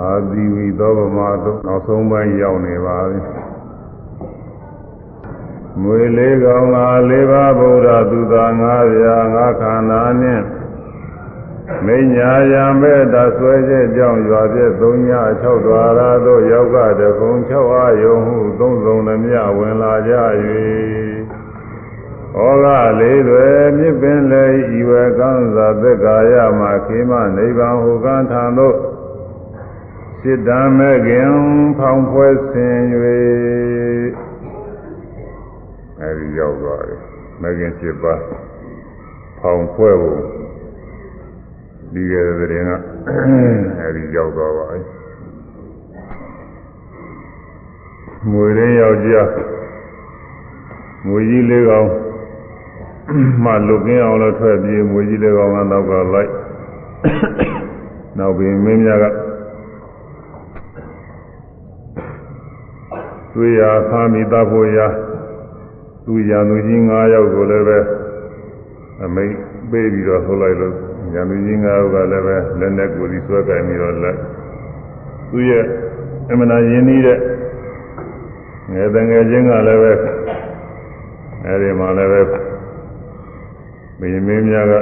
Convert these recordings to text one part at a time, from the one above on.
အာသီဝီသောဗမာတို့နောက်ဆုံးပိုင်းရောက်နေပါပြီမွေလေးကောင်ငါလေးပါးဗုဒ္ဓသူသာငါးရာငါးခန္ဓာနှင့်မိညာယံပဲတဆွဲချက်ကြောင့်ရွာပြည့်သုံးည6ဒွါရတို့ယောက်ကတကုံ6အာယုံဟုသုံးစုံနှမြဝင်လာကြ၍ဩဃလေးတွေမြစ်ပင်လေဤဝကံသာသက်ကာယမှာခေမနိဗ္ဗာန်ဟုကံထံသို့ စိတ္တမေခင်ဖောင်ဖွဲဆင်၍အဲဒီရောက်သွားတယ်မေခင်7ပါးဖောင်ဖွဲဖို့ဒီကတဲ့တဲ့ကအဲဒီရောက်သွားပါပြီငွေရင်းယောက်ျားငွေကြီးလေးကောင်မှလုကင်းအောင်လို့ထွက်ပြေးငွေကြီးလေးကောင်ကနောက်ကလိုက်နောက်ပြီးမင်းများက တွေ့ရဖာမိတပ်ဖို့ရာသူရံသူကြီး9ယောက်ကိုလည်းပဲအမိတ်ပေးပြီးတော့ထုတ်လိုက်လို့ရံသူကြီး9ယောက်ကလည်းပဲလက်နဲ့ကိုယ်ဒီဆွဲကြိုင်ပြီးတော့လက်သူရဲ့အမှန်တရားရင်းနှီးတဲ့ငယ်တငယ်ချင်းကလည်းပဲအဲဒီမှာလည်းပဲမင်းမင်းများက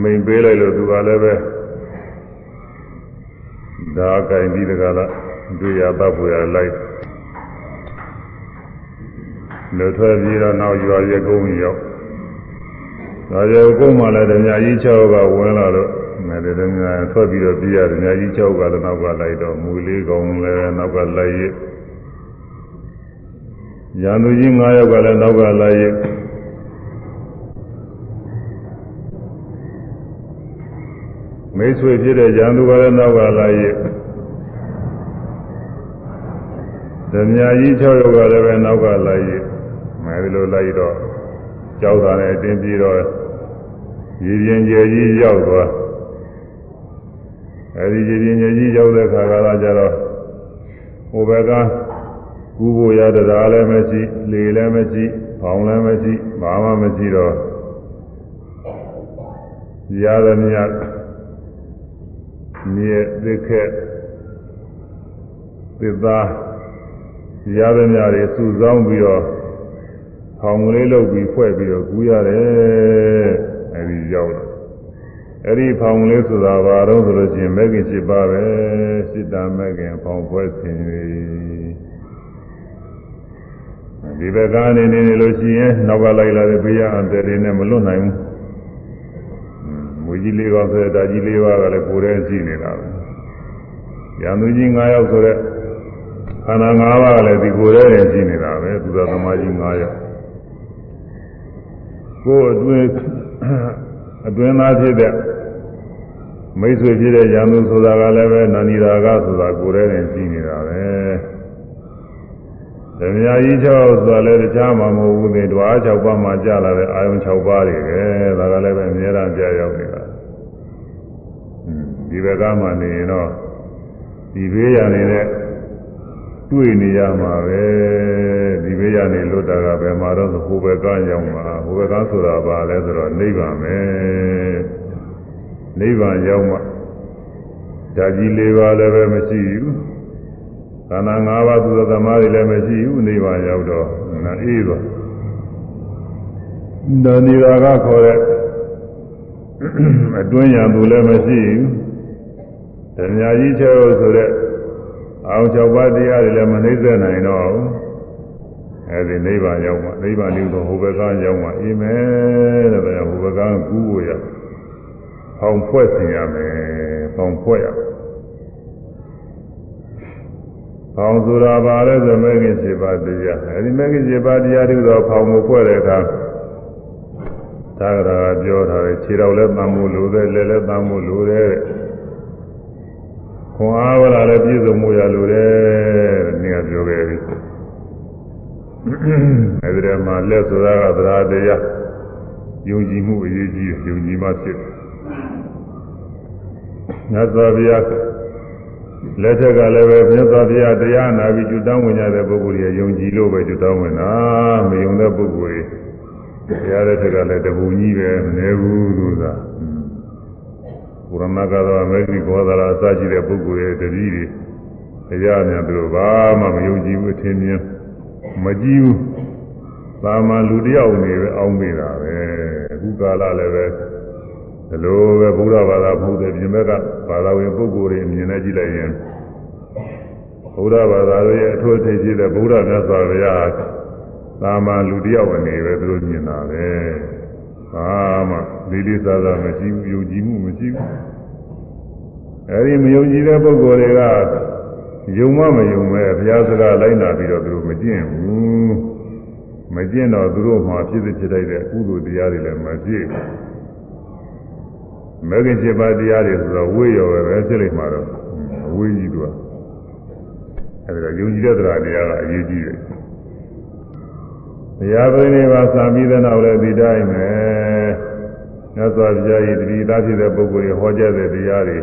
မိန်ပေးလိုက်လို့သူကလည်းပဲဒါကင်ပြီးတကလား တွေ့ရတော့ပွေရလိုက်လွတ်ထွက်ပြီးတော့နောက်ရွာရဲကုန်းရောက်ရွာရဲကုန်းမှလည်းဓမြကြီး6ကဝင်လာတော့မယ်ဓမြထွက်ပြီးတော့ပြရဓမြကြီး6ကလည်းနောက်ကလိုက်တော့မူလေးကောင်လည်းနောက်ကလိုက်ရရန်သူကြီး9ယောက်ကလည်းနောက်ကလိုက်ရမိတ်ဆွေဖြစ်တဲ့ရန်သူကလည်းနောက်ကလိုက်ရ ဓမြကြီး6ယောက်ကလည်းပဲနောက်ကလိုက်ရမယ်ဒီလိုလိုက်တော့ကြောက်တာနဲ့အတင်းပြီးတော့ရည်ရင်ကျယ်ကြီးရောက်သွားအဲဒီရည်ရင်ကျယ်ကြီးရောက်တဲ့ခါကလာကြတော့ဟိုဘက်ကကူဖို့ရတရားလည်းမရှိလေလည်းမရှိဖောင်းလည်းမရှိဘာမှမရှိတော့ရသမျှမြေသစ်ခက်သစ်သား ရသမျှတွေစုဆောင်းပြီးတော့ဖောင်ကလေးလုပ်ပြီးဖွဲ့ပြီးတော့ကူးရတယ်အဲဒီရောက်တော့အဲ့ဒီဖောင်ကလေးဆိုတာဘာတော့ဆိုလို့ရှိရင်မဲခင်7ပါးပဲစိတ္တမဲခင်ဖောင်ဖွဲ့ခြင်း၍ဒီဘက်ကနေနေလို့ရှိရင်နောက်ကလိုက်လာတဲ့ဘေးရအန်တယ်တွေနဲ့မလွတ်နိုင်ဘူးမူကြီးလေးပါဆိုတဲ့ဓာကြီးလေးပါကလည်းကိုယ်တည်းရှိနေတာပဲရံသူကြီး9ယောက်ဆိုတဲ့ ခန္ဓာ၅ပါးကလည်းဒီကိုယ်တည်းရှိနေတာပဲသူတော်သမားကြီး9ယောက်ကိုယ်အတွင်းအတွင်းသားဖြစ်တဲ့မိတ်ဆွေဖြစ်တဲ့ရံသူဆိုတာကလည်းပဲနာနီရာကဆိုတာကိုယ်တည်းရှိနေတာပဲဓမ္မယာကြီး6ဆိုတာလည်းတခြားမှမဟုတ်ဘူးလေဓဝါ6ပါးမှကြာလာတဲ့အာယုံ6ပါးတွေပဲဒါကလည်းပဲအများအားကြာရောက်နေတာဒီဘက်ကမှနေရင်တော့ဒီဘေးရနေတဲ့ တွေ့နေရမှာပဲဒီဘေးရနေလွတ်တာကဘယ်မှာတော့ဟိုဘက်ကရောက်မှာဟိုဘက်ကဆိုတာပါလဲဆိုတော့နိဗ္ဗာန်ပဲနိဗ္ဗာန်ရောက်မှဓာကြီး၄ပါးလည်းပဲမရှိဘူးခန္ဓာ၅ပါးသူသမားတွေလည်းမရှိဘူးနိဗ္ဗာန်ရောက်တော့နာအေးပါဒါနိရာကခေါ်တဲ့အတွင်းရံသူလည်းမရှိဘူးဓမ္မကြီးချောဆိုတဲ့ အောင်၆ပါးတရားတွေလည်းမနှိမ့်ဆက်နိုင်တော့ဘူးအဲဒီနိဗ္ဗာန်ရောက်မှနိဗ္ဗာန်လို့တော့ဟိုဘက်ကရောက်မှအေးမယ်တဲ့ဗျာဟိုဘက်ကကူးဖို့ရဖောင်ဖွဲ့စင်ရမယ်ဖောင်ဖွဲ့ရဖောင်ဆိုတာပါလဲဆိုမဲခင်7ပါးတရားအဲဒီမဲခင်7ပါးတရားတွေတော့ဖောင်ကိုဖွဲ့တဲ့အခါသာဂရာပြောထားတယ်ခြေတော်လည်းတမ်းမှုလိုတယ်လက်လည်းတမ်းမှုလိုတယ် ခွန်အားဝလာလည်းပြည့်စုံမှုရလိုတယ်တဲ့နည်းကပြောခဲ့ပြီအဲဒီတည်းမှာလက်ဆိုတာကသရာတရားယုံကြည်မှုအရေးကြီးယုံကြည်မှဖြစ်မြတ်စွာဘုရားလက်ထက်ကလည်းပဲမြတ်စွာဘုရားတရားနာပြီးကျွတောင်းဝင်ကြတဲ့ပုဂ္ဂိုလ်တွေယုံကြည်လို့ပဲကျွတောင်းဝင်တာမယုံတဲ့ပုဂ္ဂိုလ်တွေတရားလက်ထက်ကလည်းတပူကြီးပဲမနေဘူးသူကဘ ရမကတော့အမေရိကောသရာအစရှိတဲ့ပုဂ္ဂိုလ်ရဲ့တတိတွေတရားများသူတို့ဘာမှမယုံကြည်ဘူးအထင်မြင်မကြည့်ဘူးသာမန်လူတယောက်နေပဲအောင်းနေတာပဲအခုကာလလည်းပဲဒီလိုပဲဘုရားဘာသာမဟုတ်တဲ့ပြင်ဘက်ကဘာသာဝင်ပုဂ္ဂိုလ်တွေအမြင်နဲ့ကြည့်လိုက်ရင်ဘုရားဘာသာရဲ့အထွတ်အထိပ်ဖြစ်တဲ့ဘုရားမြတ်စွာဘုရားသာမန်လူတယောက်အနေပဲသူတို့မြင်တာပဲ ဘာမှလေးလေးစားစားမရှိဘူးယုံကြည်မှုမရှိဘူးအဲဒီမယုံကြည်တဲ့ပုဂ္ဂိုလ်တွေကယုံမမယုံမဲ့ဘုရားစကားလိုက်နာပြီးတော့သူတို့မကျင့်ဘူးမကျင့်တော့သူတို့မှဖြစ်ဖြစ်တိုက်တဲ့ကုသိုလ်တရားတွေလည်းမဖြစ်မဂ္ဂင်7ပါးတရားတွေဆိုတော့ဝိရောပဲပဲဖြစ်လိမ့်မှာတော့ဝိကြီးတို့ကအဲဒီတော့ယုံကြည်တဲ့တရားတရားကအရေးကြီးတယ် ဘုရားပရိနိဗ္ဗာန်စံပြီးတဲ့နောက်လည်းဒီတိုင်းပဲမြတ်စွာဘုရားရဲ့တတိသားဖြစ်တဲ့ပုဂ္ဂိုလ်တွေဟောကြားတဲ့တရားတွေ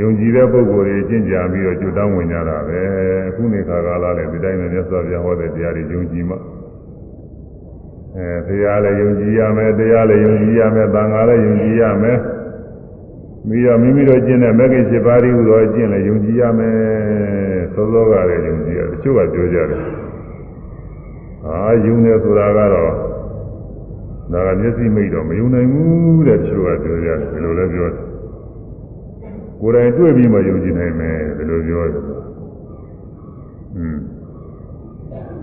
ယုံကြည်တဲ့ပုဂ္ဂိုလ်တွေကျင့်ကြံပြီးတော့ကျွတ်တောင်းဝင်ကြတာပဲအခုနေခါကာလလည်းဒီတိုင်းပဲမြတ်စွာဘုရားဟောတဲ့တရားတွေယုံကြည်မှအဲတရားလည်းယုံကြည်ရမယ်တရားလည်းယုံကြည်ရမယ်သံဃာလည်းယုံကြည်ရမယ်မိရမိမိတို့ကျင့်တဲ့မဂ္ဂင်7ပါးဤဟူသောကျင့်လည်းယုံကြည်ရမယ်သောသောကလည်းယုံကြည်ရတချို့ကပြောကြတယ် အာယုံနေဆိုတာကတော့ဒါကမျက်စိမိတ်တော့မယုံနိုင်ဘူးတဲ့တချို့ကပြောကြတယ်ဒီလိုလည်းပြောတယ်ကိုယ်တိုင်တွေ့ပြီးမှယုံကြည်နိုင်မယ်ဒီလိုပြောတယ်อืม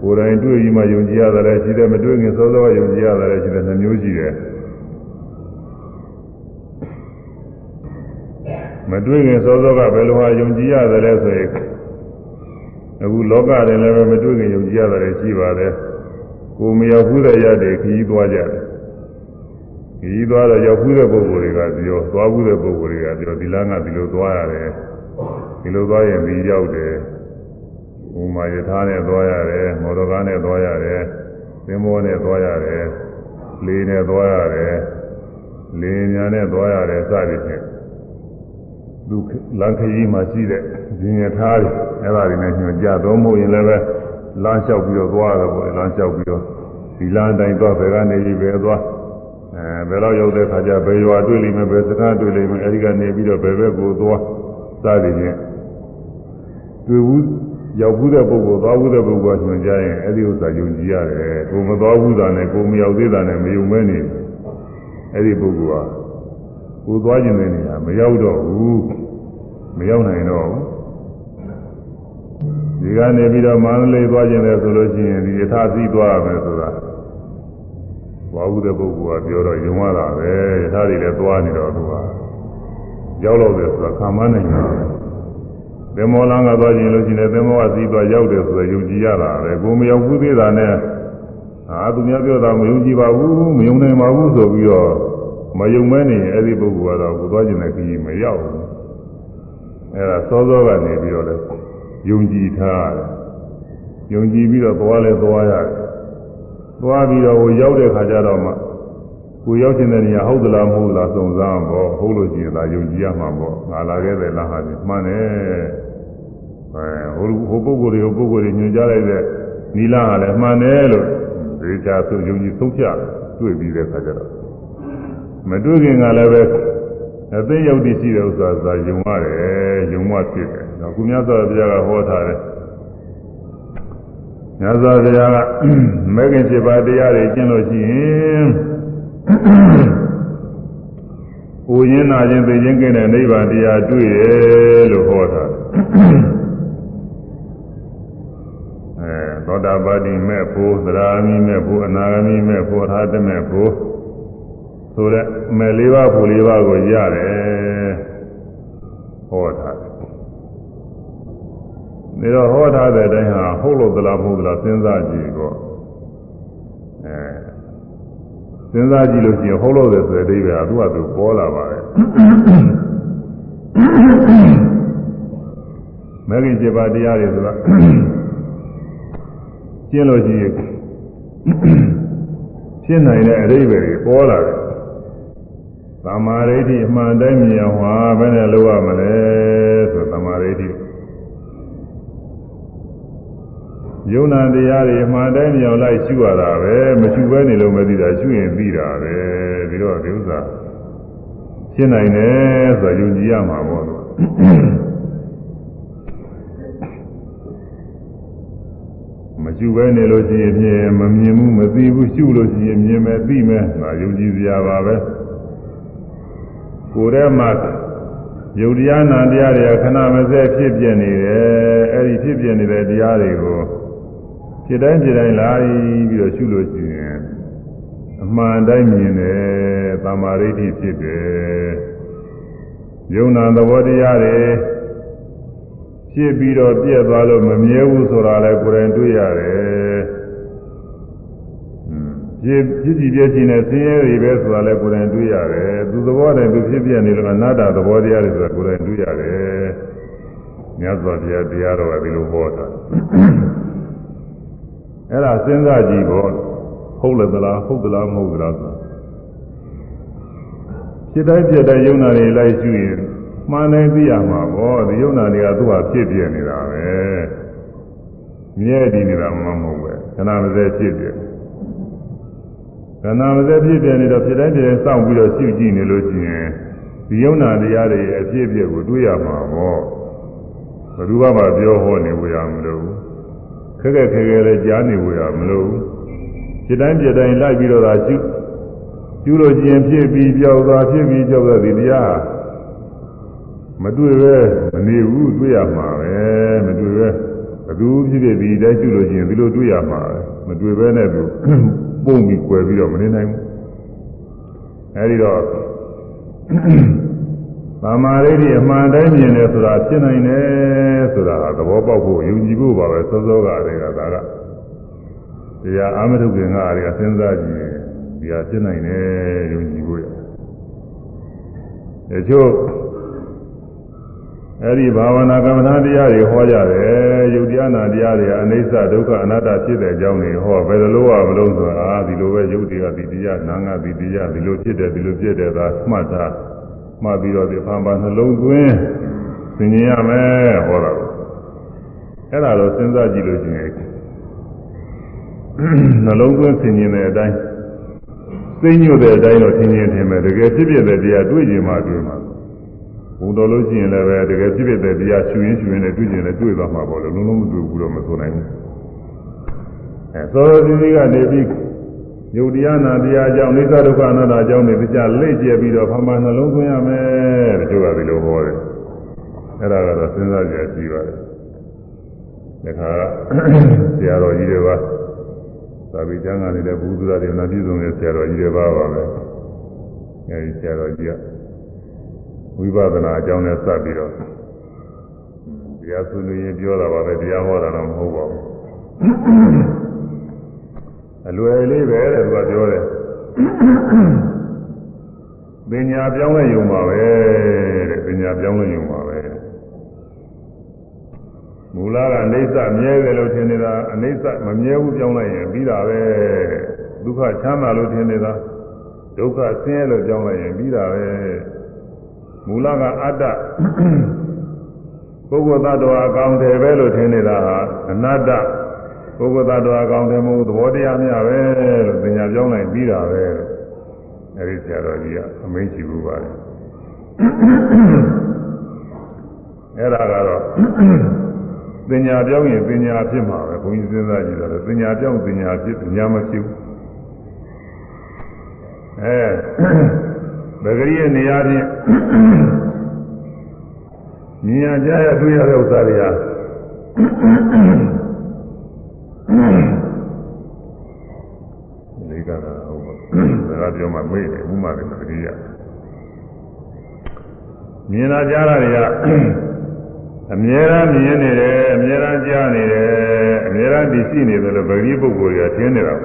ကိုယ်တိုင်တွေ့ပြီးမှယုံကြည်ရတယ်လည်းရှိတယ်မတွေ့ခင်စောစောကယုံကြည်ရတယ်လည်းရှိတယ်နှမျိုးရှိတယ်မတွေ့ခင်စောစောကဘယ်လိုဟာယုံကြည်ရတယ်လဲဆိုရင်အခုလောကတွင်လည်းမတွေ့ခင်ယုံကြည်ရတယ်ရှိပါတယ် ကိုမရောက်ဘူးတဲ့ရတဲ့ခရီးသွားကြတယ်ခရီးသွားတော့ရောက်ဘူးတဲ့ပုဂ္ဂိုလ်တွေကပြောသွားဘူးတဲ့ပုဂ္ဂိုလ်တွေကပြောဒီလမ်းကဒီလိုသွားရတယ်ဒီလိုသွားရင်ဒီရောက်တယ်ဥမာယထာနဲ့သွားရတယ်မော်တော်ကားနဲ့သွားရတယ်သင်္ဘောနဲ့သွားရတယ်လေနဲ့သွားရတယ်လေညာနဲ့သွားရတယ်စသည်ဖြင့်သူလမ်းခရီးမှာရှိတဲ့ဇင်ယထာတွေအဲ့ဒါတွေနဲ့ညွှန်ကြတော့မဟုတ်ရင်လည်းပဲ လမ်းလျှောက်ပြီးတော့သွားရတယ်ပေါ့လမ်းလျှောက်ပြီးတော့ဒီလမ်းတိုင်းသွားဘယ်ကနေပြီးဘယ်သွားအဲဘယ်တော့ရောက်တဲ့ခါကျဘယ်ရွာတွေ့လိမ့်မယ်ဘယ်စခန်းတွေ့လိမ့်မယ်အဲဒီကနေပြီးတော့ဘယ်ဘက်ကိုသွားစသည်ဖြင့်တွေ့ဘူးရောက်ဘူးတဲ့ပုဂ္ဂိုလ်သွားဘူးတဲ့ပုဂ္ဂိုလ်ကညွှန်ကြရင်အဲ့ဒီဥစ္စာယုံကြည်ရတယ်ကိုမသွားဘူးတာနဲ့ကိုမရောက်သေးတာနဲ့မယုံမဲနေအဲ့ဒီပုဂ္ဂိုလ်ကကိုသွားခြင်းတဲ့နေရာမရောက်တော့ဘူးမရောက်နိုင်တော့ဘူး ဒီကနေပြီးတော့မန္တလေးသွားခြင်းလဲဆိုလို့ရှိရင်ဒီယထာစီသွားရမယ်ဆိုတာသွားဘူးတဲ့ပုဂ္ဂိုလ်ကပြောတော့ယုံရတာပဲယထာတွေလည်းသွားနေတော့သူကရောက်တော့တယ်ဆိုတာခံမနိုင်ဘူးသင်္ဘောလမ်းကသွားခြင်းလို့ရှိရင်သင်္ဘောကစီးသွားရောက်တယ်ဆိုတော့ယုံကြည်ရတာပဲကိုမရောက်ဘူးသေးတာနဲ့အာသူများပြောတာမယုံကြည်ပါဘူးမယုံနိုင်ပါဘူးဆိုပြီးတော့မယုံမဲနေရင်အဲ့ဒီပုဂ္ဂိုလ်ကတော့ကိုသွားခြင်းနဲ့ခရီးမရောက်ဘူးအဲ့ဒါစောစောကနေပြီးတော့လေ ယုံကြည်ထားတယ်ယုံကြည်ပြီးတော့သွားလဲသွားရတယ်သွားပြီးတော့ဟိုရောက်တဲ့ခါကျတော့မှကိုရောက်ခြင်းတဲ့နေရာဟုတ်သလားမဟုတ်လားစုံစမ်းပေါ့ဟုတ်လို့ရှိရင်ဒါယုံကြည်ရမှာပေါ့ငါလာခဲ့တဲ့လားဟာဒီမှန်တယ်အဲဟိုဟိုပုဂ္ဂိုလ်တွေဟိုပုဂ္ဂိုလ်တွေညွှန်ကြားလိုက်တဲ့နီလာကလည်းမှန်တယ်လို့ဒီကြဆိုယုံကြည်ဆုံးဖြတ်တွေ့ပြီးတဲ့ခါကျတော့မတွေ့ခင်ကလည်းပဲအသိရောက်တည်ရှိတဲ့ဥစ္စာသာယုံရတယ်ယုံမှဖြစ်တယ် တော့ကုမြတ်စွာဘုရားကဟောထားတယ်မြတ်စွာဘုရားကမဲခင်7ပါးတရားတွေကျင့်လို့ရှိရင်ကိုရင်းနာခြင်းသိခြင်းကင်းတဲ့နိဗ္ဗာန်တရားတွေ့တယ်လို့ဟောထားတယ်အဲသောတာပတိမဲ့ဖို့သရဂမိမဲ့ဖို့အနာဂမိမဲ့ဖို့အရဟတမဲ့ဖို့ဆိုတဲ့မဲ့လေးပါးဖို့လေးပါးကိုရတယ်ဟောထားတ ယ်ဒါတော့ဟောထားတဲ့အတိုင်းဟာဟုတ်လို့သလားမဟုတ်သလားစဉ်းစားကြည့်တော့အဲစဉ်းစားကြည့်လို့ရှိရင်ဟုတ်လို့တယ်ဆိုတဲ့အဓိပ္ပာယ်ကသူ့ဟာသူပေါ်လာပါတယ်မဂ္ဂင်7ပါးတရားတွေဆိုတာကျင့်လို့ရှိရင်ဖြစ်နိုင်တဲ့အဓိပ္ပာယ်တွေပေါ်လာတယ်သမာဓိဋ္ဌိအမှန်တိုင်းမြင်အောင်ဟာဘယ်နဲ့လုပ်ရမလဲဆိုသမာဓိဋ္ဌိ ယုံနာတရားတွေအမှန်တိုင်းမြင်အောင်လိုက်ရှုရတာပဲမရှုဘဲနေလို့မသိတာရှုရင်သိတာပဲပြီးတော့ဒီဥစ္စာရှဖြစ်နိုင်တယ်ဆိုတော့ယုံကြည်ရမှာပေါ့လို့မရှိပဲနေလို့ရှိရင်ဖြင့်မမြင်ဘူးမသိဘူးရှုလို့ရှိရင်မြင်မယ်သိမယ်ငါယုံကြည်စရာပါပဲကိုယ်ထဲမှာယုတ်တရားနာတရားတွေကခဏမစဲဖြစ်ပြနေတယ်အဲ့ဒီဖြစ်ပြနေတဲ့တရားတွေကို ဖြစ်တိုင်းဖြစ်တိုင်းလာပြီးတော့ရှုလို့ရှိရင်အမှန်တိုင်းမြင်တယ်သမာဓိဖြစ်တယ်ယုံနာသဘောတရားတွေဖြစ်ပြီးတော့ပြည့်သွားလို့မမြဲဘူးဆိုတာလည်းကိုယ်တိုင်တွေ့ရတယ်ဖြစ်ဖြစ်ကြည့်ပြည့်ချင်းနဲ့ဆင်းရဲတွေပဲဆိုတာလည်းကိုယ်တိုင်တွေ့ရတယ်သူသဘောတိုင်သူဖြစ်ပြနေလို့အနာတ္တသဘောတရားတွေဆိုတာကိုယ်တိုင်တွေ့ရတယ်မြတ်စွာဘုရားတရားတော်ကဒီလိုဟောတာ အဲ့ဒါစဉ်းစားကြည့်ပေါ့ဟုတ်လည်းသလားဟုတ်သလားမဟုတ်သလားဆိုဖြစ်တိုင်းဖြစ်တိုင်းယုံနာတွေလိုက်ရှုရင်မှန်တိုင်းသိရမှာပေါ့ဒီယုံနာတွေကသူ့ဟာဖြစ်ပြနေတာပဲမြဲတည်နေတာမှမဟုတ်ပဲခဏမစဲဖြစ်ပြခဏမစဲဖြစ်ပြနေတော့ဖြစ်တိုင်းဖြစ်တိုင်းစောင့်ပြီးတော့ရှုကြည့်နေလို့ရှိရင်ဒီယုံနာတရားတွေအဖြစ်အပျက်ကိုတွေးရမှာပေါ့ဘယ်သူမှမပြောဟောနေဝရမလို့ ခက်ခက်ခဲခဲလည်းကြားနေဝရမလို့ဖြစ်တိုင်းဖြစ်တိုင်းလိုက်ပြီးတော့သာရှုရှုလို့ချင်းဖြစ်ပြီးကြောက်သွားဖြစ်ပြီးကြောက်သွားဒီတရားမတွေ့ပဲမနေဘူးတွေ့ရမှာပဲမတွေ့ပဲဘသူဖြစ်ဖြစ်ဒီတိုင်းရှုလို့ချင်းဒီလိုတွေ့ရမှာပဲမတွေ့ပဲနဲ့သူပုံပြီး꿰ပြီးတော့မနေနိုင်ဘူးအဲဒီတော့ သမာဓိဒီအမှန်တိုင်းမြင်တယ်ဆိုတာဖြစ်နိုင်တယ်ဆိုတာသဘောပေါက်ဖို့ယုံကြည်ဖို့ပါပဲစောစောကတည်းကဒါကတရားအာမထုခင်ကတည်းကစဉ်းစားကြည့်ဒီဟာဖြစ်နိုင်တယ်ယုံကြည်ဖို့ရတချို့အဲ့ဒီဘာဝနာကမ္မဋ္ဌာန်းတရားတွေဟောကြတယ်ယုတ်တရားနာတရားတွေအနိစ္စဒုက္ခအနတ္တဖြစ်တဲ့အကြောင်းတွေဟောဘယ်လိုလုပ်ရမလို့ဆိုတာဒီလိုပဲယုတ်တရားဒီတရားနာငါဒီတရားဒီလိုဖြစ်တယ်ဒီလိုဖြစ်တယ်သာမှတ်တာ မှတ်ပြီးတော့ဒီဖန်ပါနှလုံးသွင်းသင်ញင်ရမယ်ဟောတာကိုအဲ့ဒါတော့စဉ်းစားကြည့်လို့ရှိရင်နှလုံးသွင်းသင်ញင်တဲ့အတိုင်းသိညွတ်တဲ့အတိုင်းတော့သင်ញင်ထင်မယ်တကယ်ဖြစ်ဖြစ်တဲ့တရားတွေ့ကြမှာတွေ့မှာဘုံတော်လို့ရှိရင်လည်းပဲတကယ်ဖြစ်ဖြစ်တဲ့တရားရှူရင်းရှူရင်းနဲ့တွေ့ကျင်လည်းတွေ့သွားမှာပေါ့လေလုံးလုံးမတွေ့ဘူးတော့မဆိုနိုင်ဘူးအဲသောရတိကနေပြီး ယုတ်တရားနာတရားအကြောင်းအိသဒုက္ခအနတ္တအကြောင်းတွေကြားလေ့ကျက်ပြီးတော့ဖမှန်နှလုံးသွင်းရမယ်တချို့ကဒီလိုဟောတယ်အဲ့ဒါကတော့စဉ်းစားကြရရှိပါတယ်ဒါခါဆရာတော်ကြီးတွေပါသာဝိကျမ်းကနေလည်းဘုသူရတွေနာပြည့်စုံတဲ့ဆရာတော်ကြီးတွေပါပါပဲအဲဒီဆရာတော်ကြီးကဝိပဿနာအကြောင်းနဲ့စပ်ပြီးတော့တရားဆွေးနွေးရင်ပြောတာပါပဲတရားဟောတာတော့မဟုတ်ပါဘူး အလွယ်လေးပဲတဲ့သူကပြောတယ်ပညာပြောင်းလဲယုံပါပဲတဲ့ပညာပြောင်းလဲယုံပါပဲမူလကအနိစ္စမြဲတယ်လို့ထင်နေတာအနိစ္စမမြဲဘူးပြောင်းလိုက်ရင်ပြီးတာပဲဒုက္ခချမ်းသာလို့ထင်နေတာဒုက္ခဆင်းရဲလို့ပြောင်းလိုက်ရင်ပြီးတာပဲမူလကအတ္တပုဂ္ဂိုလ်သတ္တဝါအကောင်တယ်ပဲလို့ထင်နေတာဟာအနတ္တ ပုဂ္ဂိုလ်သတ္တဝါအကောင်တယ်မဟုတ်သဘောတရားများပဲလို့သင်ညာပြောင်းလိုက်ပြီးတာပဲလို့အဲဒီဆရာတော်ကြီးကအမိန့်ရှိဘူးပါလေအဲ့ဒါကတော့သင်ညာပြောင်းရင်သင်ညာဖြစ်မှာပဲဘုန်းကြီးစဉ်းစားကြည့်တော့သင်ညာပြောင်းသင်ညာဖြစ်သင်ညာမဖြစ်ဘူးအဲဗဂရိရဲ့နေရာချင်းမြင်ရကြရတွေ့ရတဲ့ဥစ္စာတွေဟာ လေးကတော့ဟုတ်ပါဒါကပြောမှမေ့တယ်ဥမာတယ်ဗဂရိယမြင်လာကြတာတွေကအမြဲတမ်းမြင်နေတယ်အမြဲတမ်းကြားနေတယ်အမြဲတမ်းတည်ရှိနေတယ်လို့ဗဂရိပုဂ္ဂိုလ်တွေကထင်နေတာ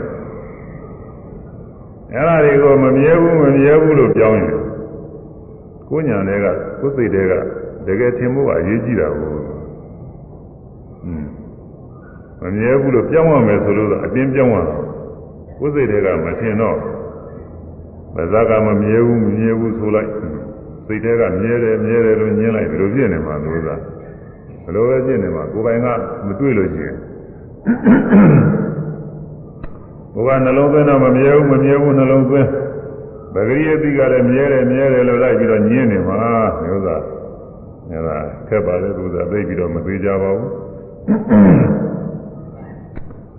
အဲ့ဒါတွေကိုမမြဲဘူးမမြဲဘူးလို့ပြောင်းရင်ကိုညာတွေကကိုယ်စိတ်တွေကတကယ်ထင်ဖို့ကအရေးကြီးတာကိုอืม မမြဲဘူးလို့ပြောင်းရမယ်ဆိုလို့အတင်းပြောင်းရတာကိုယ်စိတ်တွေကမထင်တော့ဗဇက်ကမမြဲဘူးမမြဲဘူးဆိုလိုက်စိတ်တွေကမြဲတယ်မြဲတယ်လို့ညင်းလိုက်ဘယ်လိုဖြစ်နေမှာလို့သာဘယ်လိုပဲဖြစ်နေမှာကိုယ်ပိုင်ကမတွေ့လို့ရှိရင်ဘုရားနှလုံးသွင်းတော့မမြဲဘူးမမြဲဘူးနှလုံးသွင်းဗပဂရိယတိကလည်းမြဲတယ်မြဲတယ်လို့လိုက်ပြီးတော့ညင်းနေမှာမျိုးသားအဲဒါခက်ပါလေသူသာသိပြီးတော့မသေးကြပါဘူး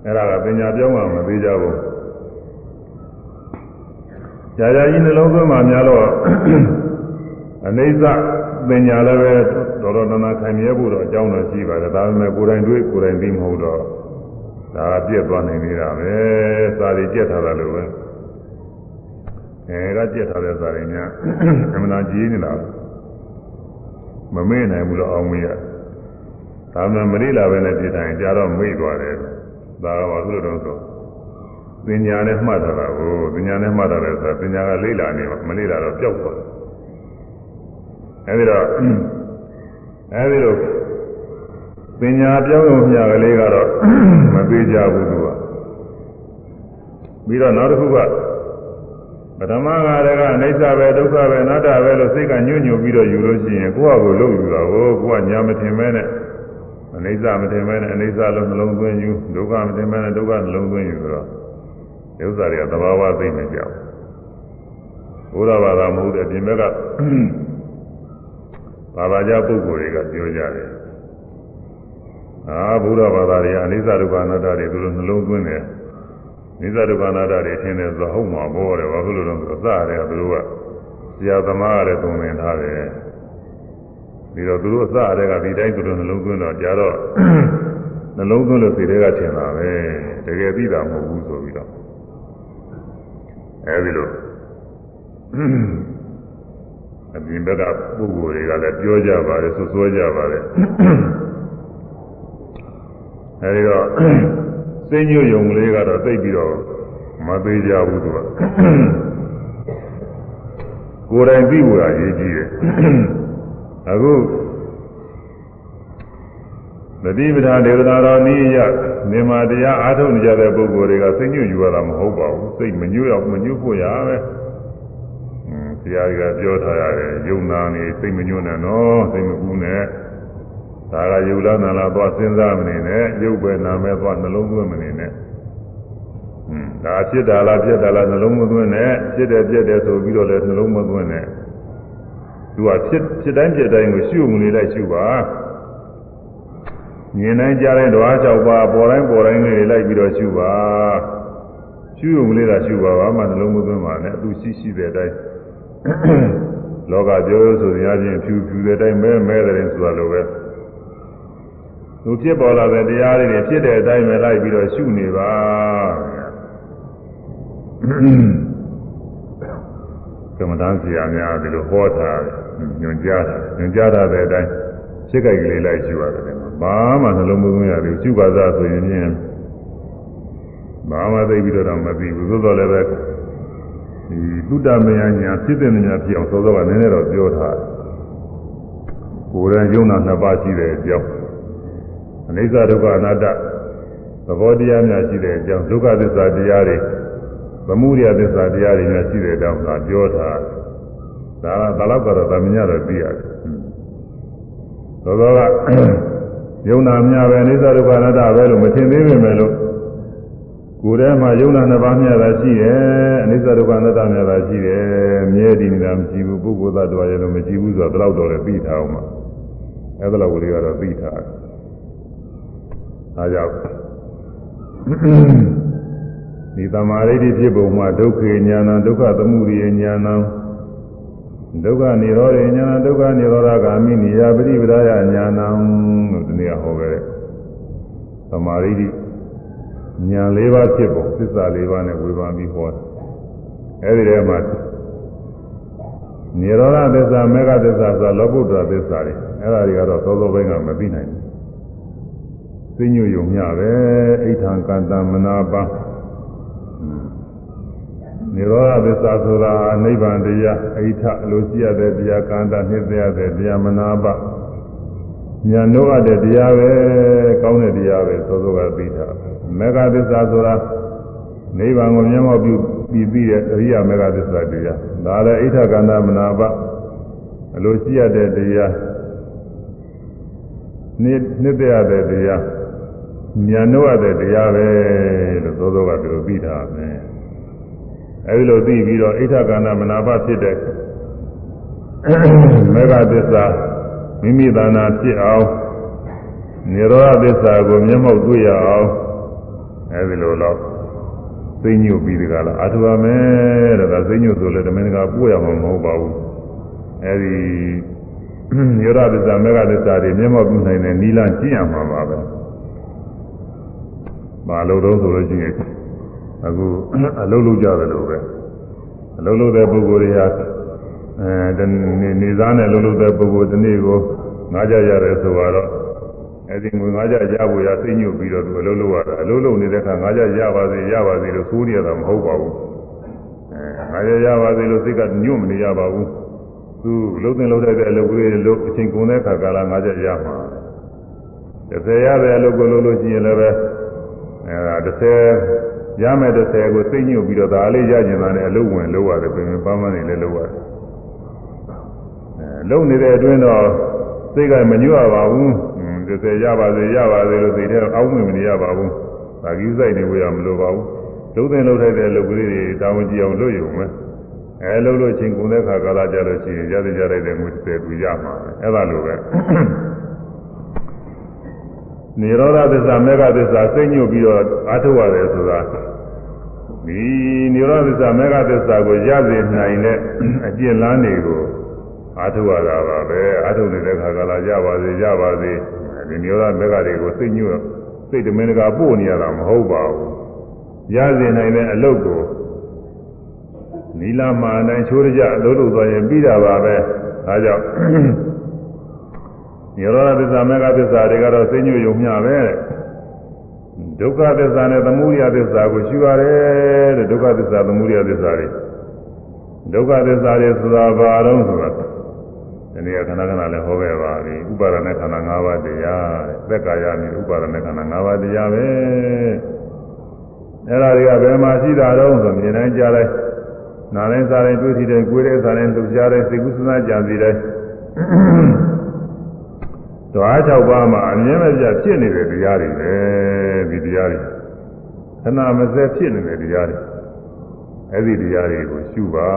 အဲဒါကပညာပြောင်းမှမသေးကြဘူးကြာကြာကြီးနှလုံးသွင်းမှများတော့အနေစပညာလည်းပဲတော်တော်နာနာခံရဖို့တော့အကြောင်းတော့ရှိပါတယ်ဒါပေမဲ့ကိုယ်တိုင်တွေ့ကိုယ်တိုင်သိမဟုတ်တော့ဒါကပြည့်သွားနိုင်နေတာပဲစာရီကြက်ထားတာလို့ပဲအဲဒါကြက်ထားတဲ့စာရီများအမှန်ကြီးနေလားမမေ့နိုင်ဘူးလို့အောင်မရဒါမှမရိလာပဲနဲ့ပြတိုင်းကြာတော့မေ့သွားတယ် ဒါကဘာလို့လဲဆိုပညာနဲ့မှတ်တာကိုပညာနဲ့မှတ်တာလဲဆိုပညာကလေးလာနေမှာမလေးလာတော့ပျောက်သွားတယ်အဲဒီတော့အဲဒီလိုပညာပြောင်းရုံမျှကလေးကတော့မသေးကြဘူးသူကပြီးတော့နောက်တစ်ခုကပထမကတည်းကအနိစ္စပဲဒုက္ခပဲအနတ္တပဲလို့စိတ်ကညှို့ညွတ်ပြီးတော့ယူလို့ရှိရင်ကိုယ့်ဟာကိုယ်လုပ်ယူတာကိုကိုယ်ကညာမထင်မဲနဲ့ အနိစ္စမထင်မဲနဲ့အနိစ္စလုံးနှလုံးသွင်းယူဒုက္ခမထင်မဲနဲ့ဒုက္ခနှလုံးသွင်းယူဆိုတော့ဒီဥစ္စာတွေကသဘာဝသိနေကြဘူးဘုရားဘာသာမဟုတ်တဲ့အပြင်ဘက်ကဘာသာကြပုဂ္ဂိုလ်တွေကပြောကြတယ်အာဘုရားဘာသာတွေကအနိစ္စဒုက္ခအနတ္တတွေသူတို့နှလုံးသွင်းတယ်နိစ္စဒုက္ခအနတ္တတွေထင်တယ်ဆိုတော့ဟုတ်မှာဘောတယ်ဘာဖြစ်လို့လဲဆိုတော့အစရဲသူတို့ကဆရာသမားကလည်းသုံးသင်ထားတယ် ပြီးတော့သူတို့အစရဲကဒီတိုင်းသူတို့နှလုံးသွင်းတော့ကြာတော့နှလုံးသွင်းလို့စိတ်တွေကထင်တာပဲတကယ်သိတာမဟုတ်ဘူးဆိုပြီးတော့အဲဒီလိုအပြင်ဘက်ကပုဂ္ဂိုလ်တွေကလည်းပြောကြပါတယ်ဆွဆွဲကြပါတယ်အဲဒီတော့စိတ်ညွတ်ယုံလေးကတော့သိပြီးတော့မသေးကြဘူးသူကကိုယ်တိုင်သိဖို့အရေးကြီးတယ် အခုသတိပဋ္ဌာန်ဒေသနာတော်နည်းရနေမာတရားအားထုတ်နေကြတဲ့ပုဂ္ဂိုလ်တွေကစိတ်ညွတ်ယူရတာမဟုတ်ပါဘူးစိတ်မညွတ်အောင်မညွတ်ဖို့ရပဲဆရာကြီးကပြောထားရတယ်ယုံနာနေစိတ်မညွတ်နဲ့နော်စိတ်မကူးနဲ့ဒါကယုလားနာလားသွားစဉ်းစားမနေနဲ့ရုပ်ပဲနာမဲသွားနှလုံးသွင်းမနေနဲ့ဟွန်းဒါဖြစ်တာလားပြက်တာလားနှလုံးမသွင်းနဲ့ဖြစ်တယ်ပြက်တယ်ဆိုပြီးတော့လည်းနှလုံးမသွင်းနဲ့ သူကဖြစ်ဖြစ်တိုင်းပြက်တိုင်းကိုရှုမှုလေးလိုက်ရှုပါမြင်တိုင်းကြားတိုင်းဓဝါ၆ပါးပေါ်တိုင်းပေါ်တိုင်းလေးလိုက်ပြီးတော့ရှုပါရှုရုံလေးသာရှုပါဘာမှနှလုံးမသွင်းပါနဲ့သူရှိရှိတဲ့အတိုင်းလောကပြောရဆိုရင်အချင်းဖြူဖြူတဲ့အတိုင်းမဲမဲတဲ့ဆိုတာလိုပဲသူဖြစ်ပေါ်လာတဲ့တရားတွေဖြစ်တဲ့အတိုင်းပဲလိုက်ပြီးတော့ရှုနေပါကမ္မဋ္ဌာန်းဆရာများဒီလိုဟောထားတယ် ညွှန်ကြားတာညွှန်ကြားတာတဲ့အတိုင်းဖြစ်ကြိုက်ကလေးလိုက်ရှုရတယ်ဘာမှနှလုံးမသွင်းရဘူးရှုပါသားဆိုရင်ဖြင့်ဘာမှသိပြီးတော့မသိဘူးသို့တော်လည်းပဲဒီသုတမယညာဖြစ်တဲ့ညာဖြစ်အောင်သောသောကနည်းနည်းတော့ပြောထားတယ်ကိုယ်ရယုံနာနှစ်ပါးရှိတဲ့အကြောင်းအနိစ္စဒုက္ခအနတ္တသဘောတရားများရှိတဲ့အကြောင်းဒုက္ခသစ္စာတရားတွေသမုဒယသစ္စာတရားတွေများရှိတဲ့အကြောင်းကပြောထား ဒါကဒါတော့ကတော့သမညာတော့သိရတယ်သောသောကယုံနာများပဲအနိစ္စဒုက္ခအနတ္တပဲလို့မထင်သေးပေမဲ့လို့ကိုယ်ထဲမှာယုံနာနှစ်ပါးများတာရှိတယ်အနိစ္စဒုက္ခအနတ္တများတာရှိတယ်မြဲတည်နေတာမရှိဘူးပုဂ္ဂိုလ်သတ္တဝါရဲ့လို့မရှိဘူးဆိုတော့တော့လည်းသိထားအောင်ပါအဲ့ဒါလောက်ကိုတွေကတော့သိထားတယ်ဒါကြောင့်ဒီသမာဓိဖြစ်ပုံမှာဒုက္ခဉာဏဒုက္ခသမုဒိယဉာဏ ဒုက္ခនិရောဓဉာဏဒုက္ခនិရောဓဂ ामि နိယပရိပဒယဉာဏံလို့ဒီနေ့ဟောခဲ့တဲ့သမာဓိဉာဏ်၄ပါးဖြစ်ပုံသစ္စာ၄ပါးနဲ့ဝေဘာပြီးဟောတယ်အဲဒီထဲမှာနိရောဓသစ္စာမေဃသစ္စာဆိုလောကုတ္တရသစ္စာတွေအဲဒါတွေကတော့သောသောပိုင်းကမသိနိုင်ဘူးသိညွယုံမြပဲအိဋ္ဌံကံတမနာပါ နိရောဓသစ္စာဆိုတာနိဗ္ဗာန်တရားအိဋ္ဌအလိုရှိရတဲ့တရားကန္တနှစ်သက်ရတဲ့တရားမနာပါညာနှုတ်ရတဲ့တရားပဲကောင်းတဲ့တရားပဲသောသောကသိတာမေဃသစ္စာဆိုတာနိဗ္ဗာန်ကိုမျက်မှောက်ပြုပြီးပြီးတဲ့အရိယာမေဃသစ္စာတရားဒါလည်းအိဋ္ဌကန္တမနာပါအလိုရှိရတဲ့တရားနှစ်နှစ်သက်ရတဲ့တရားဉာဏ်တို့ရတဲ့တရားပဲလို့သောသောကဒီလိုပြီးတာပဲ အဲဒီလိုသိပြီးတော့အိဋ္ဌကန္နမနာပဖြစ်တဲ့မေဃသစ္စာမိမိတဏ္ဍာဖြစ်အောင်နိရောဓသစ္စာကိုမျက်မှောက်တွေ့ရအောင်အဲဒီလိုတော့သိညွတ်ပြီးဒီကလာအထုပါမယ်တဲ့ဒါသိညွတ်ဆိုလည်းဓမ္မင်္ဂါပို့ရမှာမဟုတ်ပါဘူးအဲဒီနိရောဓသစ္စာမေဃသစ္စာတွေမျက်မှောက်ပြုနိုင်တဲ့နိလကျင့်ရမှာပါပဲမလို့တော့ဆိုလို့ရှိရင် အခုအလုံးလုံးကြတယ်လို့ပဲအလုံးလုံးတဲ့ပုဂ္ဂိုလ်တွေဟာအဲနေနေသားနဲ့အလုံးလုံးတဲ့ပုဂ္ဂိုလ်ဒီနေ့ကိုငားကြရတယ်ဆိုတော့အဲဒီငွေငားကြရဖို့ရသိညွတ်ပြီးတော့သူအလုံးလုံးရတာအလုံးလုံးနေတဲ့အခါငားကြရပါစေရပါစေလို့ဆိုးနေရတာမဟုတ်ပါဘူးအဲငားကြရပါစေလို့စိတ်ကညွတ်မနေရပါဘူးသူလုံးသိလုံးတဲ့အလုပ်ကလေးလို့အချိန်ကုန်တဲ့အခါကလာငားကြရမှာ30ရတဲ့အလုပ်ကိုလုပ်လို့ရှိရင်လည်းပဲအဲဒါ30ရမယ် တဲ့ဆယ်ကိုသိညွတ်ပြီးတော့ဒါလေးရကျင်တာနဲ့အလုံးဝင်လုံးရတယ်ပြင်ပန်းပန်းနေလည်းလုံးရတယ်အဲလုံးနေတဲ့အတွင်းတော့စိတ်ကမညွတ်ရပါဘူးတစ်ဆယ်ရပါစေရပါစေလို့သိတဲ့အောက်ဝင်မနေရပါဘူးဒါကြီးစိုက်နေဝရမလိုပါဘူးလုံးသိလုံးထိုက်တဲ့လုပ်ကလေးတွေတာဝန်ကြည့်အောင်လုပ်ရုံပဲအဲလုံးလို့ချင်းကုန်တဲ့ခါကာလကြလို့ရှိရင်ရတဲ့ကြတဲ့ငွေ30သူရမှာအဲ့ဒါလိုပဲ နိရောဓသစ္စာမေဃသစ္စာစိတ်ညွတ်ပြီးတော့အားထုတ်ရတယ်ဆိုတာဒီနိရောဓသစ္စာမေဃသစ္စာကိုရစေနိုင်တဲ့အကျင့်လန်းတွေကိုအားထုတ်ရတာပါပဲအားထုတ်နေတဲ့ခါကလာရပါစေရပါစေဒီနိရောဓမေဃတွေကိုစိတ်ညွတ်စိတ်တမင်တကာပို့နေရတာမဟုတ်ပါဘူးရစေနိုင်တဲ့အလုပ်ကိုနီလာမှာအတိုင်းချိုးရကြအလုပ်လုပ်သွားရင်ပြီးတာပါပဲဒါကြောင့် နိရောဓသစ္စာမေဃသစ္စာတွေကတော့သိညွတ်ယုံမျှပဲတဲ့ဒုက္ခသစ္စာနဲ့သမုဒယသစ္စာကိုရှုရတယ်တဲ့ဒုက္ခသစ္စာသမုဒယသစ္စာတွေဒုက္ခသစ္စာတွေဆိုတာဘာတော့ဆိုတာဒီနေ့ခဏခဏလည်းဟောခဲ့ပါပြီဥပါဒณะခန္ဓာ၅ပါးတရားတဲ့သက်ကာယနဲ့ဥပါဒณะခန္ဓာ၅ပါးတရားပဲအဲ့ဒါတွေကဘယ်မှာရှိတာတော့ဆိုမြင်တိုင်းကြားလိုက်နားတိုင်းစားတိုင်းတွေ့ထိတိုင်းကိုယ်တဲ့စားတိုင်းလှုပ်ရှားတိုင်းစိတ်ကူးစဉ်းစားကြံစီတိုင်း ဓွား၆ပါးမှာအမြဲမပြတ်ဖြစ်နေတဲ့တရားတွေပဲဒီတရားတွေခဏမစဲဖြစ်နေတဲ့တရားတွေအဲ့ဒီတရားတွေကိုရှုပါ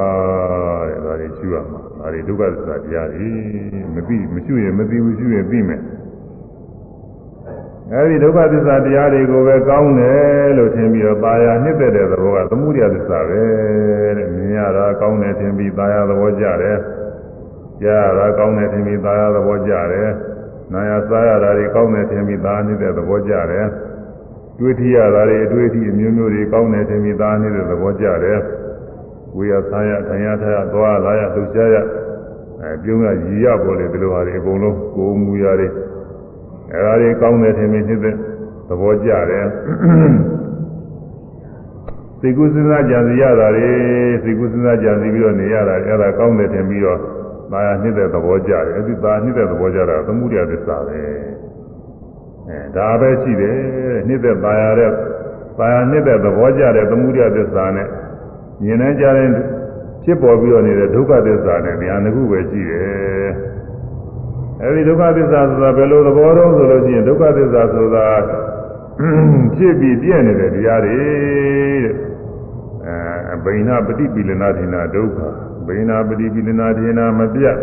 တဲ့ဒါတွေရှုရမှာဒါတွေဒုက္ခသစ္စာတရားတွေမသိမရှုရင်မသိဘူးရှုရင်သိမယ်အဲ့ဒီဒုက္ခသစ္စာတရားတွေကိုပဲကောင်းတယ်လို့ထင်ပြီးတော့ပါရနှစ်သက်တဲ့သဘောကသမှုရသစ္စာပဲတဲ့မြင်ရတာကောင်းတယ်ထင်ပြီးပါရသဘောကြတယ်ကြားရတာကောင်းတယ်ထင်ပြီးပါရသဘောကြတယ် နာယစားရတာတွေကောင်းတယ်ထင်ပြီးသားနေတဲ့သဘောကြတယ်တွေးထရတာတွေအတွေးအထိအမျိုးမျိုးတွေကောင်းတယ်ထင်ပြီးသားနေတဲ့သဘောကြတယ်ဝေယစားရထိုင်ရထားရသွားလာရလှုပ်ရှားရအဲပြုံးရရည်ရပေါ်လေဒီလိုဟာတွေအကုန်လုံးကိုယ်မူရာတွေအဲဒါတွေကောင်းတယ်ထင်ပြီးနေတဲ့သဘောကြတယ်စိတ်ကူးစဉ်းစားကြံစီရတာတွေစိတ်ကူးစဉ်းစားကြံစီပြီးတော့နေရတာအဲဒါကောင်းတယ်ထင်ပြီးတော့ သာယာနှစ်တဲ့သဘောကြတယ်အဲ့ဒီသာနှစ်တဲ့သဘောကြတာသမှုရသစ္စာပဲအဲဒါပဲရှိတယ်နှစ်တဲ့သာယာတဲ့သာယာနှစ်တဲ့သဘောကြတဲ့သမှုရသစ္စာနဲ့မြင်နိုင်ကြတဲ့ဖြစ်ပေါ်ပြီးတော့နေတဲ့ဒုက္ခသစ္စာနဲ့ဉာဏ်တစ်ခုပဲရှိတယ်အဲဒီဒုက္ခသစ္စာဆိုတာဘယ်လိုသဘောတော့ဆိုလို့ရှိရင်ဒုက္ခသစ္စာဆိုတာဖြစ်ပြီးပြည့်နေတဲ့တရားတွေ တဲ့အဲဘိနာပฏิပိလနာထိနာဒုက္ခဗိနာပတိပိလနာဒေနာမပြတ်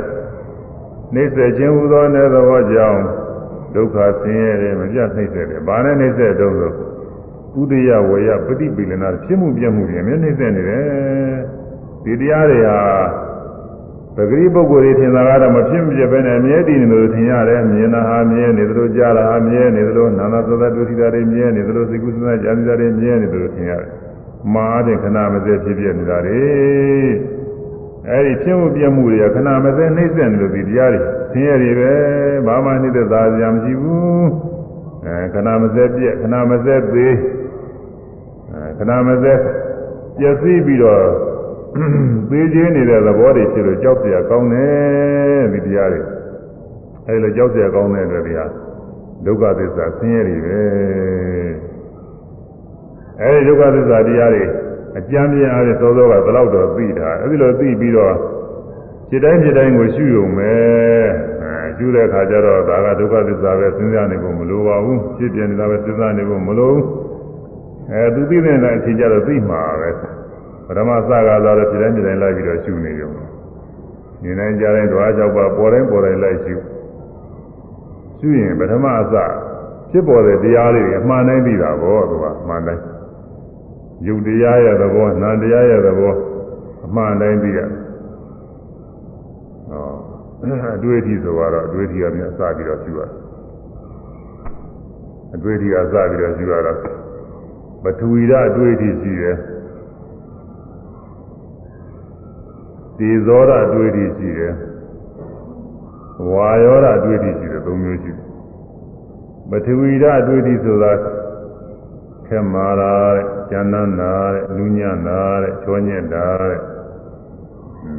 နှိစ္စခြင်းဟူသောနယ်သောကြောင့်ဒုက္ခဆင်းရဲတယ်မပြတ်နှိစ္စတယ်။ဘာနဲ့နှိစ္စတုံးဆိုဥဒယဝယပฏิပိလနာဖြစ်မှုပြမှုပြင်မြဲနှိစ္စနေတယ်။ဒီတရားတွေဟာပဂရိပုဂ္ဂိုလ်တွေထင်တာကတော့မဖြစ်မပြပဲနဲ့အမြဲတည်နေလို့ထင်ရတယ်။မြင်တာဟာမြဲနေသလိုကြားတာဟာမြဲနေသလိုနာနာသသဒုတိတာတွေမြဲနေသလိုစိတ်ကူးစဉ်းစားကြံစည်တာတွေမြဲနေသလိုထင်ရတယ်။ မာတဲ့ခဏမစဲဖြစ်ပြနေတာလေအဲဒီဖြစ်မှုပြမှုတွေကခဏမစဲနှိမ့်ဆက်နေလို့ဒီတရားတွေဆင်းရဲတွေပဲဘာမှနှိမ့်သက်သာစရာမရှိဘူးအဲခဏမစဲပြက်ခဏမစဲသေးအဲခဏမစဲပျက်စီးပြီးတော့ပေးခြင်းနေတဲ့သဘောတွေဖြစ်လို့ကြောက်စရာကောင်းတယ်ဒီတရားတွေအဲဒီလိုကြောက်စရာကောင်းတဲ့အတွက်တရားဒုက္ခသစ္စာဆင်းရဲတွေပဲ အဲဒီဒုက္ခသစ္စာတရားတွေအကြမ်းပြင်းအားဖြင့်သောသောကဘယ်လောက်တော့သိတာအဲဒီလိုသိပြီးတော့ခြေတိုင်းခြေတိုင်းကိုရှုရုံပဲအဲရှုတဲ့အခါကျတော့ဒါကဒုက္ခသစ္စာပဲစဉ်းစားနေဖို့မလိုပါဘူးဖြစ်ပြနေတာပဲစဉ်းစားနေဖို့မလိုဘူးအဲသူသိတဲ့အချိန်ကျတော့သိမှာပဲပထမစကားတော့ခြေတိုင်းခြေတိုင်းလိုက်ပြီးတော့ရှုနေရုံနေနိုင်ကြတဲ့ဓဝါကြောက်ပါပေါ်တိုင်းပေါ်တိုင်းလိုက်ရှုရှုရင်ပထမအစဖြစ်ပေါ်တဲ့တရားလေးတွေအမှန်တိုင်းသိတာပေါ့ကွာအမှန်တိုင်း ယုတ်တရားရဲ့သဘောနာတရားရဲ့သဘောအမှန်တိုင်းသိရတယ်ဟောအတွေ့အထိဆိုတော့အတွေ့အထိကမြန်စပြီးတော့ရှုရတယ်အတွေ့အထိကစပြီးတော့ရှုရတော့ပထဝီဓာအတွေ့အထိရှိတယ်ဒီဇောရအတွေ့အထိရှိတယ်ဝါယောရအတွေ့အထိရှိတယ်သုံးမျိုးရှိတယ်ပထဝီဓာအတွေ့အထိဆိုတာ ခဲမာရာတဲ့ကျမ်းနာနာတဲ့လူညနာတဲ့ချောညက်တာတဲ့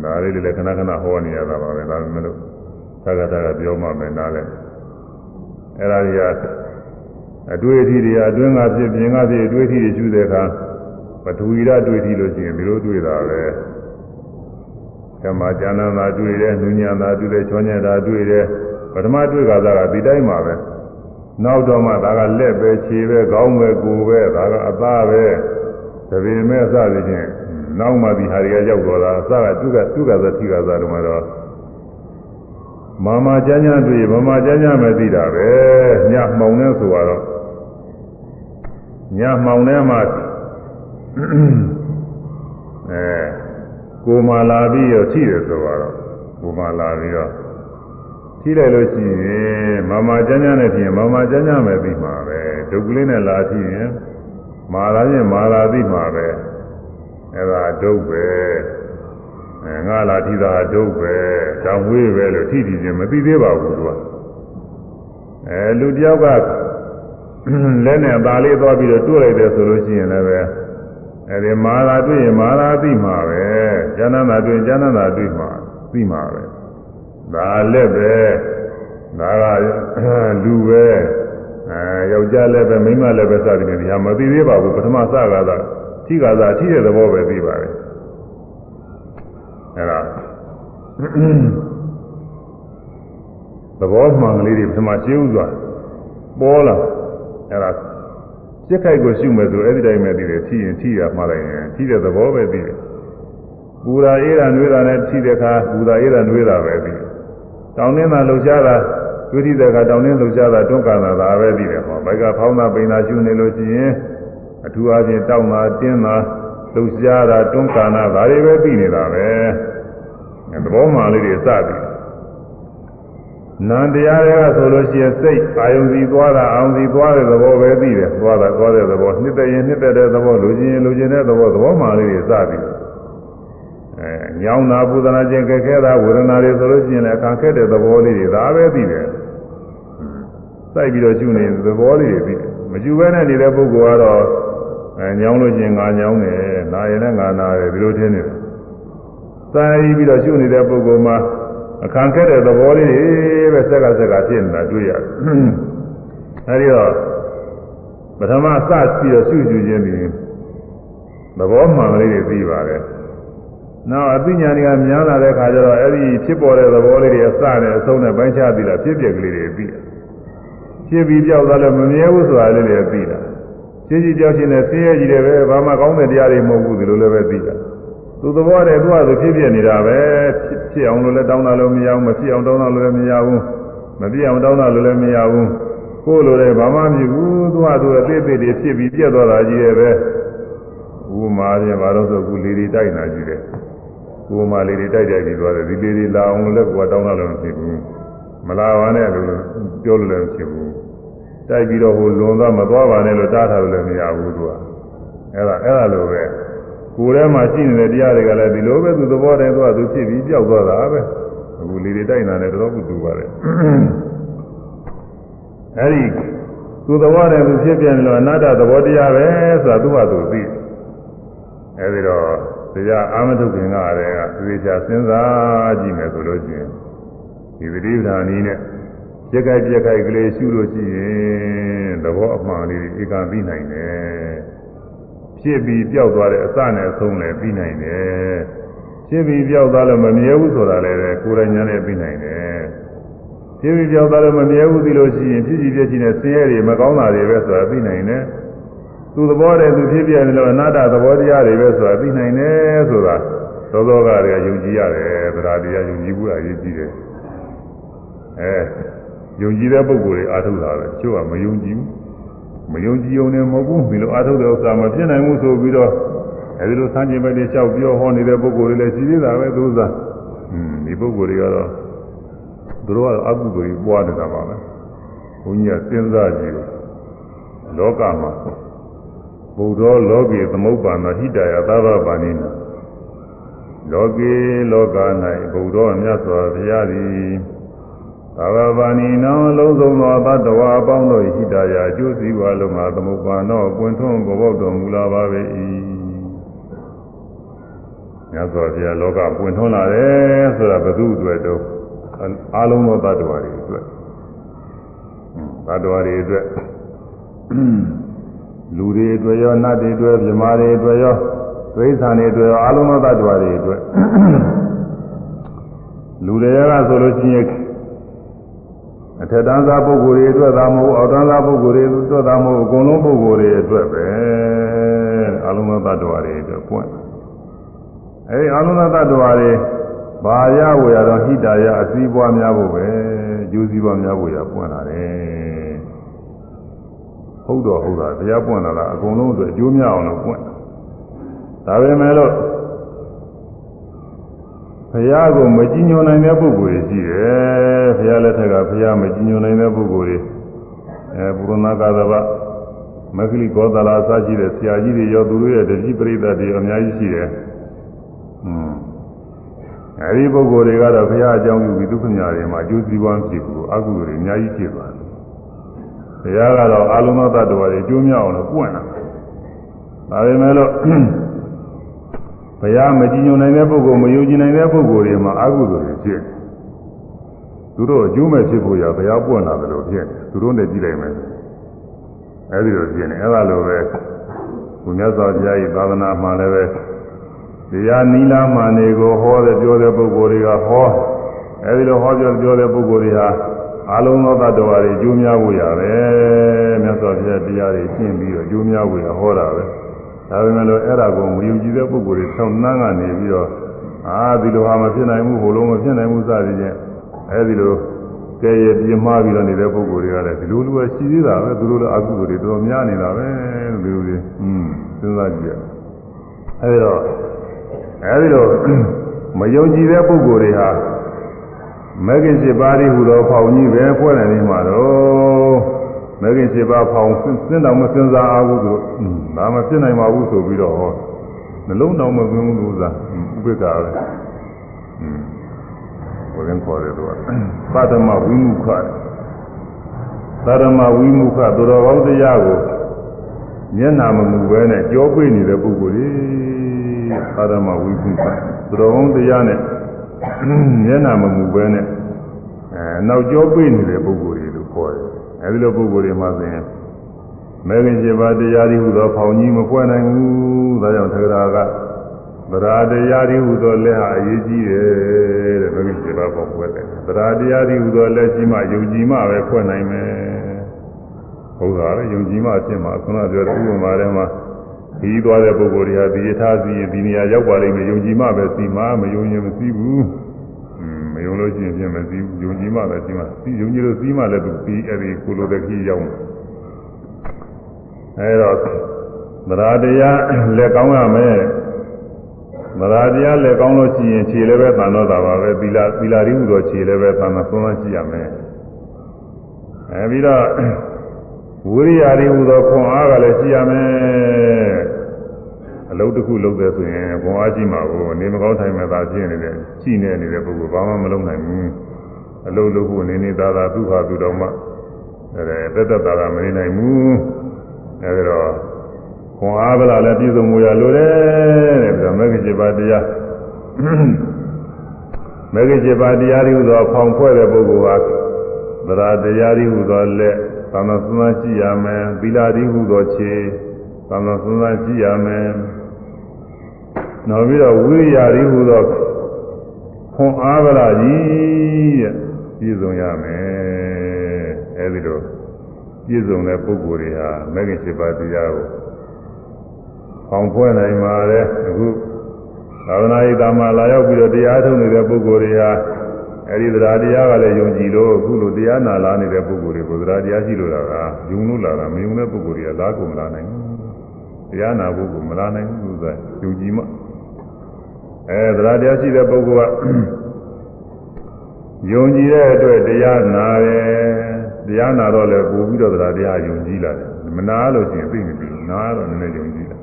ဒါလေးတွေလည်းခဏခဏဟောနေရတာပါပဲဒါပေမဲ့လို့သာကတာကပြောမှမယ်နားလဲအဲ့ဒါကြီးကအတွေ့အထိတွေအတွင်းကဖြစ်ပြင်ကဖြစ်အတွေ့အထိတွေရှိတဲ့အခါပထဝီဓာတွေ့အထိလို့ရှိရင်ဒီလိုတွေ့တာပဲကမ္မာကျမ်းနာတာတွေ့တယ်၊နုညံတာတွေ့တယ်၊ချောညံတာတွေ့တယ်ပထမတွေ့ကသာကဒီတိုင်းပါပဲ နောက်တော့မှဒါကလက်ပဲခြေပဲခေါင်းပဲကိုယ်ပဲဒါကအသားပဲသဘင်မဲ့အစသည်ချင်းနောက်မှဒီဟာတွေကရောက်တော့တာအစကသူကသူကသတိကသာတော့မှတော့မာမာကျမ်းကျမ်းတွေ့မာမာကျမ်းကျမ်းပဲသိတာပဲညမှောင်နေဆိုတော့ညမှောင်နေမှအဲကိုမာလာပြီးတော့ထိတယ်ဆိုတော့ကိုမာလာပြီးတော့ ထိလိုက်လို့ရှိရင်မာမာကျမ်းကျမ်းနဲ့ဖြစ်ရင်မာမာကျမ်းကျမ်းပဲပြီးမှာပဲဒုက္ခလေးနဲ့လာထိရင်မာလာရင်မာလာပြီးမှာပဲအဲ့ဒါဒုက္ခပဲအဲငါလာထိတာဒုက္ခပဲတောင်ဝေးပဲလို့ထိထိချင်းမသိသေးပါဘူးသူကအဲလူတယောက်ကလက်နဲ့သားလေးသွားပြီးတော့တွေ့လိုက်တယ်ဆိုလို့ရှိရင်လည်းပဲအဲဒီမာလာတွေ့ရင်မာလာသိမှာပဲဉာဏ်သာတွေ့ဉာဏ်သာတွေ့မှာသိမှာပဲ ဒါလည်းပဲဒါကလူပဲအဲယောက်ျားလည်းပဲမိန်းမလည်းပဲစသည်နဲ့ဒီဟာမသိသေးပါဘူးပထမစကားသာထိကားသာထိတဲ့သဘောပဲသိပါတယ်အဲဒါသဘောမှန်ကလေးတွေပထမရှိဥစွာပေါ်လာအဲဒါစိတ်ခိုက်ကိုရှုမယ်ဆိုအဲ့ဒီတိုင်းပဲသိတယ်ထိရင်ထိရမှားလိုက်ရင်ထိတဲ့သဘောပဲသိတယ်ပူရာအေးတာနှွေးတာနဲ့ထိတဲ့အခါပူရာအေးတာနှွေးတာပဲသိတယ် တောင်းနှင်းတာလှုပ်ရှားတာတွေ့ထိတဲ့အခါတောင်းနှင်းလှုပ်ရှားတာတွန်းကန်တာဒါပဲသိတယ်ဟောဘိုက်ကဖောင်းတာပိန်တာရှုနေလို့ရှိရင်အထူးအားဖြင့်တောင်းတာတင်းတာလှုပ်ရှားတာတွန်းကန်တာဒါတွေပဲသိနေတာပဲသဘောမှန်လေးတွေစသည်နန္တရားတွေကဆိုလို့ရှိရင်စိတ်အာယုံစီသွားတာအာယုံစီသွားတဲ့သဘောပဲသိတယ်သွားတာသွားတဲ့သဘောနှစ်သက်ရင်နှစ်သက်တဲ့သဘောလူချင်းရင်လူချင်းတဲ့သဘောသဘောမှန်လေးတွေစသ ည်အဲညောင်းတာပူဇနာခြင်းကြက်ခဲတာဝေဒနာတွေဆိုလို့ရှိရင်လည်းခံခဲ့တဲ့သဘောလေးတွေဒါပဲသိတယ်စိုက်ပြီးတော့ရှုနေတဲ့သဘောလေးတွေသိတယ်မရှုဘဲနဲ့နေတဲ့ပုဂ္ဂိုလ်ကတော့အဲညောင်းလို့ရှိရင်ငါညောင်းတယ်နာရင်လည်းငါနာတယ်ဒီလိုထင်နေတယ်စိုက်ပြီးတော့ရှုနေတဲ့ပုဂ္ဂိုလ်မှာအခန့်ခဲ့တဲ့သဘောလေးတွေပဲစက်ကစက်ကဖြစ်နေတာတွေ့ရတယ်။အဲဒီတော့ပထမစပြီးတော့ရှုရှုခြင်းပြီးသဘောမှန်လေးတွေပြီးပါတယ်။ နောက်အသိဉာဏ်တွေကများလာတဲ့အခါကျတော့အဲဒီဖြစ်ပေါ်တဲ့သဘောလေးတွေအစနဲ့အဆုံးနဲ့ပိုင်းခြားပြီးလားဖြစ်ပျက်ကလေးတွေပြီးတယ်။ဖြစ်ပြီးပြောက်သွားလို့မမြဲဘူးဆိုတာလေးတွေပြီးတာ။ဖြစ်ကြည့်ပြောက်ခြင်းနဲ့ဆင်းရဲကြီးတယ်ပဲဘာမှကောင်းတဲ့တရားတွေမဟုတ်ဘူးဒီလိုလည်းပဲပြီးတာ။သူသဘောတည်းသူ့ဟာသူဖြစ်ဖြစ်နေတာပဲဖြစ်အောင်လို့လည်းတောင်းတာလို့မရဘူးမဖြစ်အောင်တောင်းတာလို့လည်းမရဘူးမပြည့်အောင်တောင်းတာလို့လည်းမရဘူးကိုယ်လိုလည်းဘာမှမဖြစ်ဘူးသူ့ဟာသူအသေးသေးတွေဖြစ်ပြီးပြက်သွားတာကြီးရဲ့ပဲဥမာချင်းဘာလို့ဆိုကူလေးတွေတိုက်နေတာရှိတယ် ဥမာလေးတွေတိုက်တိုက်ပြီးသွားတယ်ဒီလေးတွေလာအောင်လို့လည်းကိုယ်တောင်းတာလို့မဖြစ်ဘူးမလာပါနဲ့လို့ပြောလို့လည်းမဖြစ်ဘူးတိုက်ပြီးတော့ဟိုလွန်သွားမသွားပါနဲ့လို့တားထားလို့လည်းမရဘူးသူကအဲ့ဒါအဲ့ဒါလိုပဲကိုယ်ထဲမှာရှိနေတဲ့တရားတွေကလည်းဒီလိုပဲသူသဘောတည်းသူကသူဖြစ်ပြီးပြောက်သွားတာပဲအခုလေတွေတိုက်နေတာလည်းတော်တော်ကူတူပါတယ်အဲဒီသူသဘောတည်းသူဖြစ်ပြန်လို့အနာတ္တသဘောတရားပဲဆိုတာသူ့ဟာသူသိအဲဒီတော့ တရားအာမထုခင်ကတည်းကသေချာစဉ်းစားကြည့်မယ်ဆိုလို့ရှိရင်ဒီပရိဒါနီးနဲ့ပြက်ကြိုက်ပြက်ကြိုက်ကလေးရှုလို့ရှိရင်သဘောအမှန်လေးဧကံသိနိုင်တယ်ဖြစ်ပြီးပျောက်သွားတဲ့အစနဲ့အဆုံးလည်းပြီးနိုင်တယ်ဖြစ်ပြီးပျောက်သွားလို့မမြဲဘူးဆိုတာလည်းကိုယ်တိုင်ညာနဲ့ပြီးနိုင်တယ်ဖြစ်ပြီးပျောက်သွားလို့မမြဲဘူးသိလို့ရှိရင်ဖြစ်စီပြည့်ချင်တဲ့ဆင်းရဲတွေမကောင်းတာတွေပဲဆိုတာပြီးနိုင်တယ် သူသူသဘောတည်းသူဖြစ်ပြနေလို့အနာတ္တသဘောတရားတွေပဲဆိုတာသိနိုင်တယ်ဆိုတာသောသောကတွေကယုံကြည်ရတယ်သရာတရားယုံကြည်ဖို့အရေးကြီးတယ်အဲယုံကြည်တဲ့ပုဂ္ဂိုလ်တွေအားထုတ်တာပဲချို့ကမယုံကြည်ဘူးမယုံကြည်ုံနဲ့မဟုတ်ဘူးဒီလိုအားထုတ်တဲ့ဥစ္စာမဖြစ်နိုင်ဘူးဆိုပြီးတော့အဲဒီလိုဆန်းကျင်ဘက်တွေလျှောက်ပြောဟောနေတဲ့ပုဂ္ဂိုလ်တွေလည်းရှိသေးတာပဲသူဥစ္စာอืมဒီပုဂ္ဂိုလ်တွေကတော့သူတို့ကအကုသိုလ်ကြီးပွားနေတာပါပဲဘုန်းကြီးကစဉ်းစားကြည့်လို့လောကမှာ ဘုဒ္ဓလောကေသမုပ္ပါဏဟိတယသဗ္ဗပါဏိနာလောကေလောက၌ဘုဒ္ဓမြတ်စွာဘုရားသည်သဗ္ဗပါဏိနောလုံးစုံသောသတ္တဝါအပေါင်းတို့ဟိတယအကျိုးစီးပွားလုံးမှာသမုပ္ပါဏောပွင့်ထွန်းဘောတော်မူလာပါပေ၏မြတ်စွာဘုရားလောကပွင့်ထွန်းလာတယ်ဆိုတာဘယ်သူအတွက်တော့အလုံးသောတ attva တွေအတွက်တ attva တွေအတွက် လူတွေအတွက်ရောနတ်တွေအတွက်မြမာတွေအတွက်ရောသိစ္စာတွေအတွက်ရောအလုံးစုံသတ္တဝါတွေအတွက်လူတွေကဆိုလို့ရှိရင်အထက်တန်းသားပုဂ္ဂိုလ်တွေအတွက်သာမဟုတ်အောက်တန်းသားပုဂ္ဂိုလ်တွေအတွက်သာမဟုတ်အကုန်လုံးပုဂ္ဂိုလ်တွေအတွက်ပဲအလုံးစုံသတ္တဝါတွေအတွက်ပွင့်အဲဒီအလုံးစုံသတ္တဝါတွေဘာရဝရတော့ဟိတာယအစည်းပွားများဖို့ပဲကျိုးစည်းပွားများဖို့ရပွင့်လာတယ် ဟုတ်တော့ဟုတ်တာတရားပွင့်လာတာအကုန်လုံးအတွက်အကျိုးများအောင်လို့ပွင့်ဒါပေမဲ့လို့ဘုရားကိုမကြည်ညိုနိုင်တဲ့ပုဂ္ဂိုလ်တွေရှိတယ်ဘုရားလက်ထက်ကဘုရားမကြည်ညိုနိုင်တဲ့ပုဂ္ဂိုလ်တွေအဲပုရဏကာသဗမဂ္ဂလိကောသလာအစရှိတဲ့ဆရာကြီးတွေရောသူတို့ရဲ့တတိပရိသတ်တွေအများကြီးရှိတယ်ဟွန်းအဲဒီပုဂ္ဂိုလ်တွေကတော့ဘုရားအကြောင်းပြုပြီးဒုက္ခညာတွေမှာအကျိုးစီးပွားဖြစ်ဘူးအကုသိုလ်တွေအများကြီးဖြစ်သွားတယ် ဘုရားကတော့အာလုံးသောတ attva တွေအကျိုးများအောင်လို့ပွင့်လာဒါပေမဲ့လို့ဘုရားမကြည်ညိုနိုင်တဲ့ပုဂ္ဂိုလ်မယုံကြည်နိုင်တဲ့ပုဂ္ဂိုလ်တွေမှာအကုသိုလ်တွေဖြစ်သူတို့အကျိုးမဲ့ဖြစ်ဖို့ရဘုရားပွင့်လာတယ်လို့ဖြစ်သူတို့နဲ့ကြည့်လိုက်မယ်အဲဒီလိုဖြစ်နေအဲလိုပဲဘုရားစွာဘုရား၏သာသနာမှာလည်းပဲတရားနီလာမှန်တွေကိုဟောတဲ့ပြောတဲ့ပုဂ္ဂိုလ်တွေကဟောအဲဒီလိုဟောပြောပြောတဲ့ပုဂ္ဂိုလ်တွေဟာ အလုံးသောတ attva တွေကျိုးများဖို့ရပဲမြတ်စွာဘုရားတရားတွေရှင်းပြီးတော့ကျိုးများဖို့ရဟောတာပဲဒါပေမဲ့လို့အဲ့ဒါကိုမယုံကြည်တဲ့ပုဂ္ဂိုလ်တွေဆောင်းနှမ်းကနေပြီးတော့အာဒီလိုဟာမဖြစ်နိုင်ဘူးဟိုလိုမဖြစ်နိုင်ဘူးစသည်ဖြင့်အဲဒီလိုကဲရပြင်းမှားပြီးတော့နေတဲ့ပုဂ္ဂိုလ်တွေကလည်းဒီလိုလိုပဲရှိသေးတာပဲသူတို့လည်းအကုသိုလ်တွေတော်တော်များနေတာပဲလို့ဒီလိုလေးอืมစဉ်းစားကြည့်ရအဲဒီတော့အဲဒီလိုမယုံကြည်တဲ့ပုဂ္ဂိုလ်တွေဟာ မဂ္ဂင်7ပါးဒီဟူသောဖောင်ကြီးပဲဖွဲ့နေနေမှာတော့မဂ္ဂင်7ပါးဖောင်စဉ်းတော်မစဉ်းစားအားဘူးဆိုဒါမဖြစ်နိုင်ပါဘူးဆိုပြီးတော့ဟောနှလုံးတော်မသွင်းဘူးလို့သာဥပိ္ပခာပဲอืมဘုရင်ခေါ်တယ်သူကပါဒမဝိမုခသာရမဝိမုခသူတော်ကောင်းတရားကိုမျက်နာမမူပဲနဲ့ကြောပိနေတဲ့ပုဂ္ဂိုလ်ကြီးသာရမဝိမုခသူတော်ကောင်းတရားနဲ့ မျက်နှာမမူပဲနဲ့အဲနောက်ကျောပြေးနေတဲ့ပုဂ္ဂိုလ်တွေလို့ခေါ်တယ်အဲဒီလိုပုဂ္ဂိုလ်တွေမှာဆိုရင်မဲခင်7ပါးတရားတွေဟူသောဖောင်ကြီးမဖွဲ့နိုင်ဘူးဒါကြောင့်သက္ကရာကသရာတရားတွေဟူသောလက်ဟာအရေးကြီးတယ်တဲ့မဲခင်7ပါးပေါ်ဖွဲ့တယ်သရာတရားတွေဟူသောလက်ရှိမှယုံကြည်မှပဲဖွဲ့နိုင်မယ်ဟုတ်တာလေယုံကြည်မှအဖြစ်မှာခုနပြောတဲ့ဥပမာထဲမှာ ဒီသွားတဲ့ပုဂ္ဂိုလ်တွေဟာဒီယထာစီဒီနေရာရောက်ပါလိမ့်မယ်ယုံကြည်မှပဲစီမှာမယုံရင်မစီဘူးမယုံလို့ရှိရင်ပြင်မစီဘူးယုံကြည်မှပဲစီမှာစီယုံကြည်လို့စီမှလည်းသူပြီးအဲ့ဒီကိုလိုတဲ့ခီးရောက်မှာအဲတော့သရတရားလက်ကောင်းရမယ်သရတရားလက်ကောင်းလို့ရှိရင်ခြေလည်းပဲသံတော့တာပါပဲသီလာသီလာရည်ဟူသောခြေလည်းပဲသံသာဆုံးသွားကြည့်ရမယ်အဲပြီးတော့ဝိရိယရည်ဟူသောခွန်အားကလည်းရှိရမယ်အ လုပ်တစ်ခုလုပ်တယ်ဆိုရင်ခွန်အားရှိမှာကိုနေမကောင်းထိုင်မဲ့သာဖြစ်နေတဲ့ရှိနေနေတဲ့ပုဂ္ဂိုလ်ဘာမှမလုပ်နိုင်ဘူးအလုပ်လုပ်ဖို့နေနေသာသာသူ့ဟာသူတော်မှအဲတက်တက်သာသာမနေနိုင်ဘူးအဲဒါတော့ခွန်အားဗလာလည်းပြည့်စုံမှုရလိုတယ်တဲ့ဒါမဂ္ဂင်7ပါးတရားမဂ္ဂင်7ပါးတရားတွေဟူသောဖောင်ဖွဲ့တဲ့ပုဂ္ဂိုလ်ဟာသရတရားတွေဟူသောလက်သာမစွမ်းကြည့်ရမယ်သီလာတိဟုသောခြေသာမစွမ်းကြည့်ရမယ် နောက်ပြီးတော့ဝိရိယတိဟုသောခွန်အားဗလာကြီးတဲ့ပြည့်စုံရမယ်အဲဒီလိုပြည့်စုံတဲ့ပုဂ္ဂိုလ်တွေဟာမဂ္ဂင်7ပါးတရားကိုဖောင်ဖွဲ့နိုင်ပါတယ်အခုသာသနာ့ရေးတာမှာလာရောက်ပြီးတော့တရားထုတ်နေတဲ့ပုဂ္ဂိုလ်တွေဟာအဲဒီတရားတရားကလည်းယုံကြည်လို့အခုလိုတရားနာလာနေတဲ့ပုဂ္ဂိုလ်တွေကိုတရားတရားရှိလို့လာတာယုံလို့လာတာမယုံတဲ့ပုဂ္ဂိုလ်တွေကလာကုန်လာနိုင်ဘူးတရားနာဖို့ကမလာနိုင်ဘူးသူကယုံကြည်မှ အဲတရားတရားရှိတဲ့ပုဂ္ဂိုလ်ကယုံကြည်တဲ့အတွက်တရားနာတယ်တရားနာတော့လည်းပို့ပြီးတော့တရားတရားယုံကြည်လာတယ်မနာလို့ရှိရင်သိနေပြီနာတော့နည်းနည်းယုံကြည်လာ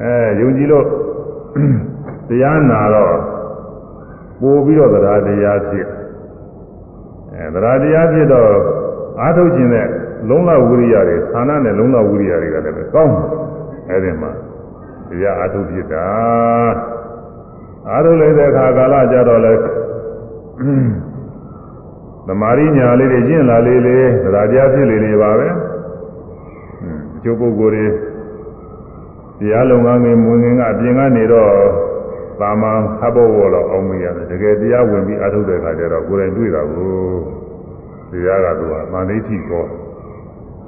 အဲယုံကြည်လို့တရားနာတော့ပို့ပြီးတော့တရားတရားဖြစ်အဲတရားတရားဖြစ်တော့အာထုတ်ခြင်းနဲ့လုံးလဝိရိယတွေသာနာနဲ့လုံးလဝိရိယတွေကလည်းပဲကောင်းတယ်အဲဒီမှာ တရားအာထုတ်ဖြစ်တာအာထုတ်လိုက်တဲ့အခါကာလကြတော့လဲသမာရိညာလေးတွေကျင့်လာလေးလေးတရားတရားဖြစ်လေလေပါပဲအကျိုးပုဂ္ဂိုလ်တွေတရားလုံငန်းငယ်မွင်ငင်ကအပြင်ကနေတော့သာမန်ဟဘောဘောတော့အောင်မရတယ်တကယ်တရားဝင်ပြီးအထုတ်တဲ့အခါကျတော့ကိုယ်တိုင်တွေ့တာကိုတရားကသူကမန္တိတိကော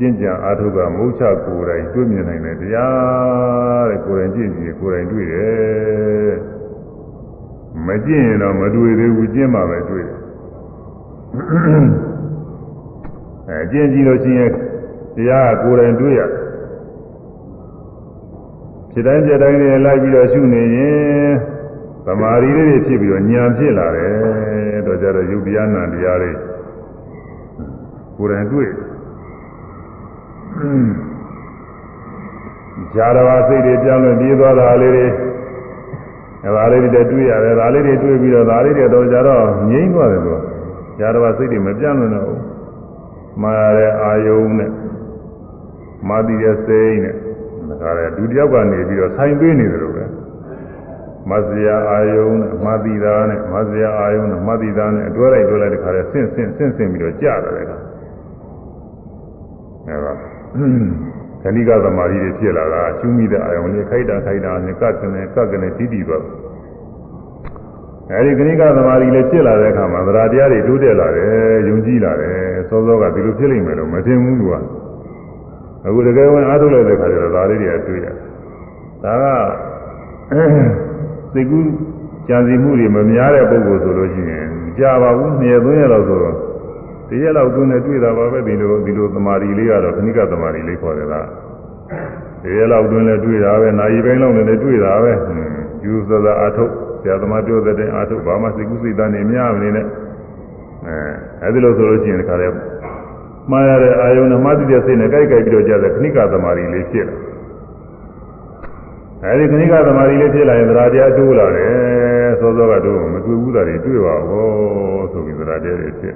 ကျင့်ကြံအထုတ်ကမုတ်ချကိုယ်တိုင်တွေ့မြင်နိုင်တယ်တရားတဲ့ကိုယ်တိုင်ကျင့်ကြည့်ကိုယ်တိုင်တွေ့တယ်မကျင့်ရင်တော့မတွေ့သေးဘူးကျင့်မှပဲတွေ့တယ်အဲကျင့်ကြည့်လို့ရှိရင်တရားကကိုယ်တိုင်တွေ့ရဖြစ်တိုင်းဖြစ်တိုင်းနဲ့လိုက်ပြီးတော့ရှုနေရင်သမာဓိလေးတွေဖြစ်ပြီးတော့ဉာဏ်ဖြစ်လာတယ်တော့ကြတော့ယုတ်တရားနာတရားတွေကိုယ်တိုင်တွေ့ ဇာတော်စိတ်တွေပြောင်းလဲပြေးသွားတာလေးတွေအဲဒါလေးတွေတွေ့ရတယ်ဒါလေးတွေတွေ့ပြီးတော့ဒါလေးတွေတော့ကြတော့ငြိမ့်သွားတယ်လို့ဇာတော်စိတ်တွေမပြောင်းလဲတော့ဘူးမှားရတဲ့အာယုံနဲ့မာတိရဲ့စိတ်နဲ့ဒါကြတဲ့ဒုတိယကနေပြီးတော့ဆိုင်ပေးနေတယ်လို့ပဲမဇ္ဇရာအာယုံနဲ့မာတိတာနဲ့မဇ္ဇရာအာယုံနဲ့မာတိတာနဲ့အတွဲလိုက်တွဲလိုက်တခါလဲဆင့်ဆင့်ဆင့်ဆင့်ပြီးတော့ကြာတယ်ကအဲဒါ ခဏိကသမာဓိတွေဖြစ်လာတာရှုမိတဲ့အာယုံလေးခိုက်တာခိုက်တာနဲ့ကတ်ကနေကတ်ကနေတီးတီးသွားအဲဒီခဏိကသမာဓိလေးဖြစ်လာတဲ့အခါမှာသရတရားတွေတိုးတက်လာတယ်ယုံကြည်လာတယ်စောစောကဒီလိုဖြစ်လိမ့်မယ်လို့မထင်ဘူးကွာအခုတကယ်ဝင်အားထုတ်လိုက်တဲ့ခါကျတော့ဒါလေးတွေကတွေ့ရတယ်ဒါကစိတ်ကူးကြံစီမှုတွေမများတဲ့ပုဂ္ဂိုလ်ဆိုလို့ရှိရင်ကြာပါဘူးနှစ်ရက်သုံးရက်လောက်ဆိုတော့ တရက်လောက်တွင်းနဲ့တွေ့တာပါပဲဒီလိုဒီလိုသမာဓိလေးကတော့ခဏိကသမာဓိလေးခေါ်တယ်လားတရက်လောက်တွင်းနဲ့တွေ့တာပဲနာရီပိုင်းလောက်နဲ့တွေ့တာပဲယူဆသာအာထုတ်ဆရာသမားပြောတဲ့အာထုတ်ဘာမှစိတ်ကူးစိတ်သားနေများမနေနဲ့အဲအဲဒီလိုဆိုလို့ရှိရင်ဒီခါလေးမှားရတဲ့အာယုံနဲ့မှတ်သိတဲ့စိတ်နဲ့ကြိုက်ကြိုက်ပြီးတော့ကြာတဲ့ခဏိကသမာဓိလေးဖြစ်လာအဲဒီခဏိကသမာဓိလေးဖြစ်လာရင်သရာတရားတိုးလာတယ်စောစောကတော့မတွေ့ဘူးတာတွေတွေ့ပါဘောဆိုပြီးသရာတရားတွေဖြစ်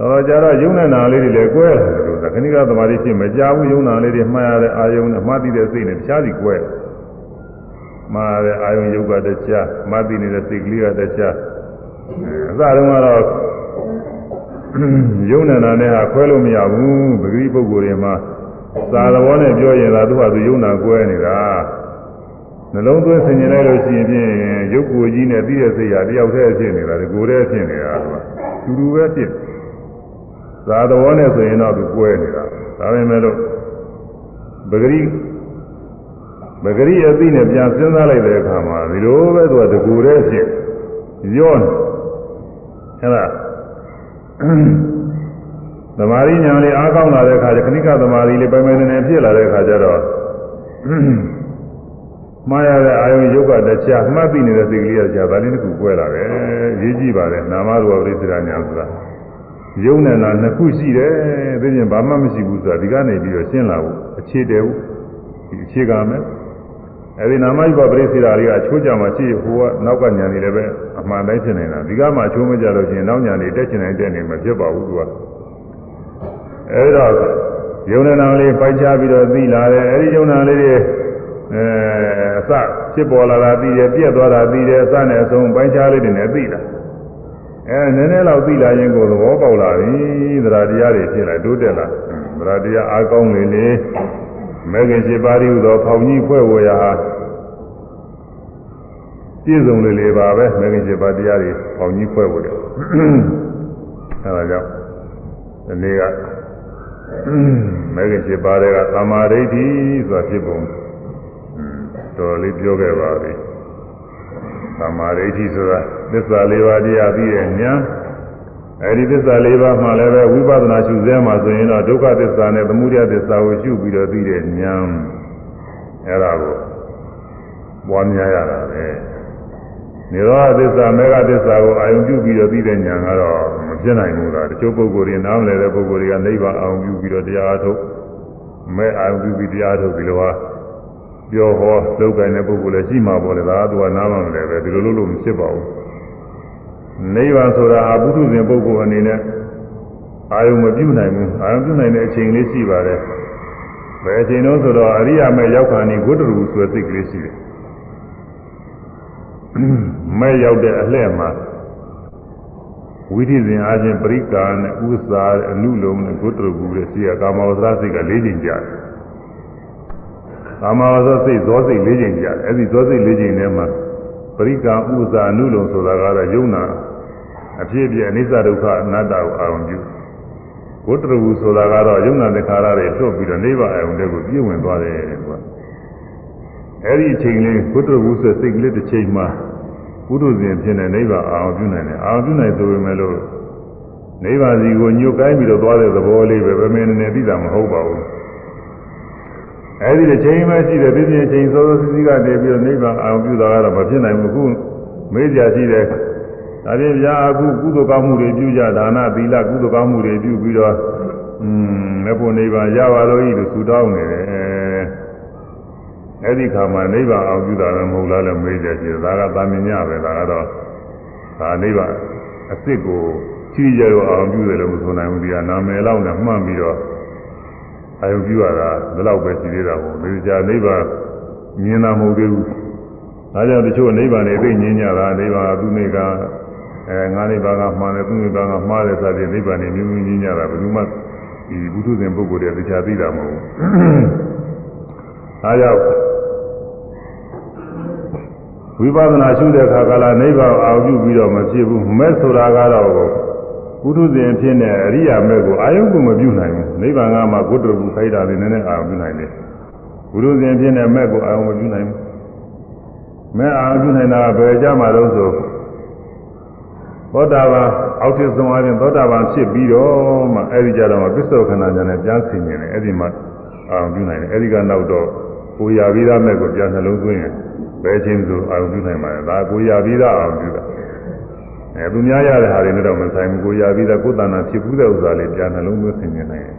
တော့ကြတော့ယုံနဲ့နာလေးတွေလည်းကွဲလာတယ်လို့ခဏိကသမာဓိဖြစ်မကြဘူးယုံနာလေးတွေမှားရတဲ့အာယုံနဲ့မှတ်သိတဲ့စိတ်နဲ့တခြားစီကွဲမှားရတဲ့အာယုံယုတ်ကတခြားမှတ်သိနေတဲ့စိတ်ကလေးကတခြားအစတုန်းကတော့ယုံနာနဲ့ဟာခွဲလို့မရဘူးပဂရိပုဂ္ဂိုလ်တွေမှာသာသဘောနဲ့ပြောရင်သာသူ့ဟာသူယုံနာကွဲနေတာနှလုံးသွင်းဆင်ញင်လိုက်လို့ရှိရင်ဖြင့်ရုပ်ကိုယ်ကြီးနဲ့သိတဲ့စိတ်ဟာတယောက်တည်းဖြစ်နေတာဒီကိုယ်တည်းဖြစ်နေတာသူကတူတူပဲဖြစ် သာသဘောနဲ့ဆိုရင်တော့သူကွဲနေတာဒါပေမဲ့လို့ပဂရိပဂရိအသိနဲ့ပြန်စဉ်းစားလိုက်တဲ့အခါမှာဒီလိုပဲသူကတကူတည်းဖြစ်ရောနေအဲ့ဒါသမာဓိညာလေးအားကောင်းလာတဲ့အခါကျခဏိကသမာဓိလေးပိုင်ပိုင်နေနေဖြစ်လာတဲ့အခါကျတော့မှားရတဲ့အာယုံယုတ်ကတခြားမှတ်သိနေတဲ့စိတ်ကလေးကကြာဒါလေးတစ်ခုကွဲလာတယ်ရေးကြည့်ပါလေနာမရူပပရိစ္ဆေဒညာဆိုတာ ယုံနဲ့လားနှစ်ခုရှိတယ်သိရင်ဘာမှမရှိဘူးဆိုတာဒီကနေပြီးတော့ရှင်းလာဖို့အခြေတည်ဖို့ဒီအခြေခံမယ်အဲဒီနာမရူပပရိစ္ဆေဒလေးကအချိုးကြမှာရှိဟိုကနောက်ကညာနေလည်းပဲအမှန်တိုင်းဖြစ်နေတာဒီကမှအချိုးမကြလို့ရှိရင်နောက်ညာနေတက်ချင်တိုင်းတက်နေမှာဖြစ်ပါဘူးသူကအဲဒီတော့ယုံနာလေးပိုက်ချပြီးတော့သိလာတယ်အဲဒီယုံနာလေးတွေအဲအစဖြစ်ပေါ်လာတာသိတယ်ပြက်သွားတာသိတယ်အစနဲ့အဆုံးပိုက်ချလေးတွေနဲ့သိလာ အဲနည်းနည်းလောက်သိလာရင်ကိုသဘောပေါက်လာပြီသရတရားတွေဖြစ်လာတိုးတက်လာသရတရားအားကောင်းလေလေမဲခင်ရှိပါးရီဟူသောဖောင်ကြီးဖွဲ့ဝေရာဟာပြည့်စုံလေလေပါပဲမဲခင်ရှိပါးတရားတွေဖောင်ကြီးဖွဲ့ဝေတယ်အဲဒါကြောင့်ဒီနေ့ကမဲခင်7ပါးတွေကသမာဓိဋ္ဌိဆိုတာဖြစ်ပုံတော်လေးပြောခဲ့ပါပြီ သမာဓိဋ္ဌိဆိုတာသစ္စာလေးပါးတရားပြီးရဲ့ဉာဏ်အဲဒီသစ္စာလေးပါးမှလည်းပဲဝိပဿနာရှုစဲမှာဆိုရင်တော့ဒုက္ခသစ္စာနဲ့သမုဒယသစ္စာကိုရှုပြီးတော့ပြီးတဲ့ဉာဏ်အဲဒါကိုပွားများရတာပဲနိရောဓသစ္စာမေဃသစ္စာကိုအာယုံပြုပြီးတော့ပြီးတဲ့ဉာဏ်ကတော့မဖြစ်နိုင်ဘူးလားတချို့ပုဂ္ဂိုလ်တွေနားမလည်တဲ့ပုဂ္ဂိုလ်တွေကနိဗ္ဗာန်အာယုံပြုပြီးတော့တရားထုတ်မဲအာယုံပြုပြီးတရားထုတ်ပြီးတော့ ပြောဟောလောက်ကင်တဲ့ပုဂ္ဂိုလ်လည်းရှိမှာပေါ့လေဒါကသူကနားမလည်ပဲဒီလိုလုပ်လို့မဖြစ်ပါဘူးနိဗ္ဗာန်ဆိုတာအဘုဒ္ဓဇင်ပုဂ္ဂိုလ်အနေနဲ့အာယုံမပြုနိုင်ဘူးအာယုံပြုနိုင်တဲ့အချိန်လေးရှိပါတယ်ဘယ်အချိန်တော့ဆိုတော့အရိယာမေရောက်ခါနေဂုတ္တရူဆိုတဲ့စိတ်ကလေးရှိတယ်မဲ့ရောက်တဲ့အလှဲ့မှာဝိသိဇင်အားဖြင့်ပရိကာနဲ့ဥစ္စာအနုလုံးနဲ့ဂုတ္တရူတဲ့စီကကာမဝဇ္ဇစိတ်က၄ချိန်ကြာတယ် ကာမဝဇ္ဇစိတ်ဇောစိတ်၄ချိန်ကြာတယ်အဲ့ဒီဇောစိတ်၄ချိန်ထဲမှာပရိကာဥစ္စာအနုလုံးဆိုတာကတော့ယုံနာအဖြစ်အပျက်အနိစ္စဒုက္ခအနတ္တကိုအာရုံပြုဘုတ္တရဝုဆိုတာကတော့ယုံနာသင်္ခါရတွေလွတ်ပြီးတော့နိဗ္ဗာန်အယုံတွေကိုပြည့်ဝင်သွားတယ်ကွာအဲ့ဒီအချိန်လေးဘုတ္တရဝုဆိုစိတ်ကလေးတစ်ချိန်မှာပုထုဇဉ်ဖြစ်တဲ့နိဗ္ဗာန်အာရုံပြုနိုင်တယ်အာရုံပြုနိုင်ဆိုပေမဲ့လို့နိဗ္ဗာန်စီကိုညှို့ကိုင်းပြီးတော့သွားတဲ့သဘောလေးပဲဗမေနနေသိတာမဟုတ်ပါဘူး အဲ့ဒီတစ်ချိန်မှရှိတဲ့ပြည့်ပြည့်ချိန်စောစောစီးစီးကတည်းပြီးတော့နိဗ္ဗာန်အာရုံပြုတာကတော့မဖြစ်နိုင်ဘူးခုမေးကြရှိတဲ့ဒါဖြင့်ဗျာအခုကုသိုလ်ကောင်းမှုတွေပြုကြဒါနသီလကုသိုလ်ကောင်းမှုတွေပြုပြီးတော့อืมမေဖို့နိဗ္ဗာန်ရပါလို့ဤလို့ဆုတောင်းနေတယ်အဲ့ဒီခါမှာနိဗ္ဗာန်အောင်ပြုတာလည်းမဟုတ်လားလည်းမေးကြရှိတယ်ဒါကသာမညပဲဒါကတော့ဒါနိဗ္ဗာန်အစ်စ်ကိုချီးကြရောအောင်ပြုတယ်လို့မဆိုနိုင်ဘူးဒီကနာမည်လောက်နဲ့မှတ်ပြီးတော့ အာယုပြုရတာဒီလောက်ပဲရှိသေးတာပေါ့ဒီကြာနိဗ္ဗာန်မြင်တာမဟုတ်သေးဘူးဒါကြောင့်တချို့နိဗ္ဗာန်တွေသိငြင်းကြတာနိဗ္ဗာန်သူနေကအဲငါနိဗ္ဗာန်ကမှားတယ်သူနိဗ္ဗာန်ကမှားတယ်စသည်နိဗ္ဗာန်တွေမြင်မြင်ငြင်းကြတာဘယ်သူမှဒီဘုထုဇဉ်ပုဂ္ဂိုလ်တွေတရားသိတာမဟုတ်ဘူးအဲကြောင့်ဝိပဿနာရှုတဲ့အခါကလာနိဗ္ဗာန်အာရုံပြုပြီးတော့မဖြစ်ဘူးမဲ့ဆိုတာကတော့ ပုထုဇဉ်ဖြစ်တဲ့အရိယာမဲ့ကိုအာယုကိုမပြုနိုင်ဘူးနိဗ္ဗာန်ကမှဂုတ္တရူခိုက်တာတွေနည်းနည်းအာရုံပြုနိုင်တယ်ပုထုဇဉ်ဖြစ်တဲ့မဲ့ကိုအာရုံမပြုနိုင်ဘူးမဲ့အာရုံပြုနိုင်တာဘယ်ကြမှာလို့ဆိုသောတာပန်အောက်ထစ်ဆုံးအချင်းသောတာပန်ဖြစ်ပြီးတော့မှအဲဒီကြတော့ပစ္စောခဏဉာဏ်နဲ့ကြားဆင်နေတယ်အဲဒီမှာအာရုံပြုနိုင်တယ်အဲဒီကနောက်တော့ကိုရပြီးသားမဲ့ကိုပြန်နှလုံးသွင်းရင်ဘယ်ချင်းဆိုအာရုံပြုနိုင်ပါလဲဒါကိုရပြီးသားအာရုံပြုတာ အဲသူများရတဲ့ဟာတွေနဲ့တော့မဆိုင်ဘူးကိုရပြီးသားကိုယ်တဏ္ဍာဖြစ်ဘူးတဲ့ဥစ္စာလေးပြန်နှလုံးသွင်းဆင်နေနိုင်တယ်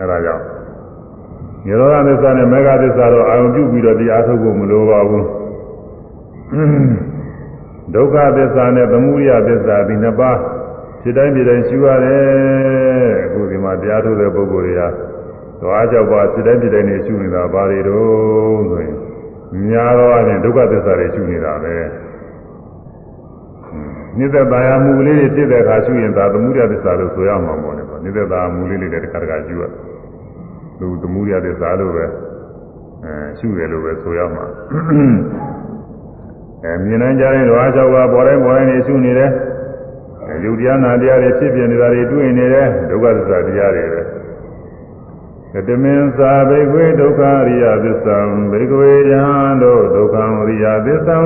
အဲဒါကြောင့်ညရောဂသစ္စာနဲ့မေဃသစ္စာတော့အာရုံပြုပြီးတော့တရားထုတ်ဖို့မလိုပါဘူးဒုက္ခသစ္စာနဲ့သမုဒယသစ္စာဒီနှစ်ပါးဖြစ်တိုင်းဖြစ်တိုင်းရှုရတယ်အခုဒီမှာတရားထုတ်တဲ့ပုဂ္ဂိုလ်တွေဟာသွားကြောက်ပါဖြစ်တိုင်းဖြစ်တိုင်းနေရှုနေတာဘာတွေတော့ဆိုရင်များတော့အရင်ဒုက္ခသစ္စာတွေရှုနေတာပဲ နိစ္စတာယာမူလေးတွေဖြစ်တဲ့အခါရှုရင်ဒါသမုဒယသစ္စာလို့ဆိုရမှာပေါ့လေနိစ္စတာယာမူလေးတွေတခါတခါရှုရလူသမုဒယသစ္စာလို့ပဲအဲရှုတယ်လို့ပဲဆိုရမှာအဲမြင်နိုင်ကြတဲ့ဓဝါ၆ပါးပေါ်တိုင်းပေါ်တိုင်းနေရှုနေတယ်အဲယုတ်တရားနာတရားတွေဖြစ်ပြနေတာတွေတွေ့နေတယ်ဒုက္ခသစ္စာတရားတွေပဲကတမင်္စာဘိကွေဒုက္ခရိယသစ္စာဘိကွေယံတို့ဒုက္ခရိယသစ္စာ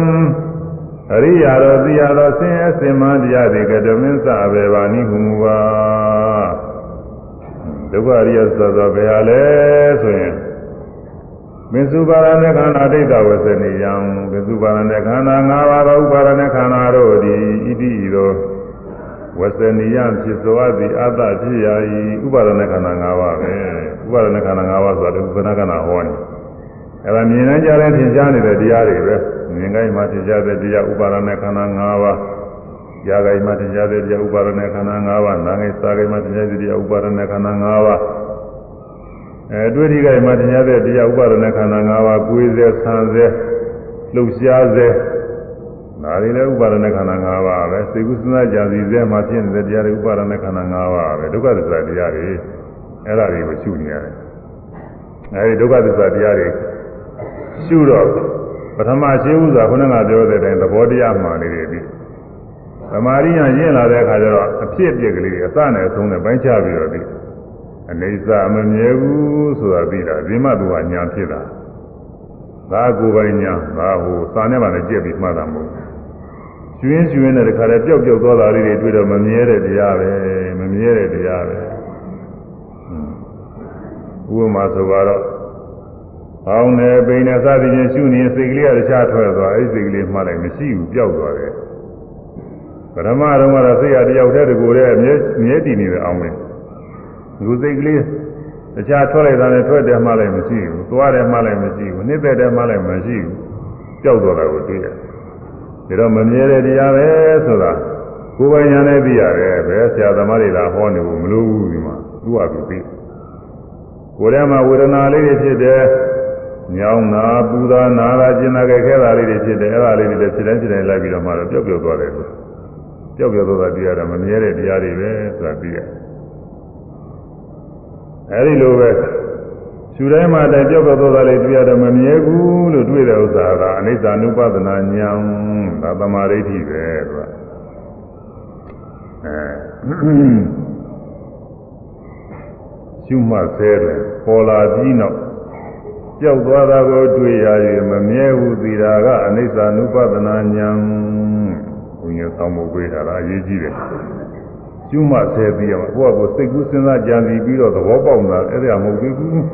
အရိယာတော်သိရတော်ဆင်းရဲစင်မှတရားတွေကဓမ္မစအဘေဘာနိဟုမူပါဒုက္ခရိယဆိုသောဘယ်ဟာလဲဆိုရင်မစ္စုပါရဏေခန္ဓာဒိဋ္ဌဝဆနေယံမစ္စုပါရဏေခန္ဓာ၅ပါးသောဥပါရဏေခန္ဓာတို့သည်ဣတိရောဝဆနေယဖြစ်စွာသည်အတ္တဖြစ်ရာဤဥပါရဏေခန္ဓာ၅ပါးပဲဥပါရဏေခန္ဓာ၅ပါးဆိုတာဥပ္ပနာခန္ဓာဟောနေတယ် အဲဒါမြင်နိုင်ကြတဲ့သင်ကြားနေတဲ့တရားတွေပဲမြင်ကိုင်းမှာသင်ကြားတဲ့တရားဥပါဒနဲ့ခန္ဓာ၅ပါးကြားကိုင်းမှာသင်ကြားတဲ့တရားဥပါဒနဲ့ခန္ဓာ၅ပါးနားကိုင်းစားကိုင်းမှာသင်ကြားတဲ့တရားဥပါဒနဲ့ခန္ဓာ၅ပါးအဲတွေ့ထိကိုင်းမှာသင်ကြားတဲ့တရားဥပါဒနဲ့ခန္ဓာ၅ပါးကိုယ်စေဆံစေလှုပ်ရှားစေဒါတွေလည်းဥပါဒနဲ့ခန္ဓာ၅ပါးပဲစေကုသနာကြာစီစေမှာဖြစ်နေတဲ့တရားတွေဥပါဒနဲ့ခန္ဓာ၅ပါးပဲဒုက္ခသစ္စာတရားတွေအဲ့ဒါတွေကိုရှုနေရတယ်အဲဒီဒုက္ခသစ္စာတရားတွေ ရှုတော့ပထမရှိဥစွာခုနကပြောတဲ့အတိုင်းသဘောတရားမှန်နေတယ်ပြီသမာဓိညာရင့်လာတဲ့အခါကျတော့အဖြစ်အပျက်ကလေးအစနဲ့အဆုံးနဲ့ပိုင်းခြားပြီးတော့ဒီအနေစာမမြဲဘူးဆိုတာသိတာဒီမှသူကညာဖြစ်တာဒါကိုယ်ပိုင်ညာဒါဟိုစာနဲ့မှလည်းကြက်ပြီးမှတ်တာမဟုတ်ကျွင်းကျွင်းနဲ့တခါတည်းပျောက်ပျောက်သွားတာလေးတွေတွေ့တော့မမြဲတဲ့တရားပဲမမြဲတဲ့တရားပဲဥပမာဆိုတော့ အောင်းနေပိန်နဲ့စသည်ဖြင့်ရှုနေစိတ်ကလေးကတခြားထွက်သွားအဲ့ဒီစိတ်ကလေးမှတ်လိုက်မရှိဘူးပျောက်သွားတယ်ပရမတော့ကတော့စိတ်ရတယောက်တည်းတကူတည်းမြဲမြဲတည်နေတယ်အောင်မယ်လူစိတ်ကလေးတခြားထွက်လိုက်တာနဲ့ထွက်တယ်မှလည်းမရှိဘူးသွားတယ်မှလည်းမရှိဘူးနှိမ့်သက်တယ်မှလည်းမရှိဘူးပျောက်သွားတာကိုတွေ့ရတယ်ဒါတော့မမြဲတဲ့တရားပဲဆိုတာကိုယ်ပိုင်ညာနဲ့သိရတယ်ဘယ်ဆရာသမားတွေလာဟောနေဘူးမလို့ဘူးဒီမှာသူ့ဟာသူသိကိုယ်ထဲမှာဝေဒနာလေးတွေဖြစ်တယ် ညောင်းတာပူတာနာတာကျင်တာကြဲခဲတာလေးတွေဖြစ်တယ်အဲ့ဒါလေးတွေဖြစ်တိုင်းဖြစ်တိုင်းလိုက်ပြီးတော့မှတော့ပျောက်ပျောက်သွားတယ်လို့ပျောက်ပျောက်သွားတာတွေ့ရတယ်မမြဲတဲ့တရားတွေပဲဆိုတာသိရတယ်အဲဒီလိုပဲရှူတိုင်းမှာတိုင်ပြောက်ပြောက်သွားတာလေးတွေ့ရတယ်မမြဲဘူးလို့တွေ့တဲ့ဥစ္စာကအနိစ္စ ानु ပဒနာဉာဏ်ဒါသမာဓိဋ္ဌိပဲသူကအဲရှုမှတ်ဆဲတယ်ပေါ်လာပြီးနောက် ကြောက်သွားတာကိုတွေ့ရရင်မမြဲဘူးသီတာကအနိစ္စ ानु ပဒနာဉာဏ်ဘုရားဆောင်းဖို့ပြေးတာလားအရေးကြီးတယ်ကျွမှဆဲပြီးရမှာကိုယ့်ကိုစိတ်ကူးစဉ်းစားကြံစီပြီးတော့သဘောပေါက်တာအဲ့ဒါမဟုတ်သေးဘူး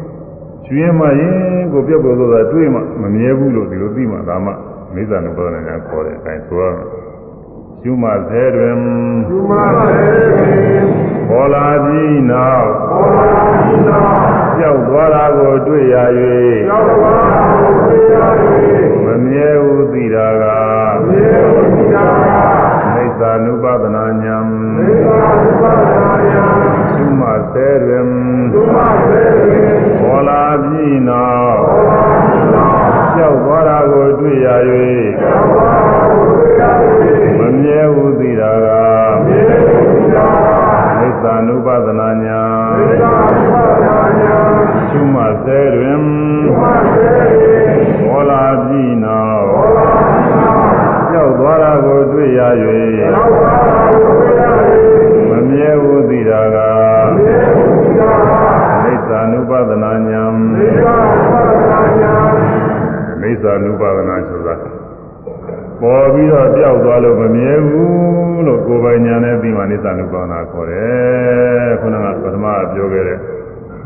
ကျွင်းမှရင်ကိုပြတ်ပေါ်သွားတာတွေးမှမမြဲဘူးလို့ဒီလိုသိမှဒါမှမိစ္ဆာနုပဒနာညာခေါ်တဲ့အတိုင်းဆိုရမယ် ကျွမှဆဲတွင်ကျွမှဆဲတွင်ပေါ်လာပြီးနောက်ပေါ်လာပြီးနောက်ကြောက်သွားတာကိုတွေ့ရ၍ကြောက်သွားတာကိုတွေ့ရ၍မမြဲဘူးသိတာကမမြဲဘူးသိတာကသာနုပဒနာညာသေသာနုပဒနာညာသုမဆဲတွင်သုမဆဲတွင်ဘောလာပြီးနောက်ဘောလာပြီးနောက်ကြောက်သွားတာကိုတွေ့ရ၍ကြောက်သွားတာကိုတွေ့ရ၍ မမြဲဘူးသိတာကမမြဲဘူးသိတာကသေသာနုပဒနာညာသေသာနုပဒနာညာသုမဆဲတွင်သုမဆဲတွင်ဘောလာပြီးနောက်ဘောလာပြီးနောက်ကြောက်သွားတာကိုတွေ့ရ၍မမြဲဘူးသိတာကမိစ္ဆာနုပဒနာညာမိစ္ဆာနုပဒနာဆိုတာ ပေါ်ပြီးတော့ကြောက်သွားလို့မမြဲဘူးလို့ကိုယ်ပိုင်ညာနဲ့ပြီးမှနိစ္စနုပဒနာခေါ်တယ်ခုနကပထမပြောခဲ့တဲ့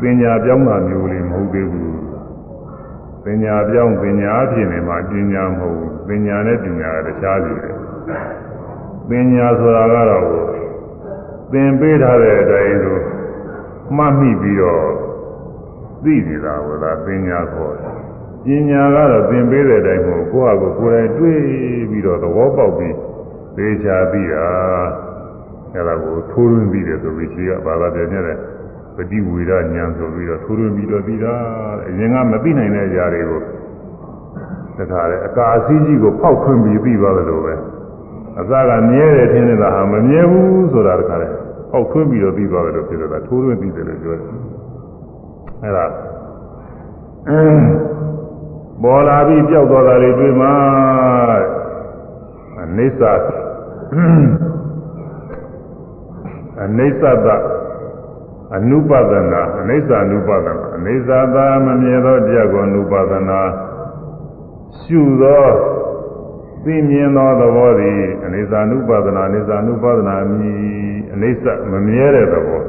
ပညာပြောင်းတာမျိုးလေးမဟုတ်သေးဘူးပညာပြောင်းပညာအဖြစ်နေမှာပညာမဟုတ်ဘူးပညာနဲ့ပညာကတခြားစီတယ်ပညာဆိုတာကတော့သင်ပေးထားတဲ့အတိုင်းလိုမှတ်မိပြီးတော့သိနေတာကဒါပညာခေါ်တယ် ပညာကတော့သင်ပေးတဲ့အတိုင်းမဟုတ်ကိုယ့်ဟာကိုယ်ကိုယ်တိုင်တွေးပြီးတော့သဘောပေါက်ပြီးသိချာသိတာအဲ့ဒါကိုထိုးရင်းပြီးတယ်ဆိုပြီးရှိကဘာသာပြန်နေတဲ့ပฏิဝေဒဉာဏ်ဆိုပြီးတော့ထိုးထွင်းပြီးတော့ပြီးတာအရင်ကမသိနိုင်တဲ့ຢာတွေကိုတခါလေအကာအစည်းကြီးကိုဖောက်ထွင်းပြီးပြီးသွားတယ်လို့ပဲအစကမြဲတယ်ထင်နေတာဟာမမြဲဘူးဆိုတာတခါလေဖောက်ထွင်းပြီးတော့ပြီးသွားတယ်လို့ဖြစ်တော့ထိုးထွင်းပြီးတယ်လို့ပြောတယ်အဲဒါ ပေါ်လာပြီးပျောက်သွားတာတွေတွေ့မှာအနိစ္စအနိစ္စတအနုပဒနာအနိစ္စအနုပဒနာအနိစ္စသာမမြဲသောတရားကိုအနုပဒနာရှုသောသိမြင်သောသဘောသည်အနိစ္စအနုပဒနာအနိစ္စအနုပဒနာမြည်အနိစ္စမမြဲတဲ့သဘော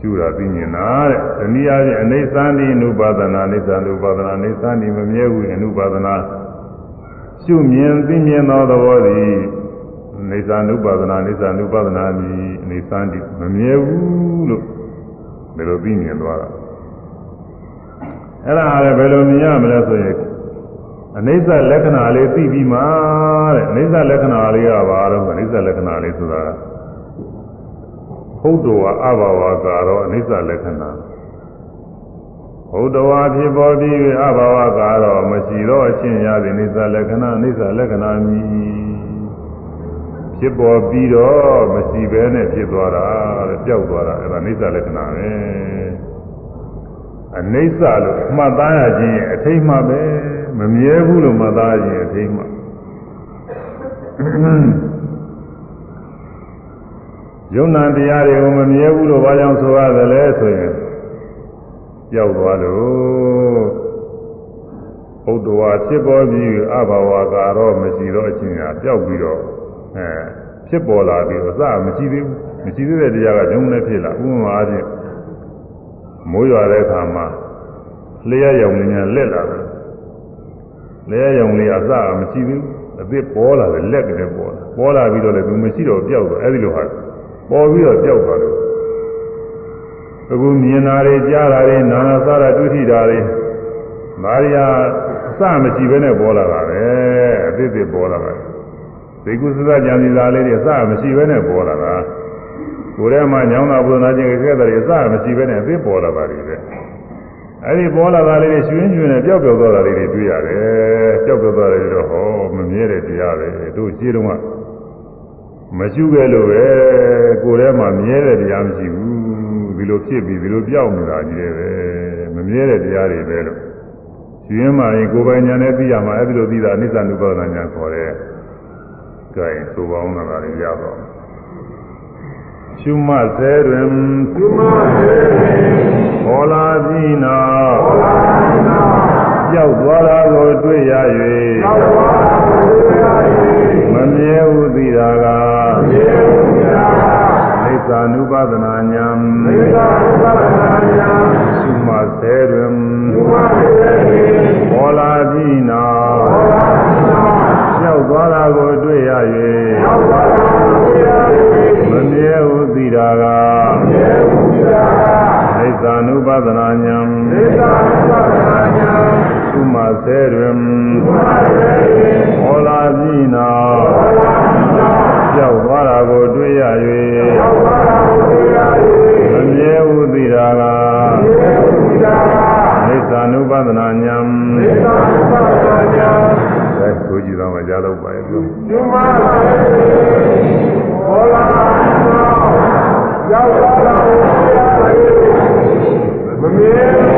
ရှုတာသိမြင်တာတဲ့ဒီနည်းအားဖြင့်အနိစ္စန္တိအနုပဒနာအနိစ္စအနုပဒနာအနိစ္စန္တိမမြဲဘူးအနုပဒနာရှုမြင်သိမြင်သောသဘောသည်နေသာနုပါဒနာနေသာနုပါဒနာမြည်အနေသန်းတိမမြဲဘူးလို့ဘယ်လိုသိမြင်သွားတာအဲ့ဒါလည်းဘယ်လိုမြင်ရမလဲဆိုရင်အနိစ္စလက္ခဏာလေးသိပြီးမှတဲ့အနိစ္စလက္ခဏာလေးကဘာတော့အနိစ္စလက္ခဏာလေးဆိုတာ ဟုတ်တော်အဘဝကာရောအနိစ္စလက္ခဏာဟုတ်တော်ဖြစ်ပေါ်ပြီးအဘဝကာရောမရှိတော့အချင်းရသည်အနိစ္စလက္ခဏာအနိစ္စလက္ခဏာမြည်ဖြစ်ပေါ်ပြီးတော့မရှိဘဲနဲ့ဖြစ်သွားတာတဲ့ပျောက်သွားတာအဲ့ဒါအိဋ္ဌလက္ခဏာပဲအနိစ္စလို့မှတ်သားရခြင်းအထိတ်မှပဲမမြဲဘူးလို့မှတ်သားခြင်းအထိတ်မှ ယုံနာတရားတွေကိုမမြဲဘူးလို့ဘာကြောင့်ဆိုရသလဲဆိုရင်ကြောက်သွားလို့ဘုဒ္ဓဝါဖြစ်ပေါ်ပြီးအဘဝကာတော့မရှိတော့အချင်းညာပျောက်ပြီးတော့အဲဖြစ်ပေါ်လာပြီးတော့အစမရှိသေးဘူးမရှိသေးတဲ့တရားကယုံနဲ့ဖြစ်လာဥပမာအားဖြင့်မိုးရွာတဲ့အခါမှာလျှက်ရောင်လေးများလက်လာတယ်လျှက်ရောင်လေးအစမရှိသေးဘူးအသစ်ပေါ်လာတယ်လက်ကလေးပေါ်လာပေါ်လာပြီးတော့လည်းသူမရှိတော့ပျောက်တော့အဲဒီလိုဟာ ပေါ်ပြီးတော့ပျောက်သွားတယ်အခုမြင်တာတွေကြားတာတွေနာနာစားတာတွေ့ထိတာတွေမာရိယာအစမရှိဘဲနဲ့ပေါ်လာတာပဲအသစ်သစ်ပေါ်လာတာသိကုသဇကြံစီစာလေးတွေအစမရှိဘဲနဲ့ပေါ်လာတာကိုယ်ထဲမှာညောင်းတာဘုရားချင်းခဲ့တဲ့တွေအစမရှိဘဲနဲ့အသစ်ပေါ်လာတာတွေပဲအဲဒီပေါ်လာတာလေးတွေရှင်ရှင်နဲ့ပျောက်ပျောက်သွားတာလေးတွေတွေ့ရတယ်ပျောက်ပျောက်သွားတယ်တော့ဟောမမြဲတဲ့တရားပဲတို့ရှိတုန်းက မရှိခဲ့လို့ပဲကိုယ်ထဲမှာမြဲတဲ့တရားမရှိဘူးဒီလိုဖြစ်ပြီးဒီလိုပြောက်နေတာကြီးတယ်ပဲမမြဲတဲ့တရားတွေပဲလို့ရှင်မှရင်ကိုယ်ပိုင်ညာနဲ့သိရမှာအဲဒီလိုသိတာအနိစ္စနုပါဒညာခေါ်တယ်။ကြိုင်ဆိုပေါင်းတာလည်းရပါဘူး။ရှုမှတ်စေတွင်သုမသေရေဟောလာပြီးနာဟောလာနာကြောက်သွားတာကိုတွေ့ရသော၍ဝါသေရာယေမ မြဲဟုသိတာကယေဝိယာအိသနုပဒနာညာသေသာသဗ္ဗနာယံရှုမှတ်စေတွင်သုမသေရေဟောလာပြီးနာဟောလာနာကြောက်သွားတာကိုတွေ့ရသောဝါသေရာယေ၍မမြဲဟုသိတာကယေဝိယာအိသနုပဒနာညာသေသာသဗ္ဗနာ ယံရှုမှတ်စေတွင်သုမသေရေဟောလာပြီးနာဟောလာနာကြောက်သွားတာကိုတွေ့ရသော၍ဝါသေရာယေမမြဲဟုသိတာကယေဝိယာအိသနုပဒနာညာသေသာသဗ္ဗနာယံအဲဆိုကြည့်တော့မကြားတော့ပါရဲ့ပြောသုမသေရေဟောလာနာရောက်လာတာသေရာယေမမြဲ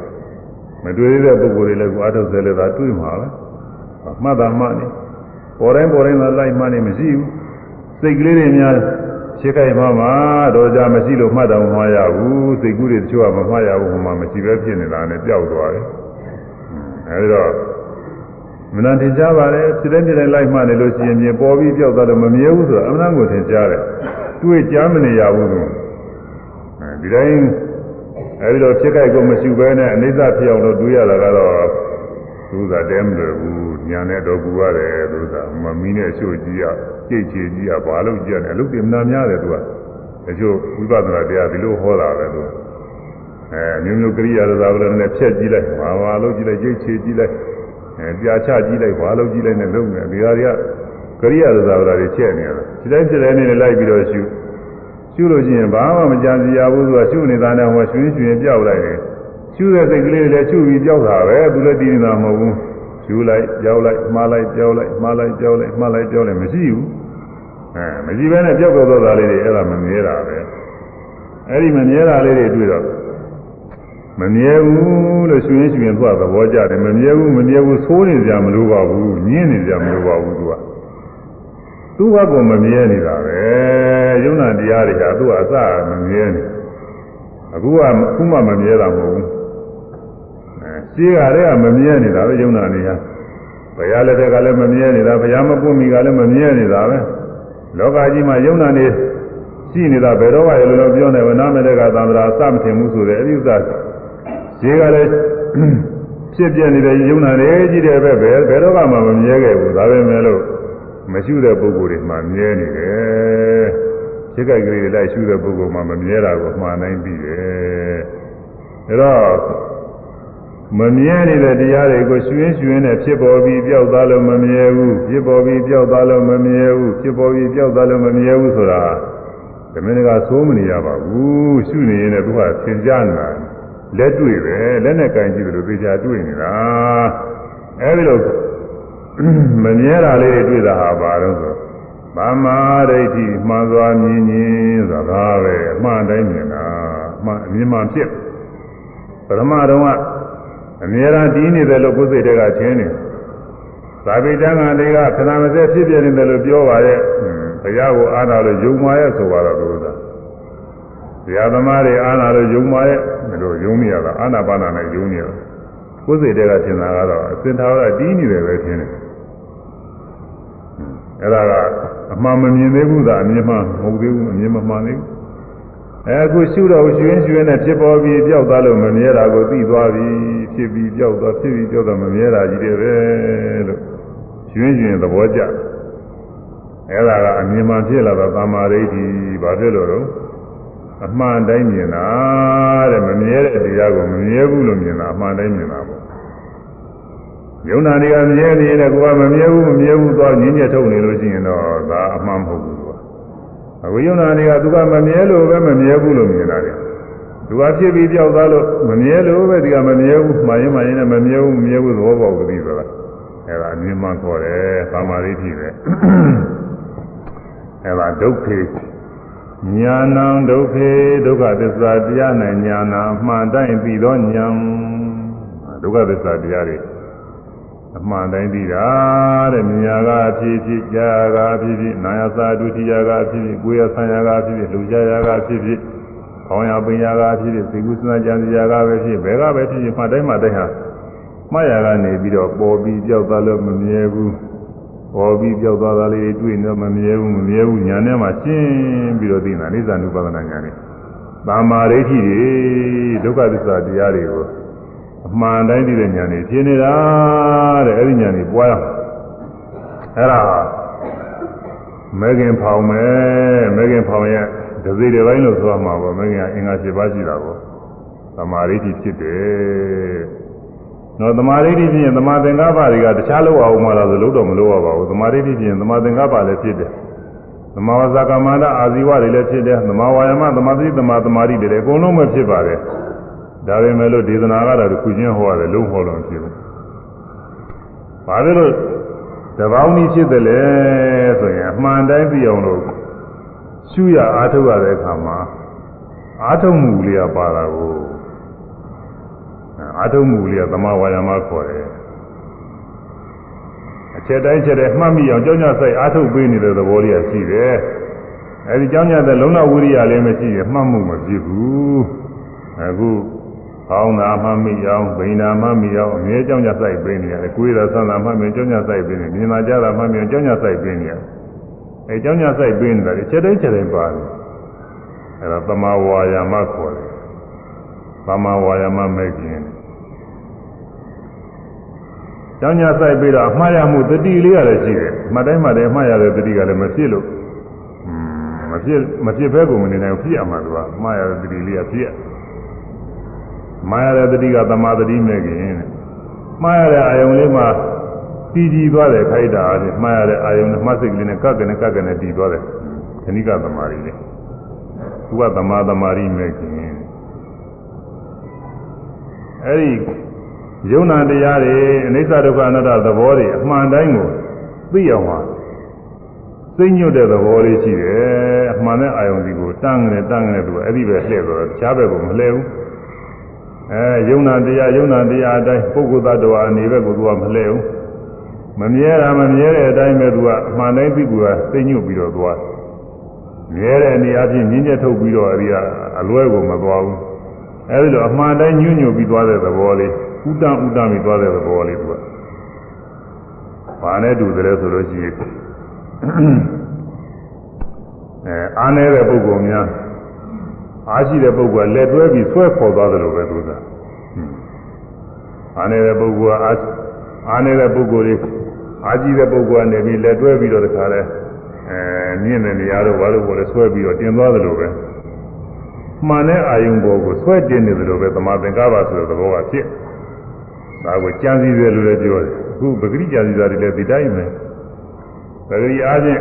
ပါပဲမတွေ့သေးတဲ့ပုဂ္ဂိုလ်တွေလည်းကိုအထုပ်ဆဲလည်းသာတွေ့မှာပဲမှတ်တာမှတ်နေပေါ်တိုင်းပေါ်တိုင်းသာလိုက်မှတ်နေမရှိဘူးစိတ်ကလေးတွေများရှင်းခိုင်မှမှာတော့ကြမရှိလို့မှတ်တော့မှားရဘူးစိတ်ကူးတွေတချို့ကမမှားရဘူးဟိုမှာမရှိပဲဖြစ်နေတာနဲ့ပျောက်သွားတယ်အဲဒီတော့မနတင်ကြပါလေဖြစ်တဲ့ဖြစ်တဲ့လိုက်မှနေလို့ရှိရင်ပြင်ပေါ်ပြီးပြောက်သွားတော့မမြဲဘူးဆိုတာအမှန်ကိုထင်ရှားတယ်တွေ့ကြားမနေရဘူးသူအဲဒီတိုင်း အဲဒီတော့ဖြစ်ကြိုက်ကိုမရှိဘဲနဲ့အနိစ္စဖြစ်အောင်လို့တွေးရတာကတော့သူသာတဲမလွယ်ဘူးညာနဲ့တော့ကူရတယ်သူသာမမီးနဲ့ရှို့ကြည့်ရကြိတ်ချေကြည့်ရဘာလို့ကြည့်ရတယ်အလုပ်တွေမနာများတယ်သူကတချို့ဝိပဿနာတရားဒီလိုဟောတာပဲသူကအဲမျိုးမျိုးကရိယာသဘာဝလည်းနဲ့ဖြတ်ကြည့်လိုက်ဘာဘာလို့ကြည့်လိုက်ကြိတ်ချေကြည့်လိုက်အဲပြာချကြည့်လိုက်ဘာလို့ကြည့်လိုက်နဲ့လုံးနေဒီဟာတွေကကရိယာသဘာဝတွေချက်နေရတာဒီတိုင်းဒီတိုင်းနဲ့လိုက်ပြီးတော့ရှု ရှုလို့ရှိရင်ဘာမှမကြံစီရဘူးသူကရှုနေတာနဲ့ဟောရွှင်ရွှင်ပြောက်လိုက်တယ်ရှုတဲ့စိတ်ကလေးလည်းရှုပြီးပြောက်တာပဲသူလည်းတည်နေတာမဟုတ်ဘူးရှုလိုက်ပြောက်လိုက်မှားလိုက်ပြောက်လိုက်မှားလိုက်ပြောက်လိုက်မှားလိုက်ပြောက်လိုက်မရှိဘူးအဲမရှိဘဲနဲ့ပြောက်ပြောက်သွားတာလေးတွေအဲ့ဒါမမြဲတာပဲအဲ့ဒီမမြဲတာလေးတွေတွေ့တော့မမြဲဘူးလို့ရှင်ရှင်သူကသဘောကျတယ်မမြဲဘူးမမြဲဘူးသိုးနေကြမလို့ပါဘူးညင်းနေကြမလို့ပါဘူးသူက သူ့ဘက်ကမမြဲနေတာပဲယုံနာတရားတွေကသူ့အစမမြဲနေအခုကခုမှမမြဲတာမဟုတ်ဘူးအဲရှင်းရတဲ့ကမမြဲနေတာပဲယုံနာနေရဘုရားလက်ထက်ကလည်းမမြဲနေတာဘုရားမပွင့်မီကလည်းမမြဲနေတာပဲလောကကြီးမှာယုံနာနေရှိနေတာဘယ်တော့မှရလို့ပြောနေဝနာမတဲ့ကသံဃာအစမထင်ဘူးဆိုတဲ့အဥစ္စာဈေးကလည်းဖြစ်ပြနေတဲ့ယုံနာတွေကြီးတယ်ပဲဘယ်ဘယ်တော့မှမမြဲခဲ့ဘူးဒါပဲမဲ့လို့ မရှိတဲ့ပုဂ္ဂိုလ်တွေမှမြဲနေတယ်စိတ်ကကလေးတွေလိုက်ရှုတဲ့ပုဂ္ဂိုလ်မှမမြဲတာကိုမှားနိုင်ပြီတယ်ဒါတော့မမြဲနေတဲ့တရားတွေကိုရှုရင်းရှုရင်းနဲ့ဖြစ်ပေါ်ပြီးပျောက်သွားလို့မမြဲဘူးဖြစ်ပေါ်ပြီးပျောက်သွားလို့မမြဲဘူးဖြစ်ပေါ်ပြီးပျောက်သွားလို့မမြဲဘူးဆိုတာဓမင်းကသိုးမနေရပါဘူးရှုနေရင်လည်းသူကသင်ကြားနေတာလက်တွေ့ပဲလက်နဲ့ကင်ကြည့်တယ်လို့သိချာတွေ့နေတာအဲဒီလို မမြဲတာလေးတွေတွေ့တာဟာဘာလို့ဆိုဗမာဒိဋ္ဌိမှန်စွာမြင်ခြင်းဆိုတာပဲအမှန်တိုင်းမြင်တာအမှန်အမြင်မှန်ဖြစ်ပရမတုံးကအမြဲတမ်းတည်နေတယ်လို့ကိုယ်စိတ်တွေကထင်နေသာဝိတ္တငါတွေကခဏမစဲဖြစ်ပြနေတယ်လို့ပြောပါရဲ့ဘုရားကိုအားနာလို့ယုံမာရဲ့ဆိုတော့ဘုရားဘုရားသမားတွေအားနာလို့ယုံမာရဲ့မလို့ယုံနေရတာအာနာပါနာနဲ့ယုံနေရတာကိုယ်စိတ်တွေကထင်တာကတော့အစင်သာကတည်နေတယ်ပဲထင်တယ် အဲ့ဒါကအမှန်မမြင်သေးဘူးသာအမြင်မှမဟုတ်သေးဘူးအမြင်မမှန်သေးဘူးအဲအခုရှုတော့ရွှင်ရွှင်နဲ့ဖြစ်ပေါ်ပြီးပျောက်သွားလို့မမြဲတာကိုသိသွားပြီဖြစ်ပြီးပျောက်သွားဖြစ်ပြီးပျောက်သွားမမြဲတာကြီးတယ်ပဲလို့ရွှင်ရွှင်သဘောကျအဲ့ဒါကအမြင်မှဖြစ်လာတော့သမာဓိဋ္ဌိဘာဖြစ်လို့တော့အမှန်တိုင်းမြင်တာတဲ့မမြဲတဲ့တရားကိုမမြဲဘူးလို့မြင်တာအမှန်တိုင်းမြင်တာပေါ့ ယုံနာတွေကမြဲနေတယ်ကိုကမမြဲဘူးမမြဲဘူးသွားညင်းညက်ထုတ်နေလို့ရှိရင်တော့ဒါအမှန်မဟုတ်ဘူးကွာအခုယုံနာတွေကသူကမမြဲလို့ပဲမမြဲဘူးလို့မြင်တာလေသူကဖြစ်ပြီးကြောက်သွားလို့မမြဲလို့ပဲဒီကမမြဲဘူးမှားရင်မှားရင်လည်းမမြဲဘူးမမြဲဘူးသဘောပေါက်ပြီးဆိုတာအဲ့ဒါအမြင်မှခေါ်တယ်သမာဓိဖြစ်ပဲအဲ့ဒါဒုက္ခေညာဏံဒုက္ခေဒုက္ခသစ္စာတရား၌ညာဏအမှန်တိုင်းပြီးသောညာဒုက္ခသစ္စာတရားတွေ အမှန်တိုင်းသိတာတဲ့မြညာကအဖြစ်ဖြစ်ကြာကအဖြစ်ဖြစ်နာယသာဒုတိယကအဖြစ်ဖြစ်ကိုယ်ရဆံရကအဖြစ်ဖြစ်လူကြရကအဖြစ်ဖြစ်ခေါင်းရပင်ရကအဖြစ်ဖြစ်စေကုသနာကြံစီရကပဲဖြစ်ဘယ်ကပဲဖြစ်ဖြစ်မှတိုင်းမှတိုင်းဟာမှားရကနေပြီးတော့ပေါ်ပြီးပြောက်သွားလို့မမြဲဘူးပေါ်ပြီးပြောက်သွားတာလေးတွေ့နေတော့မမြဲဘူးမမြဲဘူးညာထဲမှာရှင်းပြီးတော့သိနေတာအိသနုပါဒနာညာနဲ့သာမာဒိဋ္ဌိတွေဒုက္ခသစ္စာတရားတွေကို အမှန်တိုင်းသိတဲ့ဉာဏ်นี่ဖြစ်နေတာတဲ့အဲ့ဒီဉာဏ်นี่ပွားရအဲ့ဒါမဲခင်ဖောင်မဲမဲခင်ဖောင်ရဲ့ဒဇိတွေပိုင်းလို့ဆိုရမှာပေါ့မဲခင်ကအင်္ဂါ၈ပါးရှိတာပေါ့သမာဓိတိဖြစ်တယ်နော်သမာဓိတိဖြစ်ရင်သမာသင်္ကပ္ပတွေကတခြားလောက်အောင်မှလားဆိုလို့တော့မလို့ရပါဘူးသမာဓိတိဖြစ်ရင်သမာသင်္ကပ္ပလည်းဖြစ်တယ်သမာဝဇ္ဇကမန္တအာဇီဝတွေလည်းဖြစ်တယ်သမာဝါယမသမာသတိသမာသမာဓိတွေလည်းအကုန်လုံးပဲဖြစ်ပါတယ် ဒါပေမဲ့လို့ဒေသနာကတော့တစ်ခုချင်းဟောရတယ်လုံးဟောလို့ဖြစ်ဘူး။ဘာလို့တပေါင်းကြီးဖြစ်တယ်လဲဆိုရင်အမှန်တိုင်းသိအောင်လို့ရှုရအားထုတ်ရတဲ့အခါမှာအားထုတ်မှုလေးကပါတာကိုအားထုတ်မှုလေးကသမာဝါယာမခေါ်တယ်။အချက်တိုင်းချက်တိုင်းမှတ်မိအောင်ကြောင်းကြဆိုင်အားထုတ်ပေးနေတဲ့သဘောလေးကရှိတယ်။အဲဒီကြောင်းကြတဲ့လုံလဝိရိယလေးမရှိရင်မှတ်မှုမဖြစ်ဘူး။အခု ကောင်းတာမှမိအောင်ဗိညာမှမိအောင်အမြဲကြောင်းကြဆိုင်ပေးနေရတယ်။ကိုယ်ရဆန္ဒမှမိကြောင်းကြဆိုင်ပေးနေမြင်လာကြတာမှမိကြောင်းကြဆိုင်ပေးနေရတယ်။အဲကြောင်းကြဆိုင်ပေးနေတာလေချက်တိုင်းချက်တိုင်းပါတယ်။အဲဒါသမာဝါယာမခေါ်တယ်။သမာဝါယာမမဲ့ခြင်းကြောင်းကြဆိုင်ပေးတော့အမှားရမှုတတိလေးရတယ်ရှိတယ်။မှတ်တိုင်းမှတ်တိုင်းအမှားရတဲ့တတိကလည်းမဖြစ်လို့မဖြစ်မဖြစ်ဘဲကိုမနေနိုင်ဖြစ်ရမှာသူကအမှားရတဲ့တတိလေးကဖြစ်ရ မှားရတဲ့တတိကသမာတတိမဲ့ခင်တဲ့မှားရတဲ့အာယုံလေးမှာတည်ကြည်သွားတယ်ခိုက်တာတဲ့မှားရတဲ့အာယုံနဲ့မှတ်စိတ်ကလေးနဲ့ကပ်ကနေကပ်ကနေတည်သွားတယ်ခဏိကသမာဓိလေသူကသမာသမာဓိမဲ့ခင်အဲ့ဒီယုံနာတရားတွေအနိစ္စဒုက္ခအနတ္တသဘောတွေအမှန်တိုင်းကိုသိအောင်ပါသိညွတ်တဲ့သဘောလေးရှိတယ်အမှန်နဲ့အာယုံစီကိုတန်းငယ်တန်းငယ်သူအဲ့ဒီပဲလှည့်သွားတော့တခြားဘက်ကိုမလှည့်ဘူး အဲယုံနာတရားယုံနာတရားအတိုင်းပုဂ္ဂိုလ်သတ္တဝါအနေဘက်ကိုသူကမလှည့်ဘူးမမြဲတာမမြဲတဲ့အတိုင်းပဲသူကအမှန်တိုင်းသိကူကသိညွတ်ပြီးတော့သွားမြဲတဲ့အနေအချင်းမြင်းချက်ထုတ်ပြီးတော့အဲဒီကအလွဲကိုမသွားဘူးအဲဒီလိုအမှန်တိုင်းညွညွတ်ပြီးသွားတဲ့သဘောလေးဥတ္တဥတ္တပြီးသွားတဲ့သဘောလေးသူကဘာနဲ့တူတယ်ဆိုလို့ရှိရင်အဲအားနေတဲ့ပုဂ္ဂိုလ်များ အားရှိတဲ့ပုဂ္ဂိုလ်ကလက်တွဲပြီးဆွဲခေါ်သွားတယ်လို့ပဲသူကအားနေတဲ့ပုဂ္ဂိုလ်ကအားအားနေတဲ့ပုဂ္ဂိုလ်တွေအားကြီးတဲ့ပုဂ္ဂိုလ်ကနေပြီးလက်တွဲပြီးတော့တခါလဲအဲမြင့်တဲ့နေရာတော့ဘာလို့ပေါ်လဲဆွဲပြီးတော့တင်သွားသလိုပဲမှန်တဲ့အာယုံပေါ်ကိုဆွဲတင်နေသလိုပဲသမာသင်္ကပ္ပဆိုတဲ့သဘောကဖြစ်ဒါကိုကြံစည်တယ်လို့လည်းပြောတယ်အခုပဂရိကြံစည်တာတွေလည်းဒီတိုင်းပဲပဂရိအားဖြင့်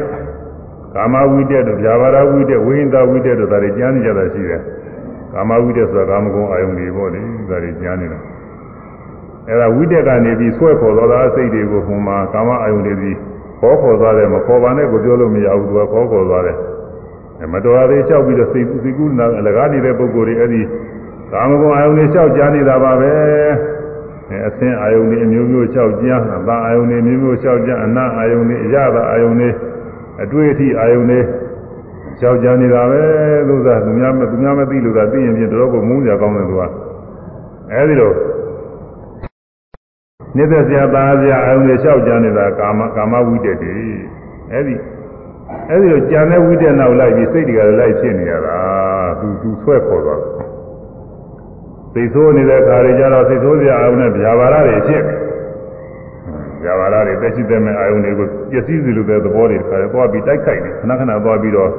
ကာမဝိတက်တို့ဗျာပါဒဝိတက်ဝိဟိတဝိတက်တို့ဒါတွေကြံစည်ကြတာရှိတယ်ကာမဝိတက်ဆိုတာကာမဂုဏ်အာယုံတွေပေါ့လေဒါတွေကြံနေတာအဲ့ဒါဝိတက်ကနေပြီးဆွဲခေါ်တော့တာစိတ်တွေကိုဟိုမှာကာမအာယုံတွေပြီးခေါ်ခေါ်သွားတယ်မခေါ်ပါနဲ့ကိုပြောလို့မရဘူးသူကခေါ်ခေါ်သွားတယ်မတော်သေးလျှောက်ပြီးတော့စိတ်စိတ်ကူးနာအလကားနေတဲ့ပုဂ္ဂိုလ်တွေအဲ့ဒီကာမဂုဏ်အာယုန်တွေလျှောက်ကြားနေတာပါပဲအဲအသင်အာယုန်တွေအမျိုးမျိုးလျှောက်ကြားအသာအာယုန်တွေမျိုးမျိုးလျှောက်ကြားအနာအာယုန်တွေအရသာအာယုန်တွေ အတွေ့အထိအာယုန်တွေလျှောက်ကြားနေတာပဲလို့သာသူများမသူများမသိလို့သာသိရင်ပြင်တော့ကိုမုန်းကြကောင်းတယ်သူကအဲဒီလိုနေတဲ့စရာသားစရာအာယုန်တွေလျှောက်ကြားနေတာကာမကာမဝိတ္တတွေအဲဒီအဲဒီတော့ကြံတဲ့ဝိတ္တနောက်လိုက်ပြီးစိတ်တွေကလိုက်ဖြစ်နေရတာသူသူဆွဲခေါ်သွားစိတ်ဆိုးနေတဲ့ခါတွေကျတော့စိတ်ဆိုးစရာအာယုန်နဲ့ဗျာပါရတွေဖြစ် ဗျာပါရတွေတက်ရှိတဲ့မဲ့အာယုန်တွေကိုပျက်စီးစီလိုတဲ့သဘောတွေခါတွေသွားပြီးတိုက်ခိုက်နေခဏခဏသွားပြီးတော့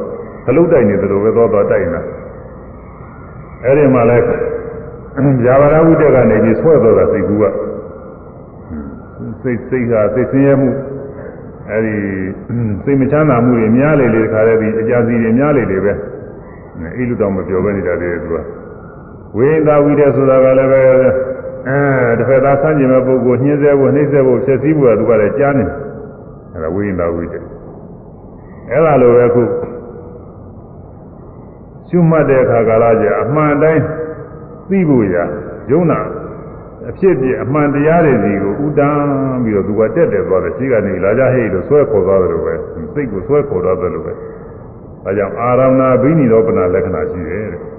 ခလုတ်တိုက်နေသလိုပဲသွားသွားတိုက်နေတာအဲဒီမှာလဲဗျာပါရဝိတ္တကနေပြီးဆွဲသွားတာစိတ်ကူကစိတ်စိတ်ကစိတ်ဆင်းရဲမှုအဲဒီစိတ်မချမ်းသာမှုတွေများလေလေတခါတည်းဒီအကြစီတွေများလေလေပဲအဲလူတော်မပြောဘဲနေတာလေသူကဝိသဝိတဲ့ဆိုတာကလည်းပဲ အဲတစ်ဖက်သားဆန်းကျင်မဲ့ပုဂ္ဂိုလ်ညှင်းဆဲဖို့နှိမ့်ဆဲဖို့ဖြစ်စည်းဖို့ကသူကလည်းကြားနေအဲဒါဝိသဝိတဲ့အဲဒါလိုပဲခုရှုမှတ်တဲ့အခါကာလကျအမှန်တိုင်းသိဖို့ရယုံနာအဖြစ်ပြအမှန်တရားတွေစီကိုဥတန်းပြီးတော့သူကတက်တယ်သွားတယ်ရှိကနေလာကြဟိတ်လို့ဆွဲခေါ်သွားတယ်လို့ပဲစိတ်ကိုဆွဲခေါ်သွားတယ်လို့ပဲဒါကြောင့်အာရမဏဘိနိရောပနာလက္ခဏာရှိတယ်တဲ့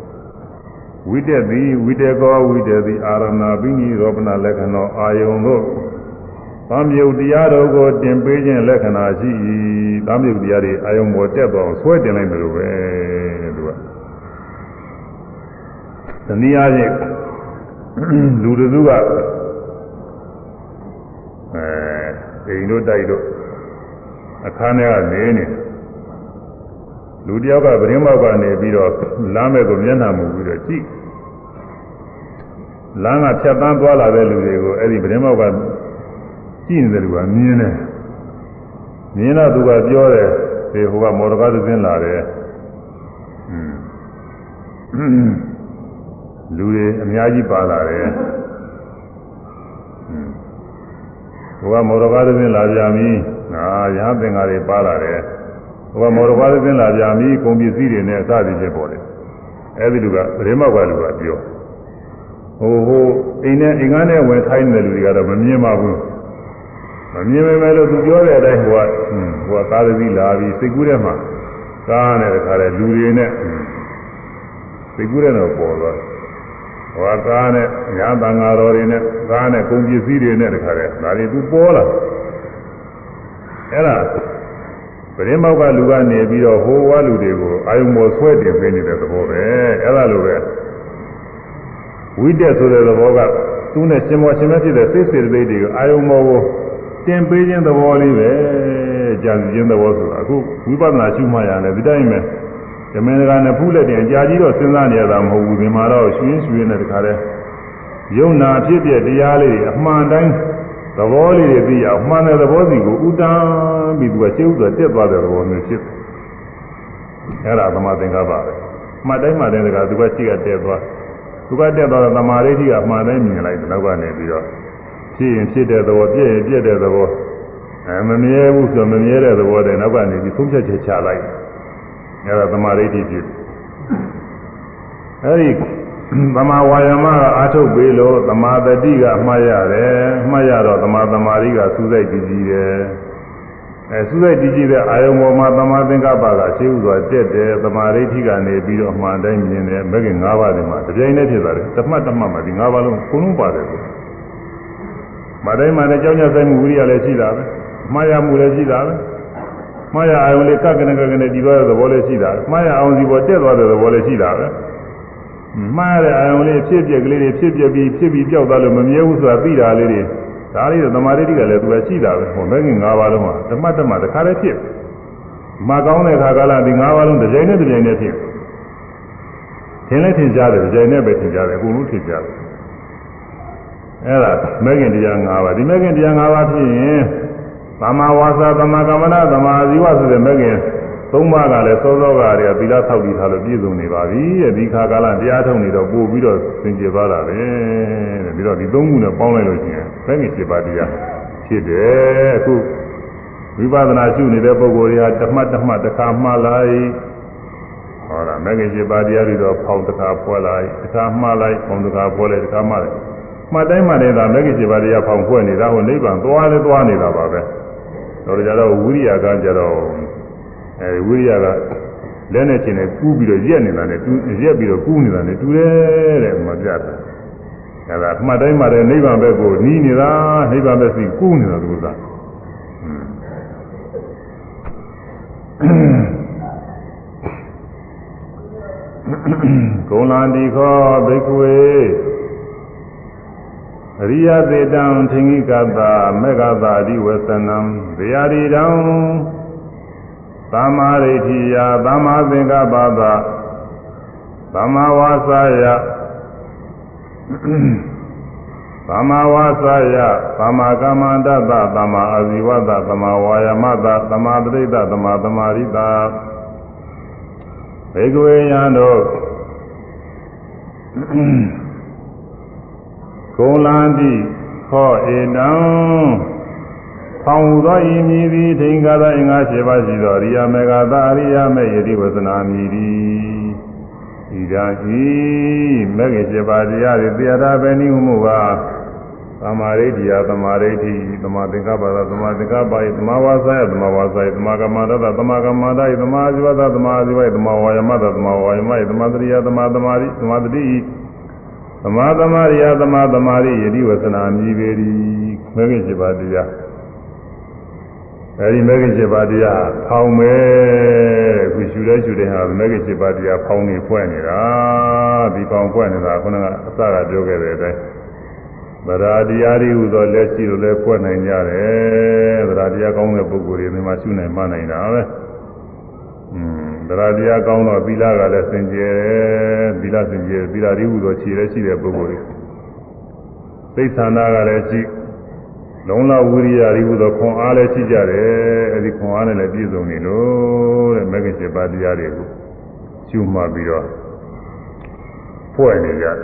ဝိတက်သည်ဝိတေကောဝိတေသည်အာရမဏဘိနိရောပနာလက္ခဏာအာယုံတို့သံယုတ်တရားတော်ကိုတင်ပေးခြင်းလက္ခဏာရှိ၏သံယုတ်တရားတွေအာယုံပေါ်တက်သွားအောင်ဆွဲတင်လိုက်တယ်လို့ပဲသူကတနည်းအားဖြင့်လူတစုကအဲအိမ်တို့တိုက်တို့အခန်းထဲကနေနေ လူတယောက်ကပရင်းမောက်ကနေပြီးတော့လမ်းမဲ့ကိုမျက်နှာမူပြီးတော့ကြည့်လမ်းကဖြတ်တန်းသွားလာတဲ့လူတွေကိုအဲ့ဒီပရင်းမောက်ကကြည့်နေတဲ့လူကမြင်တယ်မြင်တော့သူကပြောတယ်ဒီဟိုကမော်တော်ကားသင်းလာတယ်อืมလူတွေအများကြီးပါလာတယ်ဟိုကမော်တော်ကားသင်းလာကြပြီငါရဟန်းသင်္ကားတွေပါလာတယ် ဟိုကမော်တော်ကားသင်းလာကြပြီကုန်ပစ္စည်းတွေနဲ့အစသည်ဖြစ်ပေါ်တယ်အဲဒီလူကဗရေမောက်ကလူကပြောဟိုဟိုအိမ်နဲ့အိမ်ကားနဲ့ဝင်ထိုင်းတဲ့လူတွေကတော့မမြင်ပါဘူးမမြင်ပေမဲ့လို့သူပြောတဲ့အတိုင်းဟိုကဟိုကကားသီးလာပြီးစိတ်ကူးထဲမှာကားနဲ့တခါလေလူတွေနဲ့စိတ်ကူးထဲတော့ပေါ်သွားတယ်ဟောကားနဲ့ညာတန်ဃာတော်တွေနဲ့ကားနဲ့ကုန်ပစ္စည်းတွေနဲ့တခါတည်းဒါတွေသူပေါ်လာအဲ့ဒါ ပရင်းမောက်ကလူကနေပြီးတော့ဟိုဝါလူတွေကိုအာယုံပေါ်ဆွဲတင်ပေးနေတဲ့သဘောပဲအဲ့ဒါလိုပဲဝိတက်ဆိုတဲ့သဘောကသူနဲ့ရှင်မောရှင်မဖြစ်တဲ့စိတ်စေတသိက်တွေကိုအာယုံပေါ်ကိုတင်ပေးခြင်းသဘောလေးပဲကြာစီခြင်းသဘောဆိုတာအခုဝိပဿနာရှုမှရတယ်ဒီတိုင်းပဲဓမင်းကနဲ့ဖူးလက်တင်ကြာကြီးတော့စဉ်းစားနေရတာမဟုတ်ဘူးဒီမှာတော့ရွှင်းရွှင်းနဲ့တခါတည်းယုံနာဖြစ်ပြတရားလေးအမှန်တိုင်း သဘောလေးတွေသိအောင်မှန်တဲ့သဘောစီကိုဥတန်းပြီးသူကရှင်းဥစွာတက်သွားတဲ့သဘောမျိုးဖြစ်အဲ့ဒါသမာသင်္ကပ္ပပဲမှတ်တိုင်းမှတ်တိုင်းတခါသူကရှိကတက်သွားသူကတက်သွားတော့သမာဓိဋ္ဌိကအမှန်တိုင်းမြင်လိုက်တော့ကနေပြီးတော့ဖြစ်ရင်ဖြစ်တဲ့သဘောပြည့်ရင်ပြည့်တဲ့သဘောအဲမမြဲဘူးဆိုမမြဲတဲ့သဘောတည်းနောက်ကနေပြီးသုံးချက်ချက်ချလိုက်အဲဒါသမာဓိဋ္ဌိဖြစ်အဲဒီ သမာဝါယာမကအာထုတ်ပေးလို့သမာတတိကမှားရတယ်မှားရတော့သမာသမာဓိကစူးစိုက်ကြည့်ကြည့်တယ်အဲစူးစိုက်ကြည့်ကြည့်တဲ့အာယုံပေါ်မှာသမာသင်္ကပ္ပကရှင်းဥစွာတက်တယ်သမာဓိဋ္ဌိကနေပြီးတော့အမှန်တိုင်းမြင်တယ်မဂ္ဂင်၅ပါးတွေမှာတပြိုင်တည်းဖြစ်သွားတယ်တမတ်တမတ်မှာဒီ၅ပါးလုံးကိုလုံးပါတယ်ကိုမတိုင်းမှာလည်းကြောင်းကြဆိုင်မှုဝိရိယလည်းရှိတာပဲမှားရမှုလည်းရှိတာပဲမှားရအောင်လေးကကနကကနဲ့ဒီသွားတဲ့သဘောလေးရှိတာမှားရအောင်စီပေါ်တက်သွားတဲ့သဘောလေးရှိတာပဲ မှားရတဲ့အာယုံလေးဖြစ်ပြက်ကလေးတွေဖြစ်ပြက်ပြီးဖြစ်ပြီးပြောက်သွားလို့မမြဲဘူးဆိုတာသိတာလေးတွေဒါလေးတော့သမာဓိတိကလည်းသူကရှိတာပဲဟောမဂ္ဂင်၅ပါးလုံးမှာဓမ္မတမတခါလေးဖြစ်မှကောင်းတဲ့ခါကလာဒီ၅ပါးလုံးတစ်ကြိမ်နဲ့တစ်ကြိမ်နဲ့ဖြစ်ထင်လဲထင်ရှားတယ်တစ်ကြိမ်နဲ့ပဲထင်ရှားတယ်အကုန်လုံးထင်ရှားတယ်အဲ့ဒါမဲခင်တရား၅ပါးဒီမဲခင်တရား၅ပါးဖြစ်ရင်သမ္မာဝါစာသမ္မာကမ္မနာသမ္မာဇီဝဆိုတဲ့မဲခင် သုံးပါးကလည်းစောစောကတည်းကသီလဆောက်တည်ထားလို့ပြည့်စုံနေပါပြီတဲ့ဒီခါကာလတရားထုံနေတော့ပို့ပြီးတော့သင်ကျေသွားတာပဲတဲ့ပြီးတော့ဒီသုံးခုနဲ့ပေါင်းလိုက်လို့ရှိရင်မဲခင်7ပါးတရားဖြစ်တယ်အခုဝိပဿနာရှုနေတဲ့ပုဂ္ဂိုလ်တွေကတမတ်တမတ်တစ်ခါမှလိုက်ဟောတာမဲခင်7ပါးတရားတွေတော့ဖောင်းတစ်ခါဖွဲလိုက်တစ်ခါမှလိုက်ဖောင်းတစ်ခါဖွဲလိုက်တစ်ခါမှလိုက်မှတ်တိုင်းမှတိုင်းသာမဲခင်7ပါးတရားဖောင်းဖွဲနေတာဟိုနိဗ္ဗာန်သွားလဲသွားနေတာပါပဲတော့ကြတော့ဝိရိယကကြတော့ အဲဝိရိယကလက်နဲ့ချင်းနဲ့ကူးပြီးတော့ရက်နေတာနဲ့တူရက်ပြီးတော့ကူးနေတာနဲ့တူတယ်တဲ့မပြတ်တာအဲဒါမှတ်တိုင်းမှတိုင်းနိဗ္ဗာန်ဘက်ကိုနီးနေတာနိဗ္ဗာန်ဘက်စီကူးနေတာသူကကုံလန္တိခောဘိက္ခဝေအရိယသေတံထင်္ဂိကတာမေဃတာအဓိဝဆနံဇေယရီတံ သမ္မာရိဋ္ဌိယသမ္မာသင်္ကပ္ပသသမ္မာဝါစာယသမ္မာဝါစာယသမ္မာကမ္မန္တသသမ္မာအာဇီဝတသမ္မာဝါယာမတသမ္မာပရိသသမ္မာသမာရိတဘေကဝေယံတို့ဂုံလန္တိခောဧတံ ဖောင်ဟူသောဤမည်သည်ထိင်္ဂသာအင်္ဂါ7ပါးရှိသောအရိယာမေဃသာအရိယာမေယတိဝသနာမည်သည်ဤသာဤမေဃ7ပါးတရားတွေတရားသာပဲနိမှုပါသမာဓိတရားသမာဓိတိသမာသင်္ကပ္ပသာသမာသင်္ကပ္ပယသမာဝါစာယသမာဝါစာယသမာကမ္မတသမာကမ္မတယသမာဇိဝတသမာဇိဝယသမာဝါယမတသမာဝါယမယသမာတရိယသမာသမာရိသမာတတိသမာသမာရိယသမာသမာရိယတိဝသနာမြည်ပေသည်မေဃ7ပါးတရား အဲဒီမေဃ၈ပါးတရားဖောင်းမယ်ခုရှူလဲရှူတဲ့ဟာမေဃ၈ပါးတရားဖောင်းနေဖွဲ့နေတာဒီဖောင်းဖွဲ့နေတာခုနကအစကပြောခဲ့တဲ့အတိုင်းဗရာတရားတွေဟူသောလက်ရှိလိုလဲဖွဲ့နိုင်ကြတယ်ဗရာတရားကောင်းတဲ့ပုဂ္ဂိုလ်တွေဒီမှာရှုနိုင်မှနိုင်တာပဲอืมဗရာတရားကောင်းတော့သီလကလည်းစင်ကြယ်သီလစင်ကြယ်သီလတွေဟူသောခြေလည်းရှိတဲ့ပုဂ္ဂိုလ်တွေသိသန္တာကလည်းရှိ လုံလဝိရိယဤဟုသောခွန်အားလည်းရှိကြတယ်အဲဒီခွန်အားနဲ့လည်းပြည့်စုံနေလို့တဲ့မဂ္ဂင်7ပါးတရားတွေကိုကျွမှတ်ပြီးတော့ဖွဲ့နေကြတယ်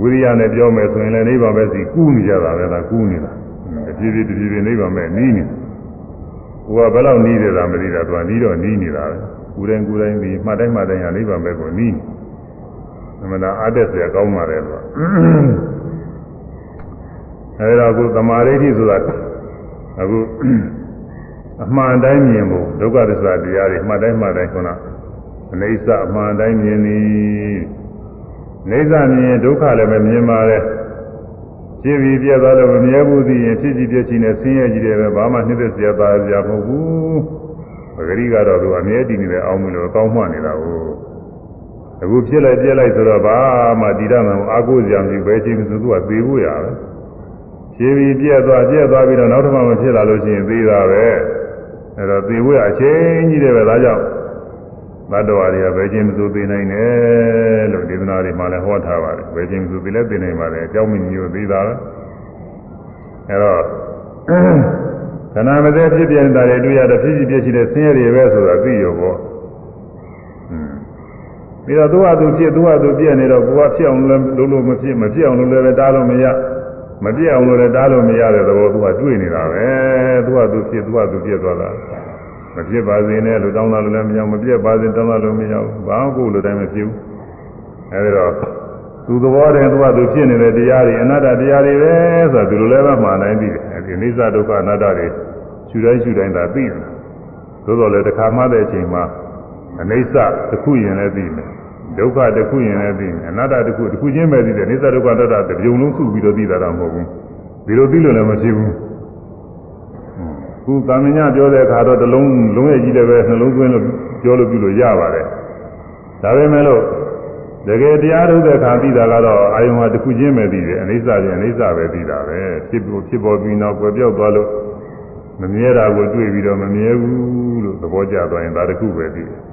ဝိရိယနဲ့ပြောမယ်ဆိုရင်လည်းနိဗ္ဗာန်ပဲစီကူးနေကြတာပဲလားကူးနေတာအပြည့်ပြည့်တပြည့်ပြည့်နိဗ္ဗာန်ပဲနီးနေကိုကဘယ်လောက်နီးတယ်လားမသိတာသူကနီးတော့နီးနေတာပဲကိုယ်တိုင်ကိုယ်တိုင်ဒီမှတ်တိုင်းမှတ်တိုင်းဟာနိဗ္ဗာန်ပဲကိုနီးနေမလားအားတက်စရာကောင်းပါတယ်ကွာ အဲဒါအခုသမာဓိဋ္ဌိဆိုတာအခုအမှန်တိုင်းမြင်ဖို့ဒုက္ခသစ္စာတရားတွေမှတ်တိုင်းမှတ်တိုင်းခုနအနေစအမှန်တိုင်းမြင်သည်နေသမြင်ဒုက္ခလည်းမမြင်ပါနဲ့ကြည့်ပြီးပြတ်သွားလို့မမြဲဘူးသိရင်ဖြစ်ကြည့်ပြချင်းနဲ့ဆင်းရဲကြည့်တယ်ပဲဘာမှနှိမ့်သက်စရာပါစရာမဟုတ်ဘူးပဂရိကတော့သူအမြဲတည်နေတယ်အောင်းမလို့ကောင်းမှနေတာကိုအခုဖြစ်လိုက်ပြက်လိုက်ဆိုတော့ဘာမှတည်ရမှာအာကိုစရာမရှိဘယ်ချိန်မှသူကသေဖို့ရပဲ ဖြည်းပြီးပြက်သွားပြက်သွားပြီးတော့နောက်တစ်ခါမှဖြစ်လာလို့ရှိရင်သေတာပဲအဲတော့သေဖို့ရအချိန်ကြီးတယ်ပဲဒါကြောင့်ဘတ်တော်တွေကဘယ်ချင်းမဆိုသိနိုင်တယ်လို့ဒေသနာတွေမှာလည်းဟောထားပါတယ်ဘယ်ချင်းမဆိုသိလဲသိနိုင်ပါတယ်အကြောင်းမျိုးသိတာပဲအဲတော့ခန္ဓာမသေးဖြစ်ပြနေတာတွေတွေ့ရတဲ့ဖြစ်စီပြရှိတဲ့ဆင်းရဲတွေပဲဆိုတာသိရောပေါ့ပြီးတော့သူ့ဟာသူဖြစ်သူ့ဟာသူပြည့်နေတော့ကိုယ်ကဖြစ်အောင်လည်းလုံးလို့မဖြစ်မဖြစ်အောင်လို့လည်းတားလို့မရ မပြည့်အောင်လို့လည်းတားလို့မရတဲ့သဘောသူကတွေ့နေတာပဲသူ့ဟာသူဖြစ်သူ့ဟာသူပြည့်သွားတာမပြစ်ပါစေနဲ့လို့တောင်းတာလို့လည်းမရဘူးမပြစ်ပါစေတောင်းတာလို့မရဘူးဘာမှကိုယ်လိုတိုင်းမဖြစ်ဘူးအဲဒီတော့သူသဘောတည်းသူကသူဖြစ်နေတဲ့တရားတွေအနတ္တတရားတွေပဲဆိုတာဒီလိုလည်းမမှန်နိုင်ပြီအဲဒီအိသဒုက္ခအနတ္တတွေရှုတိုင်းရှုတိုင်းသာသိတယ်သို့တော်လည်းတစ်ခါမှတဲ့အချိန်မှာအိသတစ်ခုရင်လည်းသိမယ် ဒုက္ခတစ်ခုရင်လည်းသိမယ်အနတ္တတစ်ခုတစ်ခုချင်းပဲသိတယ်အိသဒုက္ခအနတ္တတစ်ပြုံလုံးစုပြီးတော့သိတာတော့မဟုတ်ဘူးဒီလိုသိလို့လည်းမဖြစ်ဘူးခုသာမညပြောတဲ့အခါတော့တလုံးလုံးရဲ့ကြီးတယ်ပဲနှလုံးသွင်းလို့ပြောလို့ပြုလို့ရပါတယ်ဒါပေမဲ့လို့တကယ်တရားထုတ်တဲ့အခါသိတာကတော့အာယုံဟာတစ်ခုချင်းပဲသိတယ်အနိစ္စချင်းအနိစ္စပဲသိတာပဲဖြစ်ဖို့ဖြစ်ပေါ်ပြီးနောက်ွယ်ပြောက်သွားလို့မမြဲတာကိုတွေ့ပြီးတော့မမြဲဘူးလို့သဘောကျသွားရင်ဒါတခုပဲသိတယ်။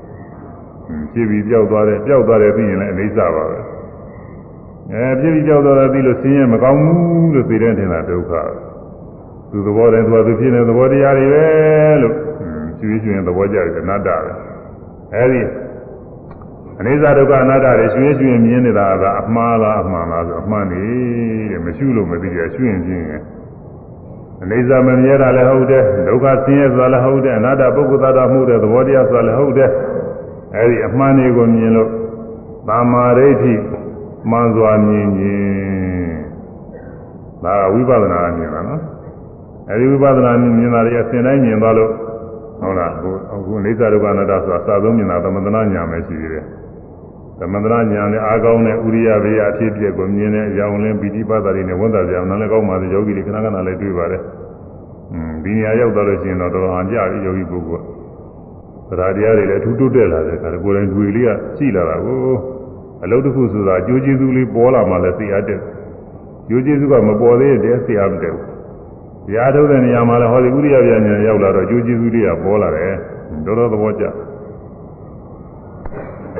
ဖြစ်ပြီးပြောက်သွားတယ်ပြောက်သွားတယ်သိရင်လည်းအိဋ္ဌပါပဲ။အဲဖြစ်ပြီးပြောက်သွားတယ်သိလို့ဆင်းရဲမကောင်းဘူးလို့သိတဲ့ထင်တာဒုက္ခ။သူသဘောတည်းသူကသူဖြစ်နေတဲ့သဘောတရားတွေပဲလို့ကျွေးကျွင်သဘောကျတယ်အနတ္တပဲ။အဲဒီအနိစ္စဒုက္ခအနတ္တတွေရွှင်ရွှင်မြင်နေတာကအမှားလားအမှန်လားဆိုအမှန်နေတဲ့မရှိလို့မသိကြရွှင်ပြင်းရင်အနိစ္စမမြဲတာလည်းဟုတ်တယ်ဒုက္ခဆင်းရဲဆိုတာလည်းဟုတ်တယ်အနတ္တပုဂ္ဂိုလ်သားမှုတဲ့သဘောတရားဆိုတာလည်းဟုတ်တယ် အဲဒီအမှန်တွေကိုမြင်လို့သာမာဒိဋ္ဌိမှန်စွာမြင်ခြင်းဒါကဝိပဿနာမြင်တာနော်အဲဒီဝိပဿနာမြင်တာတွေအစဉ်တိုင်းမြင်သွားလို့ဟုတ်လားအခုအခုအိစ္ဆဒုက္ခအနတ္တဆိုတာစာသုံးမြင်တာသမထနာညာပဲရှိသေးတယ်သမန္တရာညာနဲ့အာကောင်းတဲ့ဥရိယဘေယအဖြစ်ပြက်ကိုမြင်တဲ့အကြောင်းလင်းပိဋိပတ်တာတွေနဲ့ဝန်တာကြောင်နားလည်းကောင်းပါသေးယောဂီတွေခဏခဏလည်းတွေ့ပါတယ်။อืมဒီနေရာရောက်သွားလို့ရှိရင်တော့တော်တော်ဟန်ကြပြီယောဂီပုဂ္ဂိုလ်က သရာတရားတွေလည်းအထူးတိုးတက်လာတဲ့အခါကိုယ်တိုင်တွေ့လေးကရှိလာတာကိုအလုပ်တစ်ခုဆိုတာအကျိုးကျေးဇူးလေးပေါ်လာမှလည်းသိရတဲ့။ကျိုးကျေးဇူးကမပေါ်သေးတဲ့သိရမတဲ့ဘူး။တရားထုတ်တဲ့နေရာမှာလည်းဟောဒီဥရိယဗျာညာရောက်လာတော့ကျိုးကျေးဇူးတွေကပေါ်လာတယ်။တော်တော်သဘောကျတယ်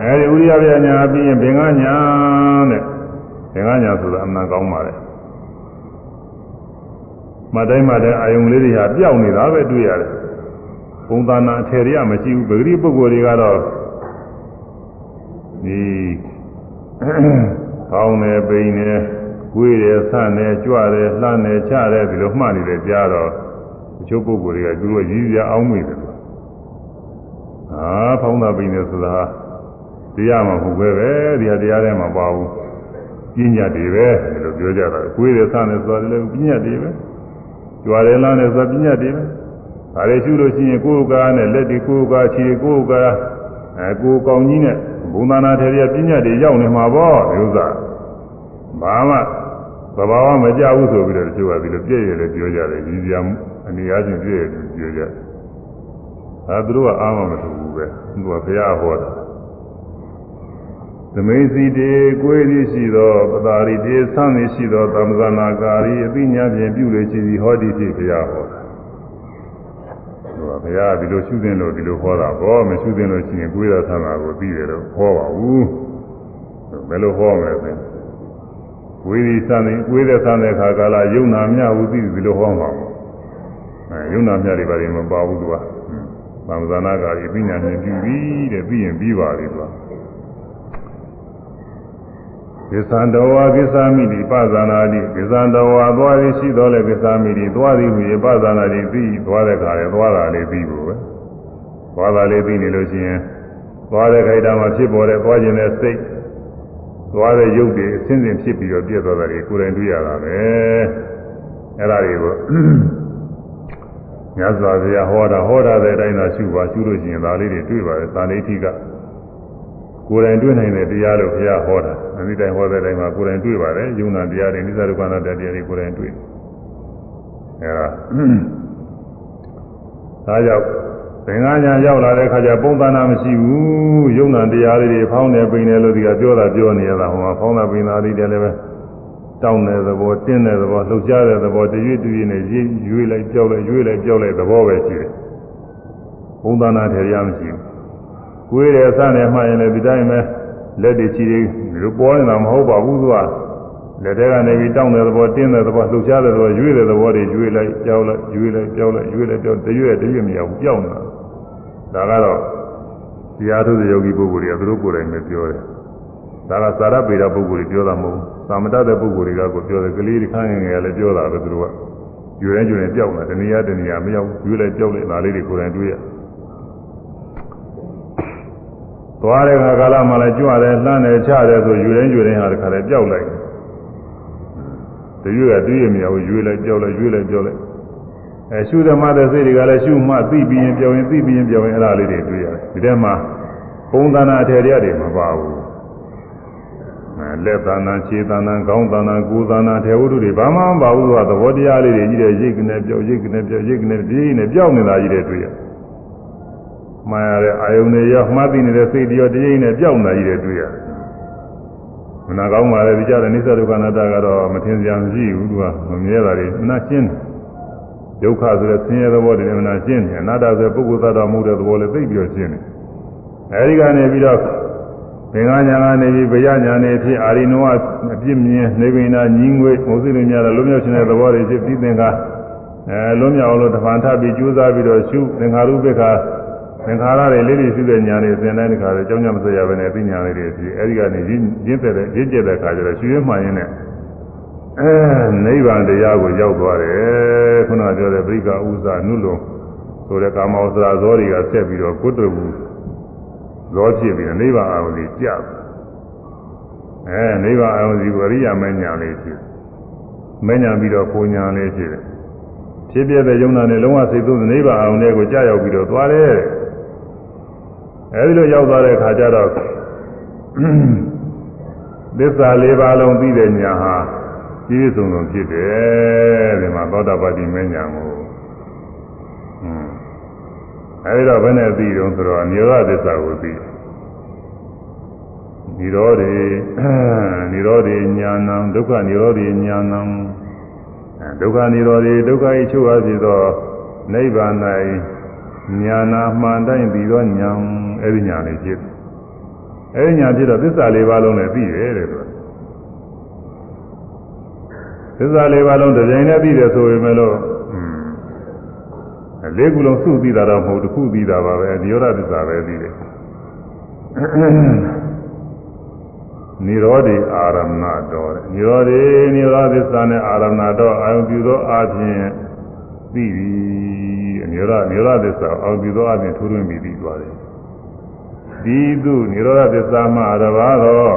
အဲဒီဥရိယပြညာပြီးရင်ဘင်္ဂညာတဲ့ဘင်္ဂညာဆိုတာအမှန်ကောင်းပါလေမတိုင်းမတိုင်းအာယုံလေးတွေဟာပျောက်နေတာပဲတွေ့ရတယ် ပုံသဏ္ဍာန်အထည်တွေကမရှိဘူးပဂရိပုဂ္ဂိုလ်တွေကတော့ဒီကောင်းတယ်ပိန်တယ်ကိုယ်တယ်ဆန့်တယ်ကြွတယ်လှမ်းတယ်ချတယ်ဒီလိုမှတ်နေတယ်ကြားတော့တချို့ပုဂ္ဂိုလ်တွေကသူတို့ရည်ရအောင်မိတယ်အာဖောင်းတာပိန်တယ်ဆိုတာတရားမှမဟုတ်ပဲပဲဒီဟာတရားထဲမှာပါဘူးပညာတွေပဲဒီလိုပြောကြတာကိုယ်ရသနဲ့ဆိုတာလည်းပညာတွေပဲကြွားတယ်လားနဲ့ဆိုတာပညာတွေပဲ ဒါတွေရှုလို့ရှိရင်ကိုယ်ကားနဲ့လက်တွေကိုယ်ကားခြေကိုယ်ကားအဲကိုယ်ကောင်းကြီးနဲ့ဘုံသာနာထေရပညာတွေရောက်နေမှာပေါ့ဒီဥစ္စာဘာမှသဘာဝမကြဘူးဆိုပြီးတော့တချို့ကဒီလိုပြည့်ရလေပြောကြတယ်ကြီးစရာအနေအားဖြင့်ပြည့်ရပြောကြတယ်အဲသူတို့ကအားမမထုတ်ဘူးပဲသူကဘုရားဟောတာသမိစီတေကိုယ်သည်ရှိသောပတာရီတေဆန်းသည်ရှိသောသမဇနာကာရီအသိဉာဏ်ဖြင့်ပြုလေရှိသည်ဟောဒီဖြစ်ဘုရားဟောတာဟော ဘုရားဒီလိုရှုသင်လို့ဒီလိုဟောတာဘောမရှုသင်လို့ရှိရင်ကိုယ်ရသနာကိုသိတယ်လို့ဟောပါဘူးဘယ်လိုဟောမလဲဆိုရင်ကိုယ်သည်ဆန်းသည်ကိုယ်တဲ့ဆန်းတဲ့ခါကာလယုံနာမြဟုသိဒီလိုဟောမှာပေါ့အဲယုံနာမြတွေပါရင်မပါဘူးသူကသမဇနာကာရီအသိဉာဏ်ဖြင့်ပြုပြီးတဲ့ပြီးရင်ပြီးပါပြီသူက ကိသံတော်ဝါကိသမိတိပဇာနာတိကိသံတော်ဝါသွားရရှိတော်လဲကိသမိတိသွားသည်ဟူ၍ပဇာနာတိပြီးသွားတဲ့ခါလေသွားတာလေးပြီးဖို့ပဲသွားတာလေးပြီးနေလို့ရှိရင်သွားတဲ့ခိုက်တာမှာဖြစ်ပေါ်တဲ့သွားခြင်းတဲ့စိတ်သွားတဲ့ရုပ်တွေအစဉ်စဉ်ဖြစ်ပြီးတော့ပြည့်သွားတာတွေကိုယ်တိုင်တွေ့ရတာပဲအဲ့ဒါတွေကိုမြတ်စွာဘုရားဟောတာဟောတာတဲ့အတိုင်းသာရှုပါရှုလို့ရှိရင်ဒါလေးတွေတွေ့ပါတယ်သာလိဋ္ဌိက ကိုယ်တိုင်တွေ့နိုင်တဲ့တရားလို့ဘုရားဟောတာအဲဒီတိုင်ဟောတဲ့တိုင်မှာကိုယ်တိုင်တွေ့ပါတယ်ယုံနာတရားတွေနိစ္စဒုက္ခနာတရားတွေကိုယ်တိုင်တွေ့အဲဒါဒါကြောင့်သင်္ဃာညာရောက်လာတဲ့အခါကျပုံသဏ္ဍာန်မရှိဘူးယုံနာတရားတွေဖောင်းနေပိနေလို့ဒီကပြောတာပြောနေရတာဟိုမှာဖောင်းတာပိနာတွေတည်းလည်းပဲတောင်းတဲ့သဘောတင်းတဲ့သဘောလှုပ်ရှားတဲ့သဘောတရွေ့တရွေ့နဲ့ရွေ့ရွေ့လိုက်ကြောက်လိုက်ရွေ့လိုက်ကြောက်လိုက်သဘောပဲရှိတယ်ပုံသဏ္ဍာန်တရားမရှိဘူး ကိုယ်ရဲ့အဆနဲ့မှရင်လည်းဒီတိုင်းပဲလက်တွေချီတွေလိုပေါ်နေတာမဟုတ်ပါဘူးသူကလက်ထဲကနေပြီးတောင်းတဲ့သဘောတင်းတဲ့သဘောလှုပ်ရှားတဲ့သဘောရွေ့တဲ့သဘောတွေရွေ့လိုက်ကြောက်လိုက်ရွေ့လိုက်ကြောက်လိုက်ရွေ့လိုက်ကြောက်တရွေ့တရွေ့မရဘူးကြောက်နေတာဒါကတော့တရားထုတဲ့ယောဂီပုဂ္ဂိုလ်တွေကသူတို့ကိုယ်တိုင်ပဲပြောတယ်ဒါကသာရပေတာပုဂ္ဂိုလ်တွေပြောတာမဟုတ်ဘူးသာမတတဲ့ပုဂ္ဂိုလ်တွေကကိုပြောတယ်ကလေးတွေခန်းငယ်ငယ်လည်းပြောတာပဲသူတို့ကရွေတိုင်းရွေတိုင်းကြောက်နေတာတဏှာတဏှာမရောက်ရွေလိုက်ကြောက်လိုက်ဒါလေးတွေကိုယ်တိုင်တွေ့ရ သွားတဲ့ခါကာလမှလည်းကြွတယ်လှမ်းတယ်ချတယ်ဆိုယူတိုင်းယူတိုင်းဟာတခါတည်းပျောက်လိုက်တရွေ့ကတွေးရမရဘူးယူလိုက်ပျောက်လိုက်ယူလိုက်ပျောက်လိုက်အဲရှုဓမ္မတဲ့စိတ်တွေကလည်းရှုမှသိပြီးရင်ပျောက်ရင်သိပြီးရင်ပျောက်ရင်အဲ့ဒါလေးတွေတွေးရတယ်ဒီထဲမှာပုံသဏ္ဍာန်အထည်တရားတွေမပါဘူးအဲလက်သဏ္ဍာန်ခြေသဏ္ဍာန်ခေါင်းသဏ္ဍာန်ကိုယ်သဏ္ဍာန်ထေဝတ္ထုတွေဘာမှမပါဘူးကသဘောတရားလေးတွေကြီးတဲ့ရိတ်ကနေပျောက်ရိတ်ကနေပျောက်ရိတ်ကနေပြင်းနေပျောက်နေတာကြီးတွေတွေးရတယ် မှန်ရတဲ့အာယုန်တွေရောမှတ်သိနေတဲ့စိတ်တွေရောတရိပ်နဲ့ပြောက်နေရတဲ့တွေ့ရတယ်။မနာကောင်းပါလေဒီကြတဲ့နိစ္စဒုက္ခနာတကတော့မထင်စရာမရှိဘူးသူကမမြဲတာတွေမနာရှင်းတယ်ဒုက္ခဆိုတဲ့ဆင်းရဲသဘောတွေလည်းမနာရှင်းတယ်အနာတ္တဆိုပုဂ္ဂိုလ်သတ္တမဟုတ်တဲ့သဘောလည်းသိပြီးတော့ရှင်းတယ်အဲဒီကနေပြီးတော့သင်္ဃာညာကနေပြီးဗျာညာနေဖြစ်အာရိနောအပြစ်မြင်နေဗိနာညီငွေမုသိတွေများတဲ့လုံးမြောက်ခြင်းတဲ့သဘောတွေဖြစ်ပြီးသင်္ဃာအဲလုံးမြောက်လို့တဖန်ထပ်ပြီးကြိုးစားပြီးတော့ရှုသင်္ခါရုပ္ပခာ သင်္ခါရတွေလေးလေးရှုတဲ့ညာနေသင်တိုင်းတခါလေကြောင်းကြမစရဘဲနဲ့သိညာလေးတွေဖြစ်အဲဒီကနေရင်းရင်းတဲ့ရင်းကျက်တဲ့ခါကျတော့ရှုရမှရင်နဲ့အဲနိဗ္ဗာန်တရားကိုရောက်သွားတယ်ခုနပြောတဲ့ပရိက္ခဥစ္စာနုလုံဆိုတဲ့ကာမောစရာဇောတွေကဆက်ပြီးတော့ကုတ္တရဘူးဇောဖြစ်ပြီးနိဗ္ဗာန်အာရုံကြီးကြအဲနိဗ္ဗာန်အာရုံကြီးကိုအရိယာမဉ္ဇဏ်လေးဖြစ်မဉ္ဇဏ်ပြီးတော့ပုံညာလေးဖြစ်တယ်ဖြစ်ပြတဲ့ယုံနာနဲ့လုံးဝစိတ်သုံးနိဗ္ဗာန်အာရုံလေးကိုကြာရောက်ပြီးတော့သွားတယ် အဲဒီလိုရောက်သွားတဲ့အခါကျတော့သစ္စာလေးပါးလုံးသိတဲ့ညာဟာပြည့်စုံစုံဖြစ်တယ်ဒီမှာသောတာပတိမဉ္ဇဏ်ကိုအဲဒီတော့ဘယ်နဲ့သိတုံးဆိုတော့နိရောဓသစ္စာကိုသိနိရောဓေနိရောဓေညာဏံဒုက္ခနိရောဓေညာဏံဒုက္ခနိရောဓေဒုက္ခဤချုပ်အပ်ပြီးသောနိဗ္ဗာန်၌ ညာနာမှန်တိုင်းပြီးသောညာအဲဒီညာလေးဖြစ်အဲဒီညာဖြစ်တော့သစ္စာလေးပါးလုံးလည်းသိတယ်တဲ့သူသစ္စာလေးပါးလုံးတစ်ကြိမ်နဲ့သိတယ်ဆိုပေမဲ့လို့လေးခုလုံးစုသိတာတော့မဟုတ်တစ်ခုသိတာပါပဲနိရောဓသစ္စာပဲသိတယ်နိရောဓိအာရမဏတော်နိရောဓိနိရောဓသစ္စာနဲ့အာရမဏတော်အာယုပြုသောအခြင်းသိပြီ နိရောဓနိရောဓသစ္စာအာယုပြုသောအခြင်းထိုးထွင်းပြီးသိသွားတယ်ဒီသူနိရောဓသစ္စာမှတပါးသော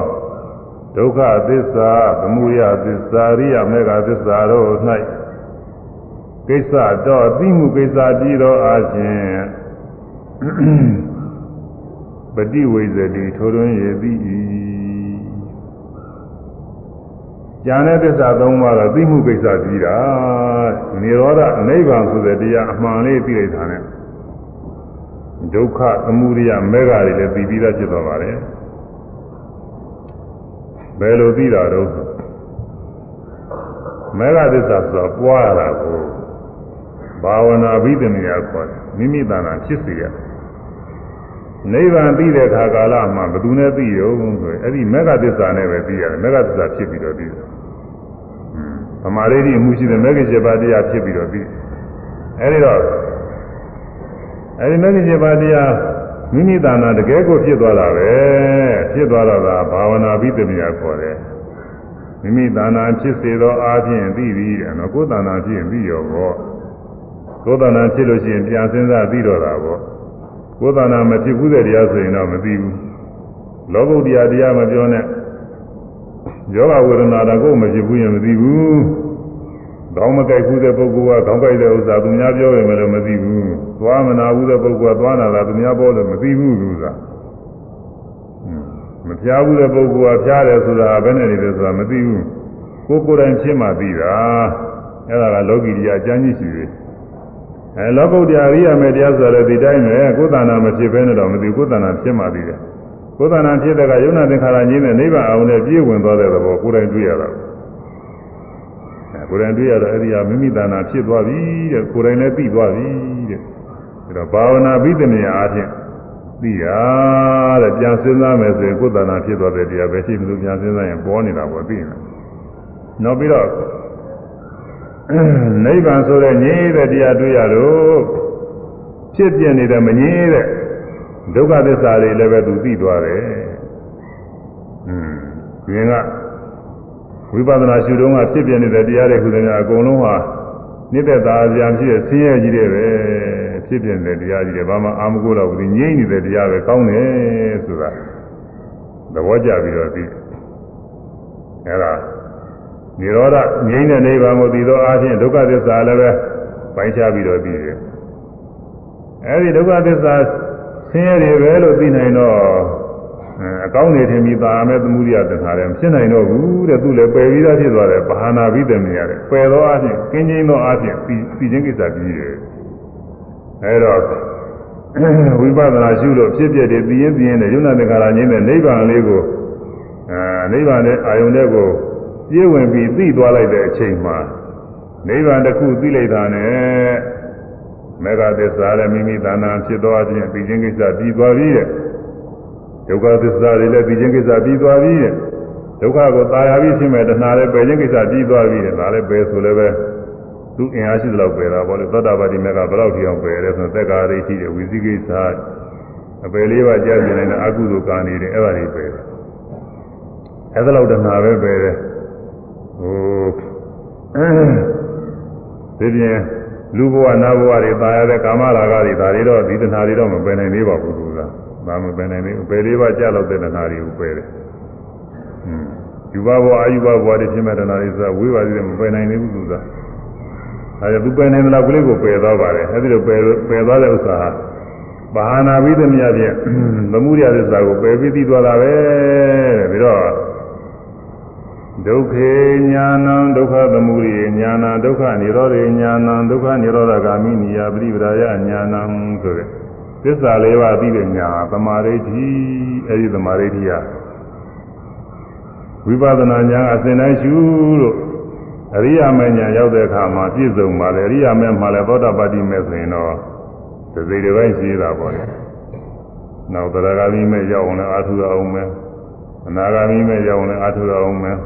ဒုက္ခသစ္စာသမုဒယသစ္စာရိယမေဃသစ္စာတို့၌ကိစ္စတော့သိမှုကိစ္စပြီးတော့အားဖြင့်ပฏิဝိဇ္ဇတိထိုးထွင်းရသည်ဉာ ဏ်နဲ့သစ္စာသုံးပါးတော့သိမှုကိစ္စပြီးတာနိရောဓနိဗ္ဗာန်ဆိုတဲ့တရားအမှန်လေးသိလိုက်တာနဲ့ဒုက္ခသမုဒယမေဃတွေလည်းသိပြီးသားဖြစ်သွားပါတယ်ဘယ်လိုသိတာတော့မေဃသစ္စာဆိုတာပွားရတာကိုဘာဝနာဘိသမယခေါ်တယ်မိမိတဏ္ဍာဖြစ်စေရ နိဗ္ဗာန်သိတဲ့ခါကာလမှာဘယ်သူနဲ့သိရုံဆိုရင်အဲ့ဒီမေဃသစ္စာနဲ့ပဲသိရတယ်မေဃသစ္စာဖြစ်ပြီးတော့သိတယ်။သမာဓိအမှုရှိတဲ့မေဃ7ပါးတရားဖြစ်ပြီးတော့သိအဲ့ဒီတော့အဲ့ဒီမေဃ7ပါးတရားမိမိတဏ္ဍာတကယ်ကိုဖြစ်သွားတာပဲဖြစ်သွားတော့တာဘာဝနာဘိသမယခေါ်တယ်မိမိတဏ္ဍာဖြစ်စေသောအားဖြင့်သိပြီးတယ်နော်ကိုယ်တဏ္ဍာဖြစ်ရင်ပြီးရောပေါ့ကိုယ်တဏ္ဍာဖြစ်လို့ရှိရင်ပြန်စဉ်းစားပြီးတော့တာပေါ့ ကိုယ်တဏ္ဍာမဖြစ်ဘူးတဲ့တရားဆိုရင်တော့မသိဘူးလောကုတ္တရာတရားမပြောနဲ့ယောဂဝေဒနာတော့ကိုယ်မဖြစ်ဘူးရင်မသိဘူးကောင်းမကြိုက်ဘူးတဲ့ပုဂ္ဂိုလ်ကကောင်းကြိုက်တဲ့ဥစ္စာသူများပြောရင်လည်းမသိဘူးသွားမနာဘူးတဲ့ပုဂ္ဂိုလ်ကသွားနာတာသူများပြောလို့မသိဘူးသူကမဖျားဘူးတဲ့ပုဂ္ဂိုလ်ကဖျားတယ်ဆိုတာဘယ်နဲ့နေတယ်ဆိုတာမသိဘူးကိုယ်ကိုယ်တိုင်ဖြစ်မှသိတာအဲ့ဒါကလောကီတရားအကျဉ်းကြီးရှိတယ် အဲလောကုတ္တရာရိယာမေတရားဆိုလည်းဒီတိုင်းပဲကိုယ်တဏ္ဍာမဖြစ်ဘဲနဲ့တော့မသိကိုယ်တဏ္ဍာဖြစ်မှသိတယ်ကိုယ်တဏ္ဍာဖြစ်တဲ့ကယုံနာသင်္ခါရကြီးနဲ့နိဗ္ဗာန်အောင်နဲ့ပြည့်ဝင်သွားတဲ့သဘောကိုယ်တိုင်တွေ့ရတာအဲကိုယ်တိုင်တွေ့ရတော့အဲ့ဒီဟာမိမိတဏ္ဍာဖြစ်သွားပြီတဲ့ကိုယ်တိုင်လည်းသိသွားပြီတဲ့ဒါတော့ဘာဝနာပြီးတဲ့နေရာအချင်းသိရတဲ့ပြန်စဉ်းစားမယ်ဆိုရင်ကိုယ်တဏ္ဍာဖြစ်သွားတဲ့တရားပဲရှိမလို့ပြန်စဉ်းစားရင်ပေါ်နေတာပေါ့သိနေနောက်ပြီးတော့ နိဗ္ဗာန်ဆိုတဲ့ငြိမ်းတဲ့တရားတွေ့ရတော့ဖြစ်ပြနေတဲ့မငြိမ်းတဲ့ဒုက္ခသစ္စာတွေလည်းပဲသူသိသွားတယ်။อืมဒီရင်ကဝိပဿနာရှုတုံးကဖြစ်ပြနေတဲ့တရားတွေခုတည်းကအကုန်လုံးဟာနိတ္တသာအပြန်ဖြစ်ဆင်းရဲကြီးတယ်ပဲဖြစ်ပြနေတဲ့တရားကြီးတွေဘာမှအာမကိုတော့ဘူးငြိမ်းနေတဲ့တရားပဲကောင်းတယ်ဆိုတာသဘောကျပြီးတော့သိအဲ့ဒါ နိရောဓငြိမ်းတဲ့နိဗ္ဗာန်ကိုသိသောအားဖြင့်ဒုက္ခသစ္စာလည်းပဲပိုင်းခြားပြီးတော့သိတယ်အဲဒီဒုက္ခသစ္စာဆင်းရဲတွေပဲလို့သိနိုင်တော့အကောင်းနေထင်ပြီးသာမဲ့သမှုရိယတခါလည်းဖြစ်နိုင်တော့ဘူးတဲ့သူလည်းပယ်ပြီးသားဖြစ်သွားတယ်ဘာဟာနာပြီးတယ်မြင်ရတယ်ပယ်သောအားဖြင့်ကင်းကျင်းသောအားဖြင့်ပြီးပြီးချင်းကိစ္စပြီးတယ်အဲတော့ဝိပဿနာရှုလို့ဖြစ်ပြတဲ့သိရင်သိရင်နဲ့ယုံနာတက္ကရာငြိမ်းတဲ့နိဗ္ဗာန်လေးကိုအဲနိဗ္ဗာန်ရဲ့အာယုန်တဲ့ကို ပြည့်ဝင်ပြီးသိသွားလိုက်တဲ့အချိန်မှာ နိဗ္ဗာန်တစ်ခုသိလိုက်တာနဲ့မေဃသစ္စာလည်းမိမိတဏ္ဍာဖြစ်သွားခြင်းပြီးခြင်းကိစ္စပြီးသွားပြီတဲ့ဒုက္ခသစ္စာတွေလည်းပြီးခြင်းကိစ္စပြီးသွားပြီတဲ့ဒုက္ခကိုตายရပြီးဖြစ်မဲ့တဏှာလည်းပယ်ခြင်းကိစ္စပြီးသွားပြီတဲ့ဒါလည်းပယ်ဆိုလည်းပဲသူအင်အားရှိသလောက်ပယ်တာပေါ့လေသောတာပတိမေဃဘယ်လောက်ထိအောင်ပယ်လဲဆိုတော့သက်္ကာရိဋ္ဌိတဲ့ဝိသိကိစ္စအပယ်လေးပါးကြားပြနေတဲ့အကုသိုလ်ကာနေတယ်အဲ့ဒါတွေပယ်တယ်အဲ့ဒါလောက်တဏှာပဲပယ်တယ် ဟိုဒီပြင်လူဘဝနာဘဝတွေပါရတဲ့ကာမရာဂတွေဒါတွေတော့ဒီတဏှာတွေတော့မပယ်နိုင်သေးပါဘူးသူကဒါမပယ်နိုင်သေးဘူးပယ်လေးပါးကြာလောက်တဲ့တဏှာတွေကိုပယ်တယ်ဟွန်းယူဘဘဝအယူဘဘဝတွေဖြစ်မဲ့တဏှာတွေဆိုတာဝိပါဒတွေမပယ်နိုင်သေးဘူးသူကဒါကြောင့်သူပယ်နိုင်တဲ့လောက်ကလေးကိုပယ်သွားပါတယ်အဲဒီလိုပယ်ပယ်သွားတဲ့ဥစ္စာဟာဘာဟာနာဝိသမယဖြင့်သမှုရသစ္စာကိုပယ်ပြီးသိသွားတာပဲပြီးတော့ ဒုက္ခေညာနံဒုက္ခသမုဒိညာနံဒုက္ခនិရောဓေညာနံဒုက္ခនិရောဓဂ ामि နိယပရိပဒါယညာနံဆိုတဲ့သစ္စာလေးပါးသိတဲ့ညာသမာဓိဋ္ဌိအဲဒီသမာဓိဋ္ဌိဟာဝိပဿနာဉာဏ်အစဉ်တိုင်းရှုလို့အရိယာမဉ္ဇဉ်ရောက်တဲ့အခါမှာပြည့်စုံပါလေအရိယာမဉ္ဇဉ်မှာလည်းသောတာပတိမဲ့ဆိုရင်တော့သစိတ်တစ်ပိုင်းရှိတာပေါ့လေနောက်တရားဂမိမဲ့ရောက်အောင်လည်းအာထုရအောင်မယ်အနာဂမိမဲ့ရောက်အောင်လည်းအာထုရအောင်မယ်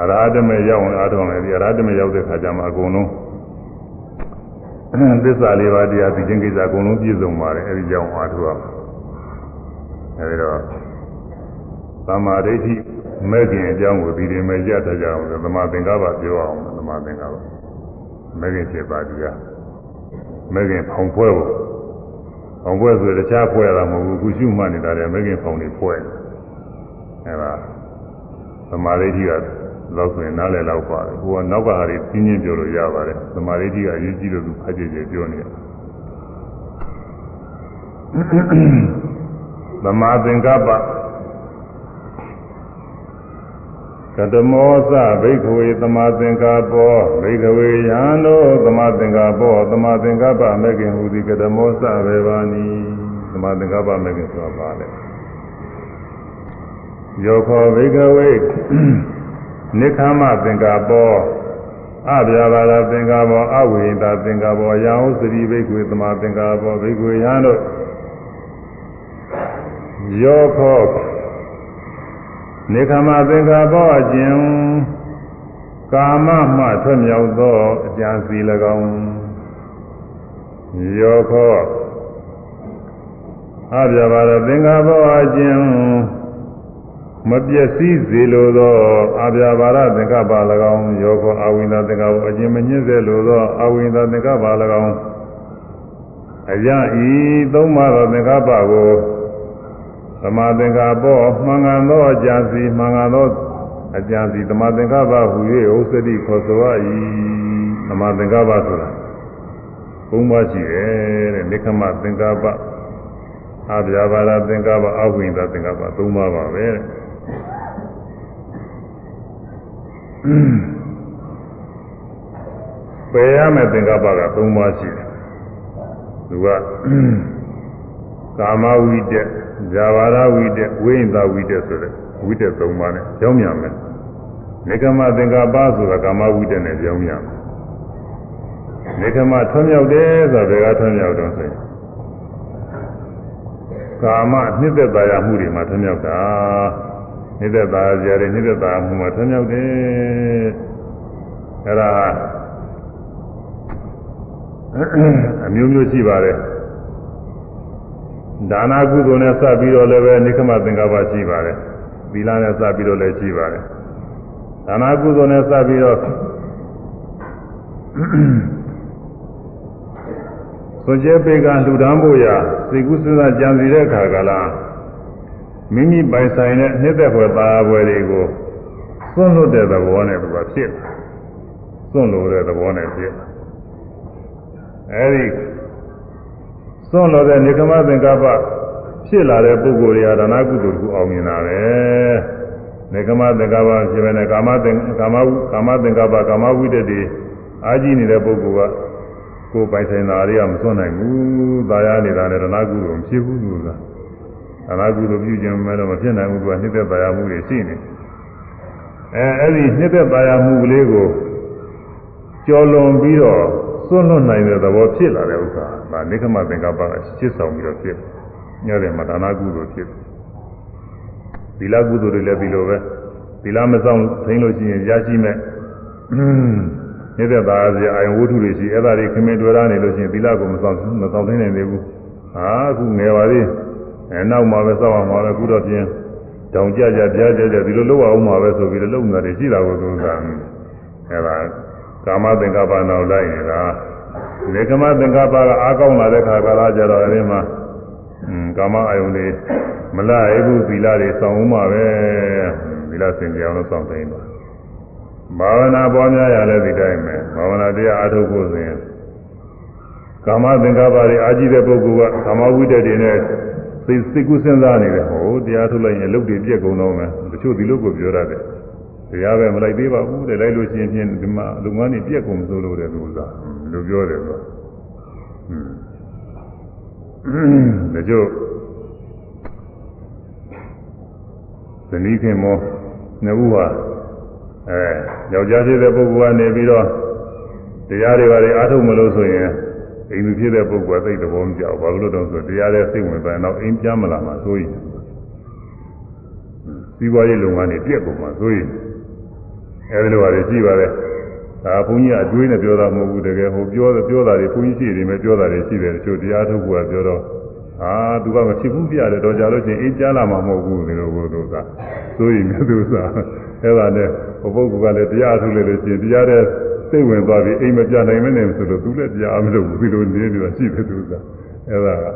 အရဟတမေရောက်အောင်အားထုတ်မယ်ဒီအရဟတမေရောက်တဲ့ခါကျမှအကုန်လုံးသစ္စာလေးပါးတရားသိခြင်းကိစ္စအကုန်လုံးပြည့်စုံပါတယ်အဲဒီကြောင့်အားထုတ်ရမယ်အဲဒီတော့သမာဓိဋ္ဌိမဲ့ခင်အကြောင်းကိုဒီဒီမဲ့ရတတ်ကြအောင်သမာသင်္ကပ္ပပြောအောင်သမာသင်္ကပ္ပမဲ့ခင်ဖြစ်ပါတရားမဲ့ခင်ဖောင်ဖွဲဖို့ဖောင်ဖွဲဆိုတခြားဖွဲရတာမဟုတ်ဘူးခုရှုမှတ်နေတာလေမဲ့ခင်ဖောင်နေဖွဲအဲဒါသမာဓိဋ္ဌိက လောက်ဆိုရင်နားလည်လောက်ပါတယ်ဟိုကနောက်ကဟာတွေပြင်းပြင်းပြောလို့ရပါတယ်သမာဓိကြီးကအရေးကြီးလို့သူဖတ်ကြည့်ကြပြောနေတယ်သမာသင်္ကပ္ပကတမောသဘိက္ခဝေသမာသင်္ကပ္ပောဘိက္ခဝေယံတို့သမာသင်္ကပ္ပောသမာသင်္ကပ္ပမေခင်ဟူသည်ကတမောသဘေဘာနီသမာသင်္ကပ္ပမေခင်ဆိုတာပါလေယောခောဘိက္ခဝေ နိခမသင်္ကာပောအဗျာပါဒသင်္ကာပောအဝိဟိတသင်္ကာပောယံဥစတိဘိက္ခွေသမာသင်္ကာပောဘိက္ခွေယံတို့ယောခောနိခမသင်္ကာပောအကျင်ကာမမှထွက်မြောက်သောအကြံစီ၎င်းယောခောအဗျာပါဒသင်္ကာပောအကျင် မပြည့်စည်စေလိုသောအာဗျာပါရသင်္ကပ္ပ၎င်းယောခောအဝိန္ဒသင်္ကပ္ပအကျဉ်မညစ်စေလိုသောအဝိန္ဒသင်္ကပ္ပ၎င်းအကြဤသုံးပါးသောသင်္ကပ္ပကိုသမာသင်္ကပ္ပမှန်ကန်သောအကြံစီမှန်ကန်သောအကြံစီသမာသင်္ကပ္ပဟူ၍ဥစ္စတိခေါ်ဆိုရ၏သမာသင်္ကပ္ပဆိုတာဘုံပါရှိတယ်တဲ့နိခမသင်္ကပ္ပအဗျာပါဒသင်္ကပ္ပအဝိန္ဒသင်္ကပ္ပသုံးပါးပါပဲတဲ့ ပယ်ရမယ့်သင်္ကပ္ပက၃ပါးရှိတယ်သူကကာမဝိတက်ဇာဝရဝိတက်ဝိညာဝိတက်ဆိုတဲ့ဝိတက်၃ပါးနဲ့ကြောင်းမြန်မယ်နေကမသင်္ကပ္ပဆိုတာကာမဝိတက်နဲ့ကြောင်းမြန်မယ်နေကမထွံ့မြောက်တယ်ဆိုတာဘယ်ကထွံ့မြောက်တော့ဆိုရင်ကာမနှစ်သက်သာရမှုတွေမှာထွံ့မြောက်တာ နှိမ့်သက်သာကြရတယ်နှိမ့်သက်သာမှုမှာထွံ့မြောက်တယ်အဲ့ဒါအမျိုးမျိုးရှိပါတယ်ဒါနာကုသိုလ်နဲ့စပ်ပြီးတော့လည်းပဲနိခမသင်္ကပ္ပရှိပါတယ်သီလနဲ့စပ်ပြီးတော့လည်းရှိပါတယ်ဒါနာကုသိုလ်နဲ့စပ်ပြီးတော့ဆိုကြပေကလှူဒန်းဖို့ရစိတ်ကူးစဉ်းစားကြံစီတဲ့အခါကလား မိမိပိုင်ဆိုင်တဲ့နှစ်သက်ဖွယ်သားပွဲတွေကိုစွန့်လွတ်တဲ့သဘောနဲ့သူကဖြစ်စွန့်လို့တဲ့သဘောနဲ့ဖြစ်အဲဒီစွန့်လို့တဲ့နေကမသင်္ကပ္ပဖြစ်လာတဲ့ပုဂ္ဂိုလ်တွေကဒါနကုသိုလ်ကူအောင်မြင်တာပဲနေကမသင်္ကပ္ပဖြစ်ပဲနဲ့ကာမသင်ကာမကာမသင်္ကပ္ပကာမဝိတ္တတွေအာကြီးနေတဲ့ပုဂ္ဂိုလ်ကကိုယ်ပိုင်ဆိုင်တာတွေကမစွန့်နိုင်ဘူး။ဒါရနေတာနဲ့ဒါနကုသိုလ်မဖြစ်ဘူးလို့လား။ အနာကုသိုလ်ပြုခြင်းမဲ့တော့မဖြစ်နိုင်ဘူးသူကနှိမ့်သက်ပါရမှုတွေရှိနေအဲအဲ့ဒီနှိမ့်သက်ပါရမှုကလေးကိုကျော်လွန်ပြီးတော့စွန့်လွတ်နိုင်တဲ့သဘောဖြစ်လာတဲ့ဥစ္စာဒါနိခမသင်္ကပ္ပကရှင်းဆောင်ပြီးတော့ဖြစ်ညတဲ့မှာဒါနာကုသိုလ်ဖြစ်သီလကုသိုလ်တွေလည်းဒီလိုပဲသီလမဆောင်သိလို့ရှိရင်ရရှိမဲ့နေတဲ့သားစရာအယဝတ္ထုတွေရှိအဲ့ဒါတွေခင်မင်တွေ့ရနေလို့ရှိရင်သီလကိုမဆောင်မဆောင်သိနိုင်သေးဘူးဟာအခုငယ်ပါသေး အဲနောက်မှပဲစောက်အောင်ပါပဲအခုတော့ပြင်တောင်ကြကြပြားကြကြဒီလိုလုပ်အောင်ပါပဲဆိုပြီးတော့လုပ်နေတာတွေရှိတာကိုသူကအဲ့ဒါကာမသင်္ကပ္ပနောက်လိုက်နေတာဒီကမသင်္ကပ္ပကအားကောင်းလာတဲ့ခါကာလကြတော့အဲဒီမှာอืมကာမအယုန်တွေမလိုက်ဘူးသီလတွေစောင့်ဦးမှာပဲသီလစင်ကြအောင်လို့စောင့်သိမ်းပါဘာဝနာပေါ်များရလဲဒီတိုင်းပဲဘာဝနာတရားအားထုတ်ဖို့ဆိုရင်ကာမသင်္ကပ္ပတွေအာကြည့်တဲ့ပုဂ္ဂိုလ်ကကာမဝိတ္တတွေနဲ့ စိတ်စိတ်ကူးစဉ်းစားနေတယ်ဟောတရားထုတ်လိုက်ရင်လုပ်တွေပြက်ကုန်တော့မယ်တချို့ဒီလိုကိုပြောရတယ်တရားပဲမလိုက်သေးပါဘူးတဲ့လိုက်လို့ရှိရင်ဖြင့်ဒီမှာလုပ်ငန်းတွေပြက်ကုန်ဆိုလို့တဲ့လူစားလူပြောတယ်ဆိုอืมတချို့ဇနီးခင်မောနှစ်ဦးဟာအဲယောက်ျားဖြစ်တဲ့ပုဂ္ဂိုလ်ကနေပြီးတော့တရားတွေပါတွေအားထုတ်မလို့ဆိုရင် အိမ်သူဖြစ်တဲ့ပုဂ္ဂိုလ်ကသိတဲ့ဘောမကြောက်ဘာလို့လဲတော့ဆိုတရားတဲ့စိတ်ဝင်သွားတော့အိမ်ပြန်မလာမှဆိုရင်စီးပွားရေးလုပ်ငန်းတွေပြက်ကုန်မှဆိုရင်အဲဒီလိုပါလေရှိပါတယ်ဒါဘုန်းကြီးအတွေးနဲ့ပြောတာမဟုတ်ဘူးတကယ်ဟိုပြောပြောတာတွေဘုန်းကြီးရှိတယ်မယ်ပြောတာတွေရှိတယ်တချို့တရားထုတ်ဖို့ကပြောတော့အာသူကမဖြစ်ဘူးပြရတယ်တော့ကြာလို့ချင်းအေးကြားလာမှာမဟုတ်ဘူးဒီလိုကိုသူကဆိုရင်သူစားအဲ့ဒါနဲ့ ဟိုပုဂ္ဂိုလ်ကလည်းတရားထုတ်လို့လို့ရှိရင်တရားတဲ့စိတ်ဝင်သွားပြီးအိမ်မပြနိုင်မနဲ့ဆိုတော့သူလည်းတရားမလုပ်ဘူးဒီလိုနေနေတာရှိတယ်သူကအဲ့ဒါက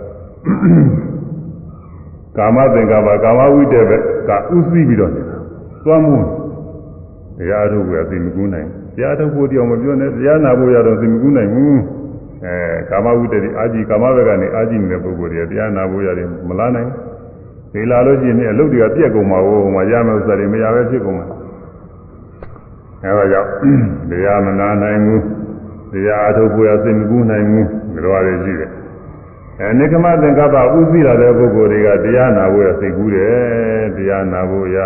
ကာမသင်္ကပ္ပကာမဝိတ္တပဲကဥသိပြီးတော့နေတာသွားမှုတရားထုတ်ကသိမကူးနိုင်တရားထုတ်ဖို့တရားမပြောနဲ့တရားနာဖို့ရတော့သိမကူးနိုင်ဘူးအဲကာမဝိတ္တဒီအာကြည့်ကာမဘက်ကနေအာကြည့်နေတဲ့ပုဂ္ဂိုလ်တွေတရားနာဖို့ရတယ်မလားနိုင်ဒီလာလို့ရှိရင်အလုပ်တွေကပြက်ကုန်မှာဟိုမှာရမယ်ဥစ္စာတွေမရပဲဖြစ်ကုန်မှာ အဲဒါကြောင့်တရားမနာနိုင်ဘူးတရားအထုတ်ဖို့ရသိမကူးနိုင်ဘူးဒီလိုရတယ်ရှိတယ်အဲနိကမသင်္ကပ္ပဥသိလာတဲ့ပုဂ္ဂိုလ်တွေကတရားနာဖို့ရသိကူးတယ်တရားနာဖို့ရ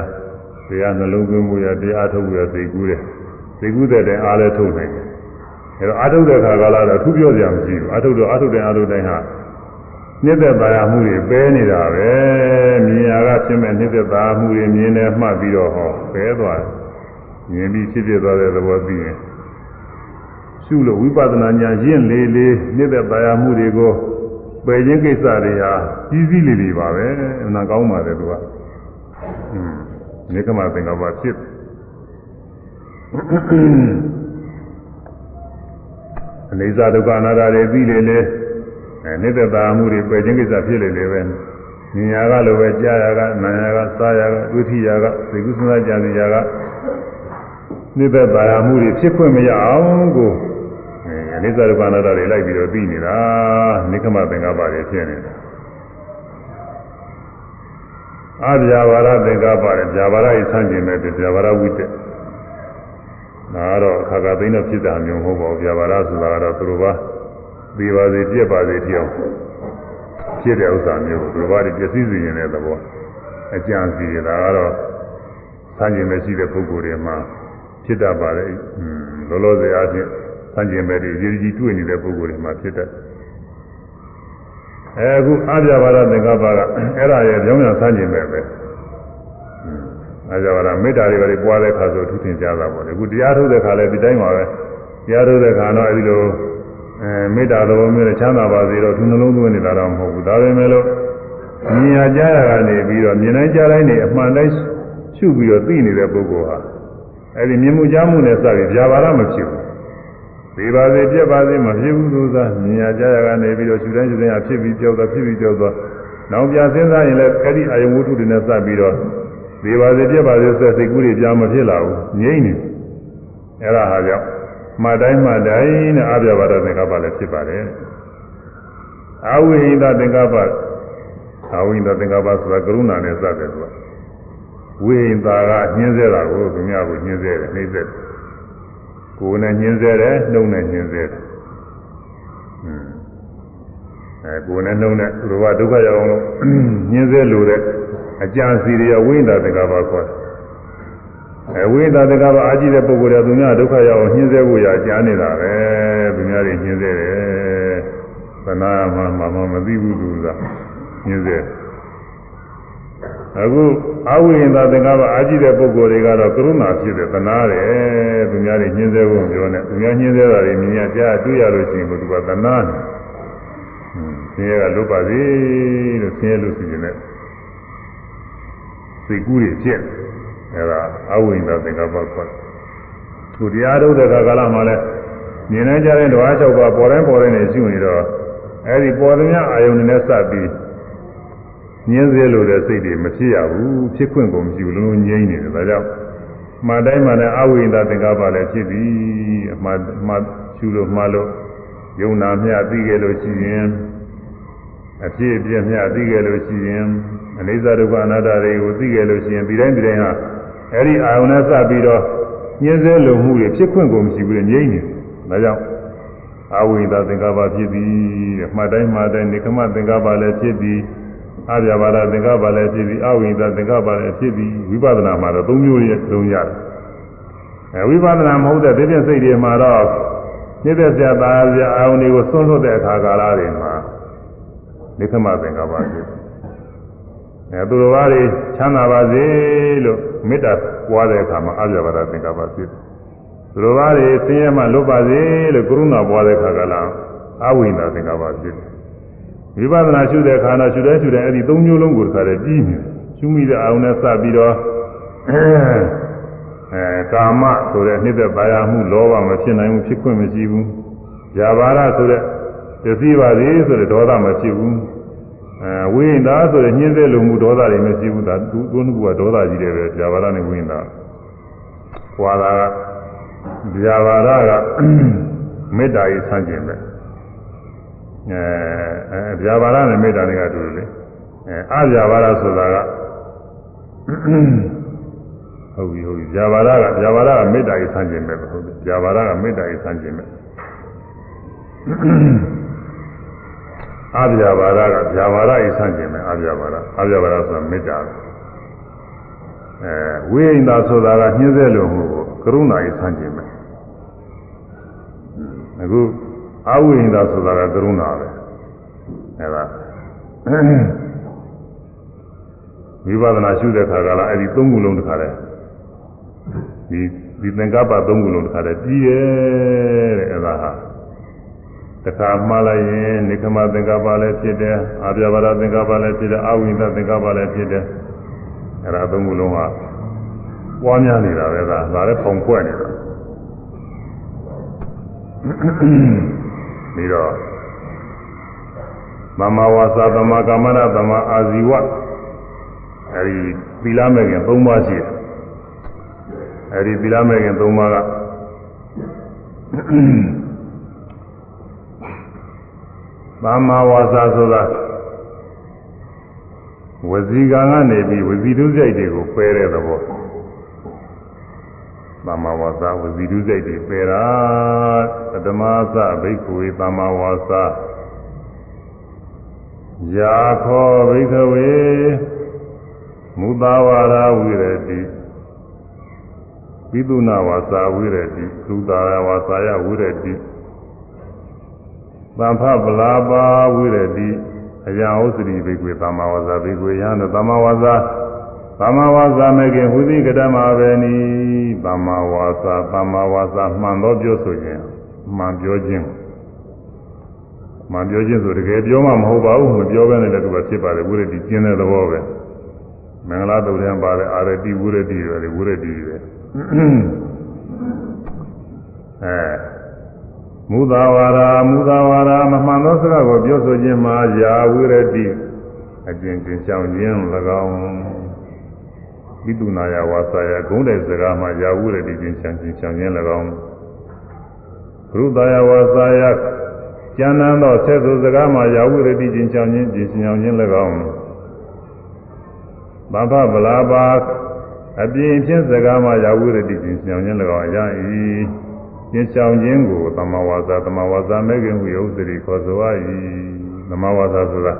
တရားနှလုံးသွင်းဖို့ရတရားထုတ်ဖို့ရသိကူးတယ်သိကူးတဲ့တိုင်အားလည်းထုတ်နိုင်တယ်အဲတော့အာထုတ်တဲ့ခါကလာတော့သူပြောစရာမရှိဘူးအာထုတ်တော့အာထုတ်တဲ့အာထုတ်တိုင်းဟာနှစ်သက်ပါရမှုတွေပဲနေတာပဲမြင်ရကဖြစ်မဲ့နှစ်သက်ပါမှုတွေမြင်နေမှတ်ပြီးတော့ဟောပဲသွား မြင်ပြီးဖြစ်ဖြစ်သွားတဲ့သဘောသိရင်ရှုလို့ဝိပဿနာဉာဏ်ရင့်လေးလေးနှစ်သက်ပါရမှုတွေကိုပယ်ခြင်းကိစ္စတွေဟာကြီးစည်းလေးလေးပါပဲအနာကောင်းပါတယ်သူကอืมနေကမသင်္ကပ္ပဖြစ်အနေစာဒုက္ခအနာတ္တတွေပြီးလေလေအဲနိတ္တတာမှုတွေပယ်ခြင်းကိစ္စဖြစ်လေလေပဲဉာဏ်ရကလိုပဲကြားရကနာရကစားရကဒုတိယကသိကုသနာကြံစီရက နိတ္တတာမှုတွေဖြစ်ခွင့်မရအောင်ကိုအဲအနိစ္စဒုက္ခအနာတ္တတွေလိုက်ပြီးတော့ပြီးနေတာနိကမသင်္ကပ္ပတွေဖြစ်နေတာအာဗျာဝါရသင်္ကပ္ပတွေဗျာပါရဤဆန့်ကျင်မဲ့ဗျာပါရဝိတ္တဒါကတော့အခါကသိနေဖြစ်တာမျိုးမဟုတ်ပါဘူးဗျာပါရဆိုတာကတော့သူတို့ပါဒီပါစေပြက်ပါစေတရားဖြစ်တဲ့ဥစ္စာမျိုးသူတို့ဘာတွေပျက်စီးစေရင်တဲ့သဘောအကြံစီရတာကတော့ဆန့်ကျင်မဲ့ရှိတဲ့ပုဂ္ဂိုလ်တွေမှာ ဖြစ်တတ်ပါတယ်လောလောဆယ်အားဖြင့်ဆန့်ကျင်မဲ့တွေရည်ကြီးတွေ့နေတဲ့ပုဂ္ဂိုလ်တွေမှာဖြစ်တတ်အဲအခုအပြဘာရသင်္ကပ္ပကအဲ့ဒါရဲ့ကြောင်းပြန်ဆန်းကျင်မဲ့ပဲအပြဘာရမေတ္တာတွေပဲပွားတဲ့ခါဆိုထူးထင်ကြတာပေါ့လေအခုတရားထုတ်တဲ့ခါလည်းဒီတိုင်းပါပဲတရားထုတ်တဲ့ခါတော့အဲဒီလိုအဲမေတ္တာတော်မျိုးနဲ့ချမ်းသာပါစေတော့သူနှလုံးသွင်းနေတာတော့မဟုတ်ဘူးဒါပေမဲ့လို့မြင်ရကြရကနေပြီးတော့မြင်တိုင်းကြားတိုင်းနေအမှန်တိုင်းရှုပြီးတော့သိနေတဲ့ပုဂ္ဂိုလ်ဟာ အဲဒီမြင်မှုကြားမှုနဲ့စပြီးဗျာပါရမဖြစ်ဘူးဒီပါစေပြက်ပါစေမဖြစ်ဘူးသူသာမြင်ရကြရကနေပြီးတော့ရှူတိုင်းရှူတိုင်းအဖြစ်ပြီးကြောက်တာဖြစ်ပြီးကြောက်သွားနောက်ပြန်စဉ်းစားရင်လည်းအဲ့ဒီအာယုဝတ္ထုတွေနဲ့စပ်ပြီးတော့ဒီပါစေပြက်ပါစေဆက်စိတ်ကူးတွေပြန်မဖြစ်လာဘူးငြိမ့်နေအဲ့ဒါဟာကြောင့်မှတ်တိုင်းမှတ်တိုင်းနဲ့အာပြဘာဒသင်္ကပ္ပလည်းဖြစ်ပါတယ်အာဝိဟိတသင်္ကပ္ပအာဝိဟိတသင်္ကပ္ပဆိုတာကရုဏာနဲ့စတယ်သူက ဝိဟိတာကညှင်းစေတာကိုသူများကိုညှင်းစေတယ်နှိမ့်စေတယ်ကိုယ်နဲ့ညှင်းဆဲတယ်နှုတ်နဲ့ညှင်းဆဲတယ်အဲကိုယ်နဲ့နှုတ်နဲ့သူတို့ကဒုက္ခရောက်အောင်လို့ညှင်းဆဲလို့တဲ့အကြံစီတွေကဝိညာသင်္ကပ္ပခေါ်တယ်အဲဝိသတကဘာအာကြည့်တဲ့ပုဂ္ဂိုလ်တွေသူများဒုက္ခရောက်အောင်ညှင်းဆဲဖို့ရကြားနေတာပဲသူများတွေညှင်းဆဲတယ်သနာမှမမမသိဘူးသူကညှင်းဆဲ အခုအဝိဟိန္ဒသင်္ကပ္ပအာကြည့်တဲ့ပုဂ္ဂိုလ်တွေကတော့ကရုဏာဖြစ်တဲ့သနာတယ်သူများတွေညှင်းဆဲဖို့ပြောနေသူများညှင်းဆဲတာတွေမြင်ရကြားတွေ့ရလို့ရှိရင်သူကသနာတယ်ဆင်းရဲကလွတ်ပါစေလို့ဆင်းရဲလို့ရှိရင်လည်းစိတ်ကူးတွေဖြစ်အဲဒါအဝိညာဉ်သင်္ကပ္ပခေါ်သူတရားထုတ်တဲ့ကာလမှာလဲမြင်နေကြတဲ့ဓဝါ၆ပါးပေါ်တိုင်းပေါ်တိုင်းနေရှိနေတော့အဲဒီပေါ်သမျှအာယုန်နဲ့စပ်ပြီး ညင်းစေလို့တဲ့စိတ်တွေမဖြစ်ရဘူးဖြစ်ခွင့်ကိုမရှိဘူးလုံးလုံးငြိမ့်နေတယ်ဒါကြောင့်မှတ်တိုင်းမှလည်းအဝိညာဉ်သင်္ကပ္ပလည်းဖြစ်ပြီးအမှတ်မှတ်ရှုလို့မှလို့ယုံနာမျှသိခဲ့လို့ရှိရင်အဖြစ်အပျက်မျှသိခဲ့လို့ရှိရင်အနိစ္စဒုက္ခအနတ္တတွေကိုသိခဲ့လို့ရှိရင်ဒီတိုင်းဒီတိုင်းဟာအဲ့ဒီအာယုန်နဲ့စပြီးတော့ညှင်းဆဲလုံမှုတွေဖြစ်ခွင့်ကိုမရှိဘူးလေငြိမ့်နေဒါကြောင့်အဝိဒသင်္ကပ္ပဖြစ်ပြီးတဲ့မှတ်တိုင်းမှတ်တိုင်းနေကမသင်္ကပ္ပလည်းဖြစ်ပြီး အပြာပါဒသင်္ကပ္ပလည်းဖြစ်ပြီးအဝိဒသင်္ကပ္ပလည်းဖြစ်ပြီးဝိပဿနာမှာတော့၃မျိုးရဲ့လုံးရတယ်အဲဝိပဿနာမဟုတ်တဲ့ဒီပြည့်စိတ်တွေမှာတော့ညစ်တဲ့ဆရာသားဆရာအာယုန်တွေကိုဆွန့်လွတ်တဲ့အခါကာလတွေမှာနေကမသင်္ကပ္ပဖြစ်အဲသူတော်ဘာတွေချမ်းသာပါစေလို့မေတ္တာပွားတဲ့အခါမှာအပြာပါဒသင်္ကပ္ပဖြစ်တယ်သူတော်ဘာတွေဆင်းရဲမှလွတ်ပါစေလို့ကရုဏာပွားတဲ့အခါကလာအဝိညာဉ်သင်္ကပ္ပဖြစ်တယ် ဝိပဿနာရှုတဲ့အခါတော့ရှုတဲ့ရှုတဲ့အဲ့ဒီသုံးမျိုးလုံးကိုတခါတည်းပြီးနေတယ်ရှုမိတဲ့အာရုံနဲ့စပြီးတော့အဲကာမဆိုတဲ့နှိမ့်သက်ပါရမှုလောဘမဖြစ်နိုင်ဘူးဖြစ်ခွင့်မရှိဘူးဇာဘာရဆိုတဲ့ပစ္စည်းပါစေဆိုတဲ့ဒေါသမဖြစ်ဘူးအဲဝိညာဉ်သားဆိုတဲ့ညှင်းသေးလုံမှုဒေါသတွေမရှိဘူးဒါသူတို့နှစ်ခုကဒေါသကြီးတယ်ပဲဇာဘာရနဲ့ဝိညာဉ်သားဟွာတာကဇာဘာရကမေတ္တာရေးဆန့်ကျင်ပဲအဲ အဲဇာဘာရနဲ့မေတ္တာတွေကတူတယ်လေအဲအဇာဘာရဆိုတာကဟုတ်ပြီဟုတ်ပြီဇာဘာရကဇာဘာရကမေတ္တာရေးဆန့်ကျင်ပဲဟုတ်တယ်ဇာဘာရကမေတ္တာရေးဆန့်ကျင်ပဲအာဗျာဘာရကဗျာဘာရရေးဆန့်ကျင်ပဲအာဗျာဘာရအာဗျာဘာရဆိုတာမေတ္တာအဲဝိညာဉ်ဆိုတာကညှင်းဆဲလို့မှုကိုကရုဏာရေးဆန့်ကျင်ပဲအခု အဝိညာဉ်ဆိုတာကကရုဏာပဲအဲဒါဝိပဿနာရှုတဲ့ခါကလာအဲ့ဒီသုံးခုလုံးတစ်ခါတည်းဒီဒီသင်္ကပ္ပသုံးခုလုံးတစ်ခါတည်းပြီးရဲ့တဲ့အဲ့ဒါဟာတခါမှားလိုက်ရင်နိခမသင်္ကပ္ပလည်းဖြစ်တယ်အာပြဘာရသင်္ကပ္ပလည်းဖြစ်တယ်အဝိသသင်္ကပ္ပလည်းဖြစ်တယ်အဲ့ဒါသုံးခုလုံးဟာပွားများနေတာပဲဒါဒါလည်းပုံကွက်နေတာ ပြီးတော့သမ္မာဝါစာသမ္မာကမ္မနာသမ္မာအာဇီဝအဲဒီသီလမဲ့ခင်၃ပါးရှိတယ်အဲဒီသီလမဲ့ခင်၃ပါးကသမ္မာဝါစာဆိုတာဝစီကံကနေပြီးဝစီတုစိတ်တွေကိုပယ်တဲ့သဘော သမ္မာဝါစာဝစီတုစိတ်တွေပယ်တာပထမသဘိက္ခုဝေသမ္မာဝါစာယာခောဘိက္ခဝေမူတာဝါရဝိရတိပိသုနာဝါစာဝိရတိသုတာဝါစာယဝိရတိသံဖပလာပါဝိရတိအယံဥစ္စရိဘိကွေသမ္မာဝါစာဘိကွေယံသမ္မာဝါစာသမ္မာဝါစာမေခင်ဟူသည်ကတမပဲနီ သမ္မာဝါစာသမ္မာဝါစာမှန်သောပြောဆိုခြင်းမှန်ပြောခြင်းမှန်ပြောခြင်းဆိုတကယ်ပြောမှမဟုတ်ပါဘူးမပြောဘဲနဲ့လည်းသူကဖြစ်ပါတယ်ဝိရတိကျင်းတဲ့သဘောပဲမင်္ဂလာတုတ်ရင်ပါတယ်အာရတိဝိရတိတွေဝိရတိတွေအဲမူသာဝါရာမူသာဝါရာမမှန်သောစကားကိုပြောဆိုခြင်းမှာယာဝိရတိအကျဉ်းချင်းရှောင်ခြင်း၎င်း ဝိတုနာယဝါစာယဂုံးတဲ့စကားမှာယာဝိရတိချင်းရှောင်ခြင်းရှောင်ခြင်း၎င်းဘုရုသာယဝါစာယကျမ်းမ်းသောဆက်စုစကားမှာယာဝိရတိချင်းရှောင်ခြင်းချင်းရှောင်ခြင်း၎င်းဘာဖဗလာပါအပြင်ဖြင့်စကားမှာယာဝိရတိချင်းရှောင်ခြင်း၎င်းရ၏ကျင့်ဆောင်ခြင်းကိုသမဝါစာသမဝါစာမဲ့ခင်ဝိဥစ္စရိခေါ်ဆိုရ၏သမဝါစာဆိုတာ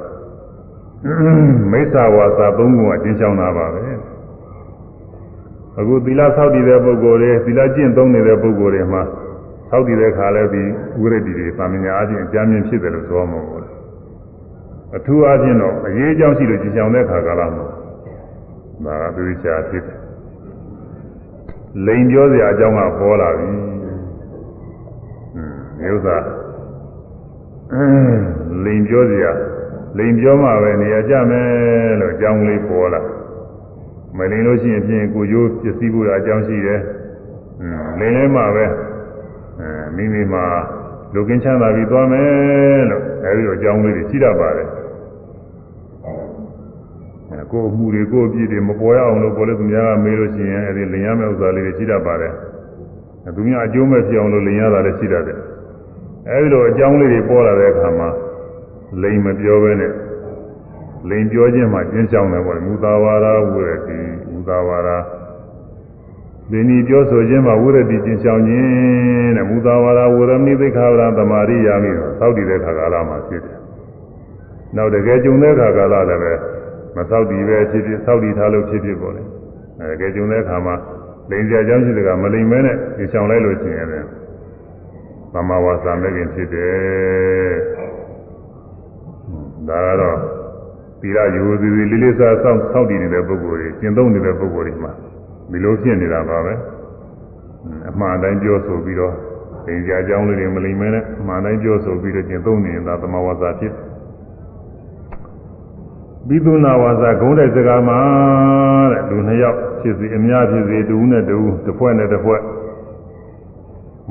မိစ္ဆာဝါစာသုံးခုကကျင့်ဆောင်တာပါပဲ အခုသီလဆောက်တည်တဲ့ပုဂ္ဂိုလ်တွေသီလကျင့်သုံးနေတဲ့ပုဂ္ဂိုလ်တွေမှာဆောက်တည်တဲ့ခါလဲဒီဝိရဒိတွေပါမညာအချင်းအကြမ်းမြင်ဖြစ်တယ်လို့ဆိုမှာပေါ့အထူးအချင်းတော့အရေးအကြောင်းရှိလို့ကြည်ကြောင်တဲ့ခါကလာမှာဒါကသူချာဖြစ်တယ်လိန်ပြောစရာအကြောင်းကပေါ်လာပြီဟွန်းဒီဥစ္စာလိန်ပြောစရာလိန်ပြောမှပဲနေရာကြမယ်လို့အကြောင်းလေးပေါ်လာ မလိန်လို့ရှိရင်ဖြင့်ကိုကျိုးပစ္စည်းဖို့အကြောင်းရှိတယ်။လိန်လဲမှပဲအဲမိမိမှာလူကင်းချမ်းသာပြီးသွားမယ်လို့အဲဒီတော့အကြောင်းလေးတွေရှိတတ်ပါတယ်။အဲကိုယ်အမှုတွေကိုယ်အပြည့်တွေမပေါ်ရအောင်လို့ပေါ်လို့သူများကမေးလို့ရှိရင်အဲဒီလိန်ရမယ့်ဥစ္စာလေးတွေရှိတတ်ပါတယ်။သူများအကျိုးမဲ့ဖြစ်အောင်လို့လိန်ရတာလည်းရှိတတ်တယ်။အဲဒီလိုအကြောင်းလေးတွေပေါ်လာတဲ့အခါမှာလိန်မပြောဘဲနဲ့ လိန်ပြောခြင်းမှာကျင်းဆောင်တယ်ပေါ့မူသာဝါဒဝရတိမူသာဝါဒဒီနည်းပြောဆိုခြင်းမှာဝရတိကျင်းဆောင်ခြင်းတဲ့မူသာဝါဒဝရမိသိခာဝရသမာရိယာမိသောက်တည်တဲ့ခါကာလမှာဖြစ်တယ်။နောက်တကယ်ကြုံတဲ့ခါကာလလည်းပဲမသောက်တည်ပဲဖြစ်ဖြစ်သောက်တည်ထားလို့ဖြစ်ဖြစ်ပေါ့လေ။အဲတကယ်ကြုံတဲ့ခါမှာလိန်စရာအကြောင်းရှိတဲ့ကမလိန်မဲနဲ့ကျင်းဆောင်လိုက်လို့ရှိရင်လည်းသမဝါစာမဲ့ခင်ဖြစ်တယ်။ဒါကတော့ သီလယူသည်လေးလေးစားစောင့်စောင့်တည်နေတဲ့ပုဂ္ဂိုလ်တွေကျင့်သုံးနေတဲ့ပုဂ္ဂိုလ်တွေမှာဒီလိုဖြစ်နေတာပါပဲအမှန်တိုင်းပြောဆိုပြီးတော့သင်ကြားကြောင်းလေးတွေမလိမ့်မဲနဲ့အမှန်တိုင်းပြောဆိုပြီးတော့ကျင့်သုံးနေတာသမဝါစာဖြစ်ပြီးသူနာဝါစာဂုံးတဲ့စကားမှာတဲ့လူနှစ်ယောက်ဖြစ်စီအများဖြစ်စီတူနဲ့တူတစ်ဖွဲ့နဲ့တစ်ဖွဲ့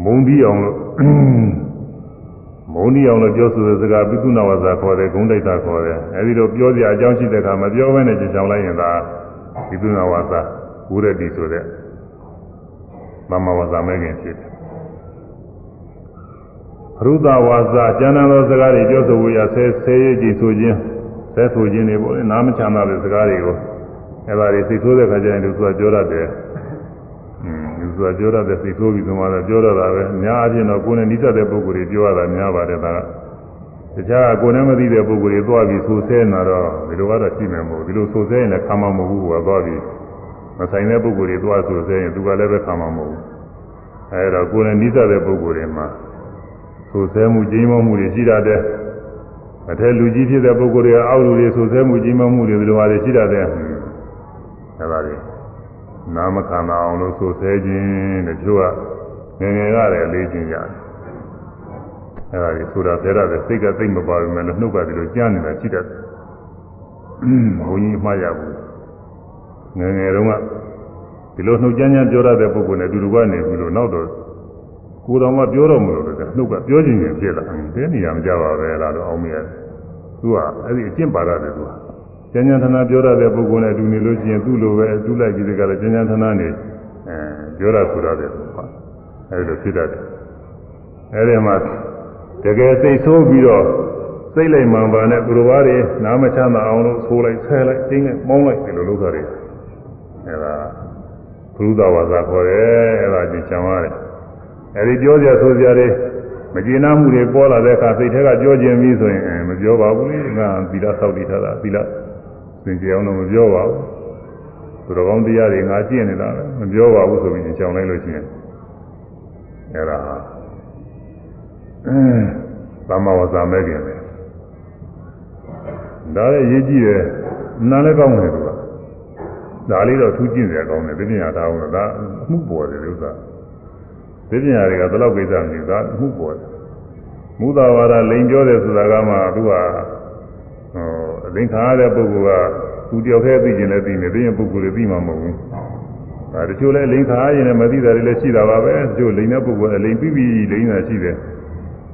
မုံပြီးအောင်လို့ မုံဒီအောင်လို့ပြောဆိုတဲ့စကားပိသုနာဝဇာခေါ်တယ်ဂုံးတိုက်တာခေါ်တယ်အဲဒီတော့ပြောစရာအကြောင်းရှိတဲ့အခါမပြောဘဲနဲ့ကြင်ချောင်းလိုက်ရင်သာပိသုနာဝဇာဝုရတိဆိုတဲ့မမဝဇာမဲခင်ဖြစ်တယ်ရုဒဝါစာကျမ်းသာသောစကားတွေပြောဆိုဝေရဆဲဆဲရည်ကြည်ဆိုခြင်းဆဲဆိုခြင်းတွေပေါ့လေနားမချမ်းသာတဲ့စကားတွေကိုအဲဒါတွေစိတ်ဆိုးတဲ့ခါကျရင်သူကပြောတတ်တယ် သူကပြောရတဲ့စိတ်ဆိုးပြီးသမားတော့ပြောရတာပဲအများအပြားတော့ကိုယ်နဲ့နှိစတဲ့ပုဂ္ဂိုလ်တွေပြောရတာများပါတယ်ဒါကတခြားကိုယ်နဲ့မသိတဲ့ပုဂ္ဂိုလ်တွေသွားပြီးဆိုဆဲနေတာတော့ဒီလိုကတော့ရှိမယ်မဟုတ်ဒီလိုဆိုဆဲရင်လည်းခံမှာမဟုတ်ဘူးကွာသွားပြီးမဆိုင်တဲ့ပုဂ္ဂိုလ်တွေသွားဆိုဆဲရင်သူကလည်းပဲခံမှာမဟုတ်ဘူးအဲဒါကိုယ်နဲ့နှိစတဲ့ပုဂ္ဂိုလ်တွေမှာဆိုဆဲမှုကြီးမောမှုတွေရှိတတ်တယ်အထက်လူကြီးဖြစ်တဲ့ပုဂ္ဂိုလ်တွေအောက်လူတွေဆိုဆဲမှုကြီးမောမှုတွေဒီလိုပါလေရှိတတ်တယ်အဲဒါတွေ နာမခန္ဓာအောင်လို့ဆိုဆဲခြင်းတဲ့သူကငယ်ငယ်ကလည်းလေးခြင်းရတယ်အဲဒါကြီးဆိုတာဆဲရတယ်စိတ်ကသိမ့်မပါဘူးမယ်လို့နှုတ်ကဒီလိုကြားနေတာရှိတတ်တယ်ဘုန်းကြီးမှားရဘူးငယ်ငယ်တုန်းကဒီလိုနှုတ်ကြမ်းကြမ်းပြောရတဲ့ပုဂ္ဂိုလ်နဲ့အတူတူကနေပြီလို့နောက်တော့ကိုယ်တော်မှပြောတော့မလို့လေနှုတ်ကပြောခြင်းရင်ဖြစ်လာတယ်နေရာမကြပါပဲလားတော့အောင်မရသူကအဲ့ဒီအကျင့်ပါရတယ်သူက ကျန်ကျန်သနာပြောရတဲ့ပုဂ္ဂိုလ်နဲ့အတူနေလို့ရှိရင်သူ့လိုပဲသူ့လိုက်ပြီးတကလည်းကျန်ကျန်သနာနေအဲပြောရဆိုရတယ်ဟုတ်အဲဒီလိုဖြစ်တတ်တယ်အဲဒီမှာတကယ်စိတ်ဆိုးပြီးတော့စိတ်လိုက်မှန်ပါနဲ့သူတော်ဘာတွေနားမချမ်းသာအောင်လို့ဆိုးလိုက်ဆဲလိုက်တင်းလိုက်မောင်းလိုက်ဒီလိုလုပ်တာတွေအဲဒါဘုရုဒဝါစာခေါ်တယ်အဲဒါကြင်ချမ်းရတယ်အဲဒီပြောစရာဆိုစရာတွေမကျေနပ်မှုတွေပေါ်လာတဲ့အခါစိတ်ထဲကပြောခြင်းပြီးဆိုရင်မပြောပါဘူးလေငါသီလဆောက်တည်ထားတာသီလ သင်ကြအောင်တော့မပြောပါဘူးသူတော်ကောင်းတရားတွေငါကျင့်နေတာမပြောပါဘူးဆိုပြီးကြောင်လိုက်လို့ရှိရင်အဲ့ဒါသမ္မာဝဇ္ဇမဲ့ခင်ပဲဒါလည်းရေးကြည့်တယ်နားလည်းကောင်းတယ်သူကဒါလေးတော့ထူးကျင့်စရာကောင်းတယ်ပြညာထားအောင်ဒါအမှုပေါ်တယ်ဥစ္စာပြညာတွေကဘယ်လောက်ကိစ္စမရှိဒါအမှုပေါ်တယ်မူသာဝါဒလိန်ပြောတယ်ဆိုတာကမှသူက ဟိုအလိန်ခါရတဲ့ပုဂ္ဂိုလ်ကသူတယောက်တည်းသိကျင်လည်းသိနေသိရင်ပုဂ္ဂိုလ်တွေသိမှာမဟုတ်ဘူးအဲတချို့လည်းလိန်ခါရင်လည်းမသိတာတွေလည်းရှိတာပါပဲတချို့လိန်တဲ့ပုဂ္ဂိုလ်အလိန်ပြီးပြီးလိန်တာရှိတယ်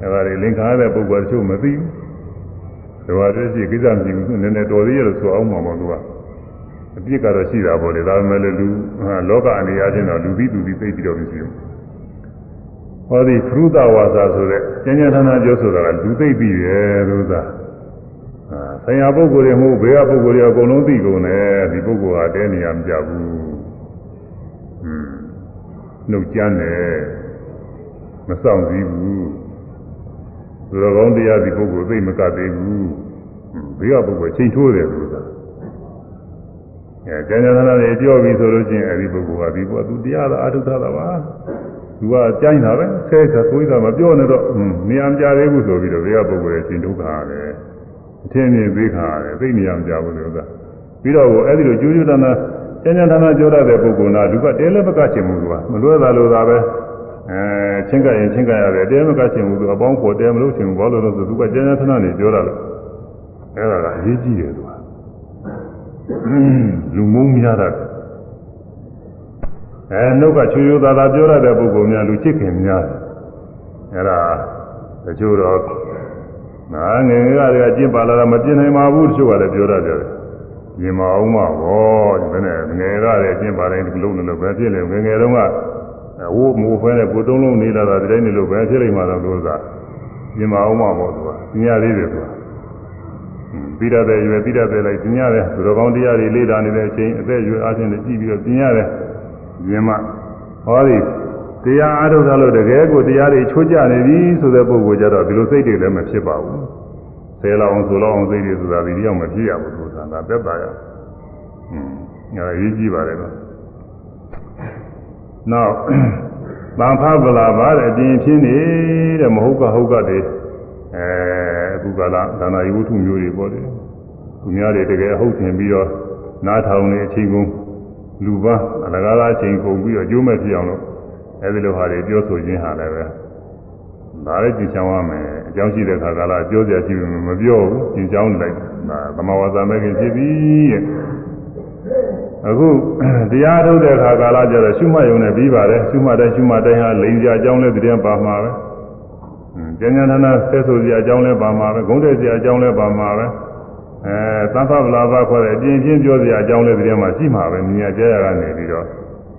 အဲဒါတွေလိန်ခါရတဲ့ပုဂ္ဂိုလ်တချို့မသိဘူးဒီဟာတည်းရှိကိစ္စမရှိဘူးနည်းနည်းတော်သေးရလို့ဆိုအောင်မှာပေါ့သူကအပြစ်ကတော့ရှိတာပေါ့လေဒါပေမဲ့လူလောကအနေအချင်းတော့လူပြီးသူပြီးသိပြီးတော့မရှိဘူးဟောဒီဖရုဒဝါစာဆိုတဲ့ကျញ្ញဌာနပြောဆိုတာကလူသိပြီးရဲ့လို့သာ ဆရာပုဂ္ဂိုလ်တွေမဟုတ်ဘေးကပုဂ္ဂိုလ်တွေအကုန်လုံးသိကုန်တယ်ဒီပုဂ္ဂိုလ်ဟာတဲနေရမကြဘူးဟွန်းနှုတ်ကြမ်းတယ်မဆောင်စည်းဘူးသူတော်ကောင်းတရားဒီပုဂ္ဂိုလ်သိမကသေးဘူးဘေးကပုဂ္ဂိုလ်ချိန်ထိုးတယ်လို့သာအဲကျန်ကျန်သာတွေပြောပြီးဆိုလို့ချင်းအဲဒီပုဂ္ဂိုလ်ကဒီဘောသူတရားသာအထုထားတာပါသူကကြိုင်းတာပဲဆဲဆဲဆိုးတာမပြောနဲ့တော့နေရာမကြသေးဘူးဆိုပြီးတော့ဘေးကပုဂ္ဂိုလ်ရဲ့ရှင်ဒုက္ခရတယ် အထင်းမြင်သေးခါရတယ်သိနေရာမကြဘူးလို့ကပြီးတော့အဲဒီလိုကျူးကျူးတန်းတန်းကျန်ကျန်သာသာပြောတတ်တဲ့ပုဂ္ဂိုလ်ကလူကတဲလည်းမကချင်ဘူးသူကမလွဲတာလို့သာပဲအဲချင်းကရင်ချင်းကရတယ်တဲမကချင်ဘူးသူအပေါင်းပေါ်တဲမလို့ချင်ဘူးဘာလို့လဲဆိုသူကကျန်ကျန်သာသာနေပြောတာလို့အဲဒါကအရေးကြီးတယ်သူကလူမုန်းများတာအဲနှုတ်ကချွေချွေသာသာပြောရတဲ့ပုဂ္ဂိုလ်များလူချစ်ခင်များတယ်အဲဒါတချို့တော့ ငါငယ်ငယ်ကတည်းကကျင့်ပါလာတာမကျင့်နိုင်ပါဘူးတချို့ကလည်းပြောရတယ်ပြင်မအောင်ပါဘောဒီနဲ့ငယ်ကတည်းကကျင့်ပါတိုင်းဒီလိုလိုပဲဖြစ်နေငယ်ငယ်တုန်းကဝိုးမိုးဖဲနဲ့ကိုတုံးလုံးနေလာတာဒီတိုင်းနေလို့ပဲဖြစ်လိမ့်မှာတော့လို့သာပြင်မအောင်ပါဘောသူကညသေးတယ်သူကပြီးရတဲ့ရွယ်ပြီးရတဲ့လိုက်ပြင်ရတယ်သူတော်ကောင်းတရားတွေလေ့လာနေတဲ့အချိန်အသက်ရွယ်အားဖြင့်လည်းကြည့်ပြီးတော့ပြင်ရတယ်ပြင်မဟောဒီ တရားအားထုတ်တာလို့တကယ်ကိုတရားတွေချိုးကြနေပြီဆိုတဲ့ပုဂ္ဂိုလ်ကြတော့ဒီလိုစိတ်တွေလည်းမဖြစ်ပါဘူးဆဲလောက်အောင်ဆိုလောက်အောင်စိတ်တွေဆိုတာဒီရောက်မဖြစ်ရဘူးဆိုတာဒါသက်သာရဟွန်းငါရေးကြည့်ပါလေတော့နောက်တန်ဖဗလာပါတဲ့အပြင်ဖြစ်နေတဲ့မဟုတ်ကဟုတ်ကတည်းအဲအခုကလာဒါနာယဝတ္ထုမျိုးတွေပေါ့လေသူများတွေတကယ်ဟုတ်ထင်ပြီးတော့နားထောင်နေအချိန်ကုန်လူပါအလကားသားအချိန်ကုန်ပြီးတော့အကျိုးမဲ့ဖြစ်အောင်လို့ အဲဒီလိုဟာတွေပြောဆိုခြင်းဟာလည်းပဲဒါလည်းကြင်ချောင်းရမယ်အကြောင်းရှိတဲ့ခါကလာပြောစရာရှိပြီမပြောဘူးကြင်ချောင်းလိုက်ဒါသမဝါစာမဲ့ခင်ဖြစ်ပြီတဲ့အခုတရားထုတ်တဲ့ခါကာလကျတော့ရှုမှတ်ရုံနဲ့ပြီးပါတယ်ရှုမှတ်တဲ့ရှုမှတ်တိုင်းဟာလိန်ကြအကြောင်းလဲတည်းပါမှာပဲကျန်ကျန်နာနာဆက်ဆိုစရာအကြောင်းလဲပါမှာပဲဂုံးတဲ့စရာအကြောင်းလဲပါမှာပဲအဲသံဖဗလာဘခေါ်တဲ့အပြင်ချင်းပြောစရာအကြောင်းလဲတည်းမှာရှိမှာပဲမြညာကြရကနေပြီးတော့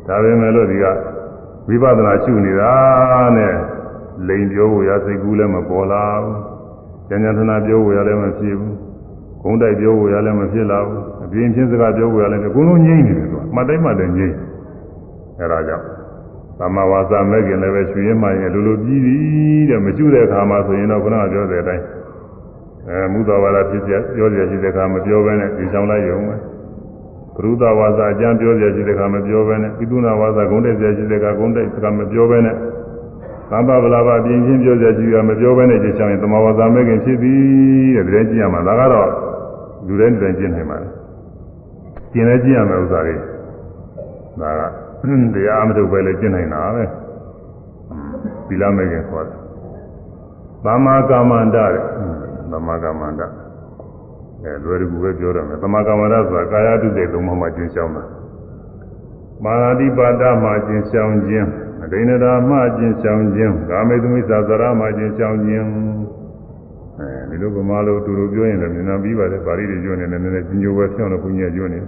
ဒါပဲမဲ့လို့ဒီက ဝိပဿနာရှုနေတာနဲ့လိန်ပြောဖို့ရစိတ်ကူးလည်းမပေါ်လာဘူး။ဉာဏ်ဉာဏ်နာပြောဖို့ရလည်းမဖြစ်ဘူး။ဂုံးတိုက်ပြောဖို့ရလည်းမဖြစ်လာဘူး။အပြင်းချင်းစကားပြောဖို့ရလည်းအကုန်လုံးငြိမ့်နေတယ်သူက။မှတ်တိုင်းမှတ်တိုင်းငြိမ့်။အဲဒါကြောင့်သမဝါစာမဲ့ခင်လည်းပဲရှင်ရင်မှရင်လိုလိုပြီးပြီတဲ့မကျွတဲ့အခါမှာဆိုရင်တော့ခုနကပြောတဲ့အတိုင်းအဲမူတော်ဝါဒဖြစ်ပြပြောရရှိတဲ့အခါမပြောဘဲနဲ့ဒီဆောင်လိုက်ရုံပဲ။ ဘုရုဒဝါစာအကျမ်းပြောရရှိတဲ့အခါမပြောဘဲနဲ့ပိသုနာဝါစာဂုံးတိုက်ရရှိတဲ့အခါဂုံးတိုက်စကားမပြောဘဲနဲ့သံဃာဗလာဘပြင်းချင်းပြောကြကြည့်ရမပြောဘဲနဲ့ကြည့်ချင်ရင်တမဝါစာမဲ့ခင်ဖြစ်ပြီတဲ့ဒီတိုင်းကြည့်ရမှာဒါကတော့လူတိုင်းလူတိုင်းကျင့်နိုင်ပါလေကျင့်လဲကျင့်ရမယ်ဥစ္စာတွေဒါကတရားမထုတ်ပဲလေကျင့်နိုင်တာပဲသီလမဲ့ခင်ခေါ်တယ်သမာကမ္မန္တတဲ့သမာကမ္မန္တ အဲလွယ်တကူပဲပြောရမယ်သမာကမ္မန္တဆိုတာကာယတုစိတ်သုံးပါးမှာကျင့်ရှောင်းတာမာရတိပါဒမှာကျင့်ရှောင်းခြင်းဒိဏတာမှကျင့်ဆောင်ခြင်းကာမေသမိသဇရာမှကျင့်ဆောင်ခြင်းအဲဒီလိုဗမာလိုတူတူပြောရင်လည်းမြန်မြန်ပြီးပါတယ်ပါဠိတွေကျွနေတယ်နည်းနည်းညိုပဲဖြောင်းတော့ဘုညာကျွနေ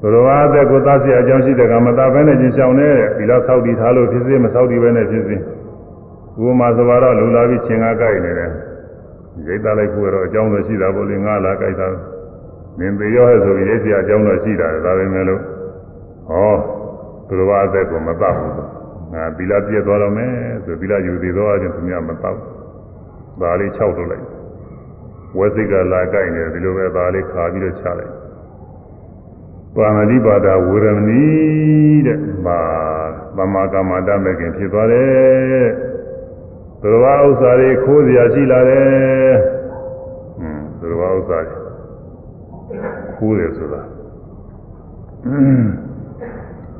သောတော်အားတဲ့ကိုသားစီအကြောင်းရှိတဲ့ကမတာပဲနဲ့ကျင့်ဆောင်နေတဲ့ဒီလောက်ဆောက်တည်ထားလို့ဖြစ်စေမဆောက်တည်ပဲနဲ့ဖြစ်စေဥပမာသဘာဝလူလာပြီးချင်းကားကြိုက်နေတယ် ရိတ်သားလိုက်ဖို့တော့အကြောင်းတော့ရှိတာပေါ့လေငါလာကြိုက်တာမင်းပေရောဟဲ့ဆိုပြီးရိတ်စီအကြောင်းတော့ရှိတာဒါပဲမဲ့လို့ဟောသူတော်ဘာအသက်ကိုမတတ်ဘူးငါသီလပြည့်သွားတော့မယ်ဆိုသီလယူသေးတော့အချင်းသူများမတတ်ဒါလေး၆ထုတ်လိုက်ဝဲစိတ်ကလာကြိုက်နေဒီလိုပဲဒါလေးခါပြီးတော့ချလိုက်ပါမတိပါဒဝေရမဏီတဲ့ဘာသမာကမ္မတမဲ့ခင်ဖြစ်သွားတယ် သူတော်ဘာဥစ္စာတွေခိုးစရာရှိလာတယ်ဟွန်းသူတော်ဘာဥစ္စာတွေခိုးတယ်ဆိုတာอืม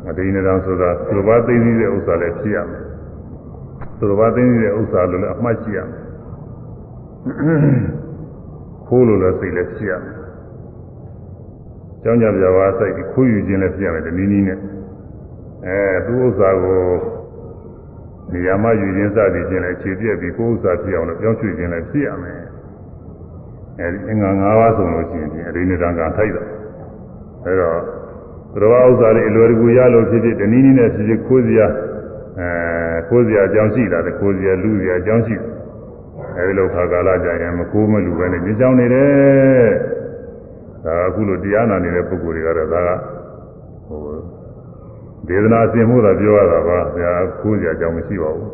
အဒိနေတော်ဆိုတာသူတော်ဘာသိသိတဲ့ဥစ္စာလည်းဖြစ်ရမယ်သူတော်ဘာသိသိတဲ့ဥစ္စာလို့လည်းအမှတ်ရှိရမယ်ခိုးလို့လည်းစိတ်လည်းဖြစ်ရမယ်ကျောင်းကြပြဝါစိတ်ခိုးယူခြင်းလည်းဖြစ်ရမယ်ဒီနည်းနည်းနဲ့အဲသူဥစ္စာကို နေရာမှယူခြင်းစသည်ခြင်းလည်းခြေပြက်ပြီးကိုယ်ဥစ္စာဖြစ်အောင်လို့ပြောင်းရွှေ့ခြင်းလည်းဖြစ်ရမယ်အဲဒီအင်္ဂါ၅ပါးဆိုလို့ရှိရင်ဒီအဒိနေတော်ကထိုက်တယ်အဲတော့သရဝဥစ္စာတွေအလွယ်တကူရလို့ဖြစ်ဖြစ်တနည်းနည်းနဲ့ဖြစ်ဖြစ်ခိုးစရာအဲခိုးစရာအကြောင်းရှိတာတခိုးစရာလူစရာအကြောင်းရှိတယ်အဲဒီလိုခါကာလကြာရင်မခိုးမလူပဲနဲ့ညစ်ကြောင်းနေတယ်ဒါအခုလိုတရားနာနေတဲ့ပုဂ္ဂိုလ်တွေကတော့ဒါကဟို ဒေသနာအစဉ်မှုသာပြောရတာပါဆရာခိုးစရာအကြောင်းမရှိပါဘူး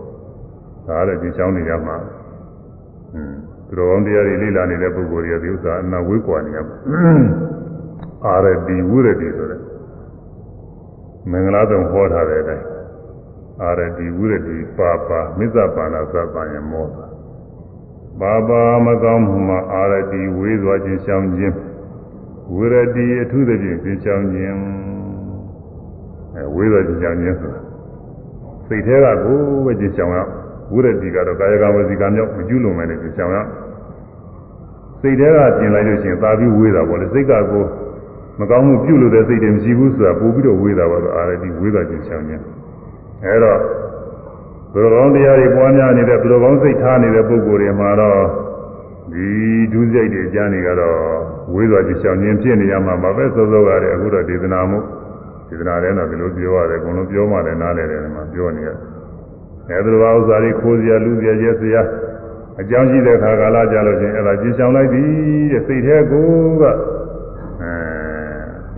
ဒါလည်းညစ်ကြောင်းနေကြမှာอืมသူတော်ကောင်းတရားတွေလေ့လာနေတဲ့ပုဂ္ဂိုလ်တွေကဒီဥစ္စာအနာဝေးကွာနေရပါအာရတိဝိရတိဆိုတဲ့မင်္ဂလာတုံဟောထားတဲ့အတိုင်းအာရတိဝိရတိပါပါမစ္ဆပါဏသဗ္ဗယမောသာပါပါမကောင်းမှုမှာအာရတိဝေးသွားခြင်းရှောင်ခြင်းဝိရတိအထုသဖြင့်ခြင်းရှောင်ခြင်း အဲဝေးသွားခြင်းရှောင်ခြင်းဆိုတာစိတ်ထဲကကိုယ်ပဲခြင်းရှောင်ရဝိရတိကတော့ကာယကဝစီကမြောက်မကျွလွန်မယ်နဲ့ခြင်းရှောင်ရစိတ်ထဲကပြင်လိုက်လို့ရှိရင်သာပြီးဝေးတာပေါ့လေစိတ်ကကိုမကောင်းမှုပြုလို့တဲ့စိတ်တွေမရှိဘူးဆိုတာပို့ပြီးတော့ဝေးတာပါတော့အာရတိဝေးသွားခြင်းရှောင်ခြင်းအဲတော့ဘုရားကောင်းတရားတွေပွားများနေတဲ့ဘုရားကောင်းစိတ်ထားနေတဲ့ပုဂ္ဂိုလ်တွေမှာတော့ဒီဒုစရိုက်တွေကြားနေကတော့ဝေးသွားခြင်းရှောင်ခြင်းဖြစ်နေရမှာပါပဲစောစောကတည်းကအခုတော့ဒေသနာမှု ဒေသနာထဲတော့ဒီလိုပြောရတယ်အကုန်လုံးပြောမှလည်းနားလည်တယ်မှာပြောနေရတယ်အဲဒီလိုပါဥစ္စာတွေခိုးစရာလူစရာရဲစရာအကြောင်းရှိတဲ့ခါကာလကြလို့ချင်းအဲ့ဒါကြင်ဆောင်လိုက်သည်တဲ့စိတ်ထဲကိုကအဲ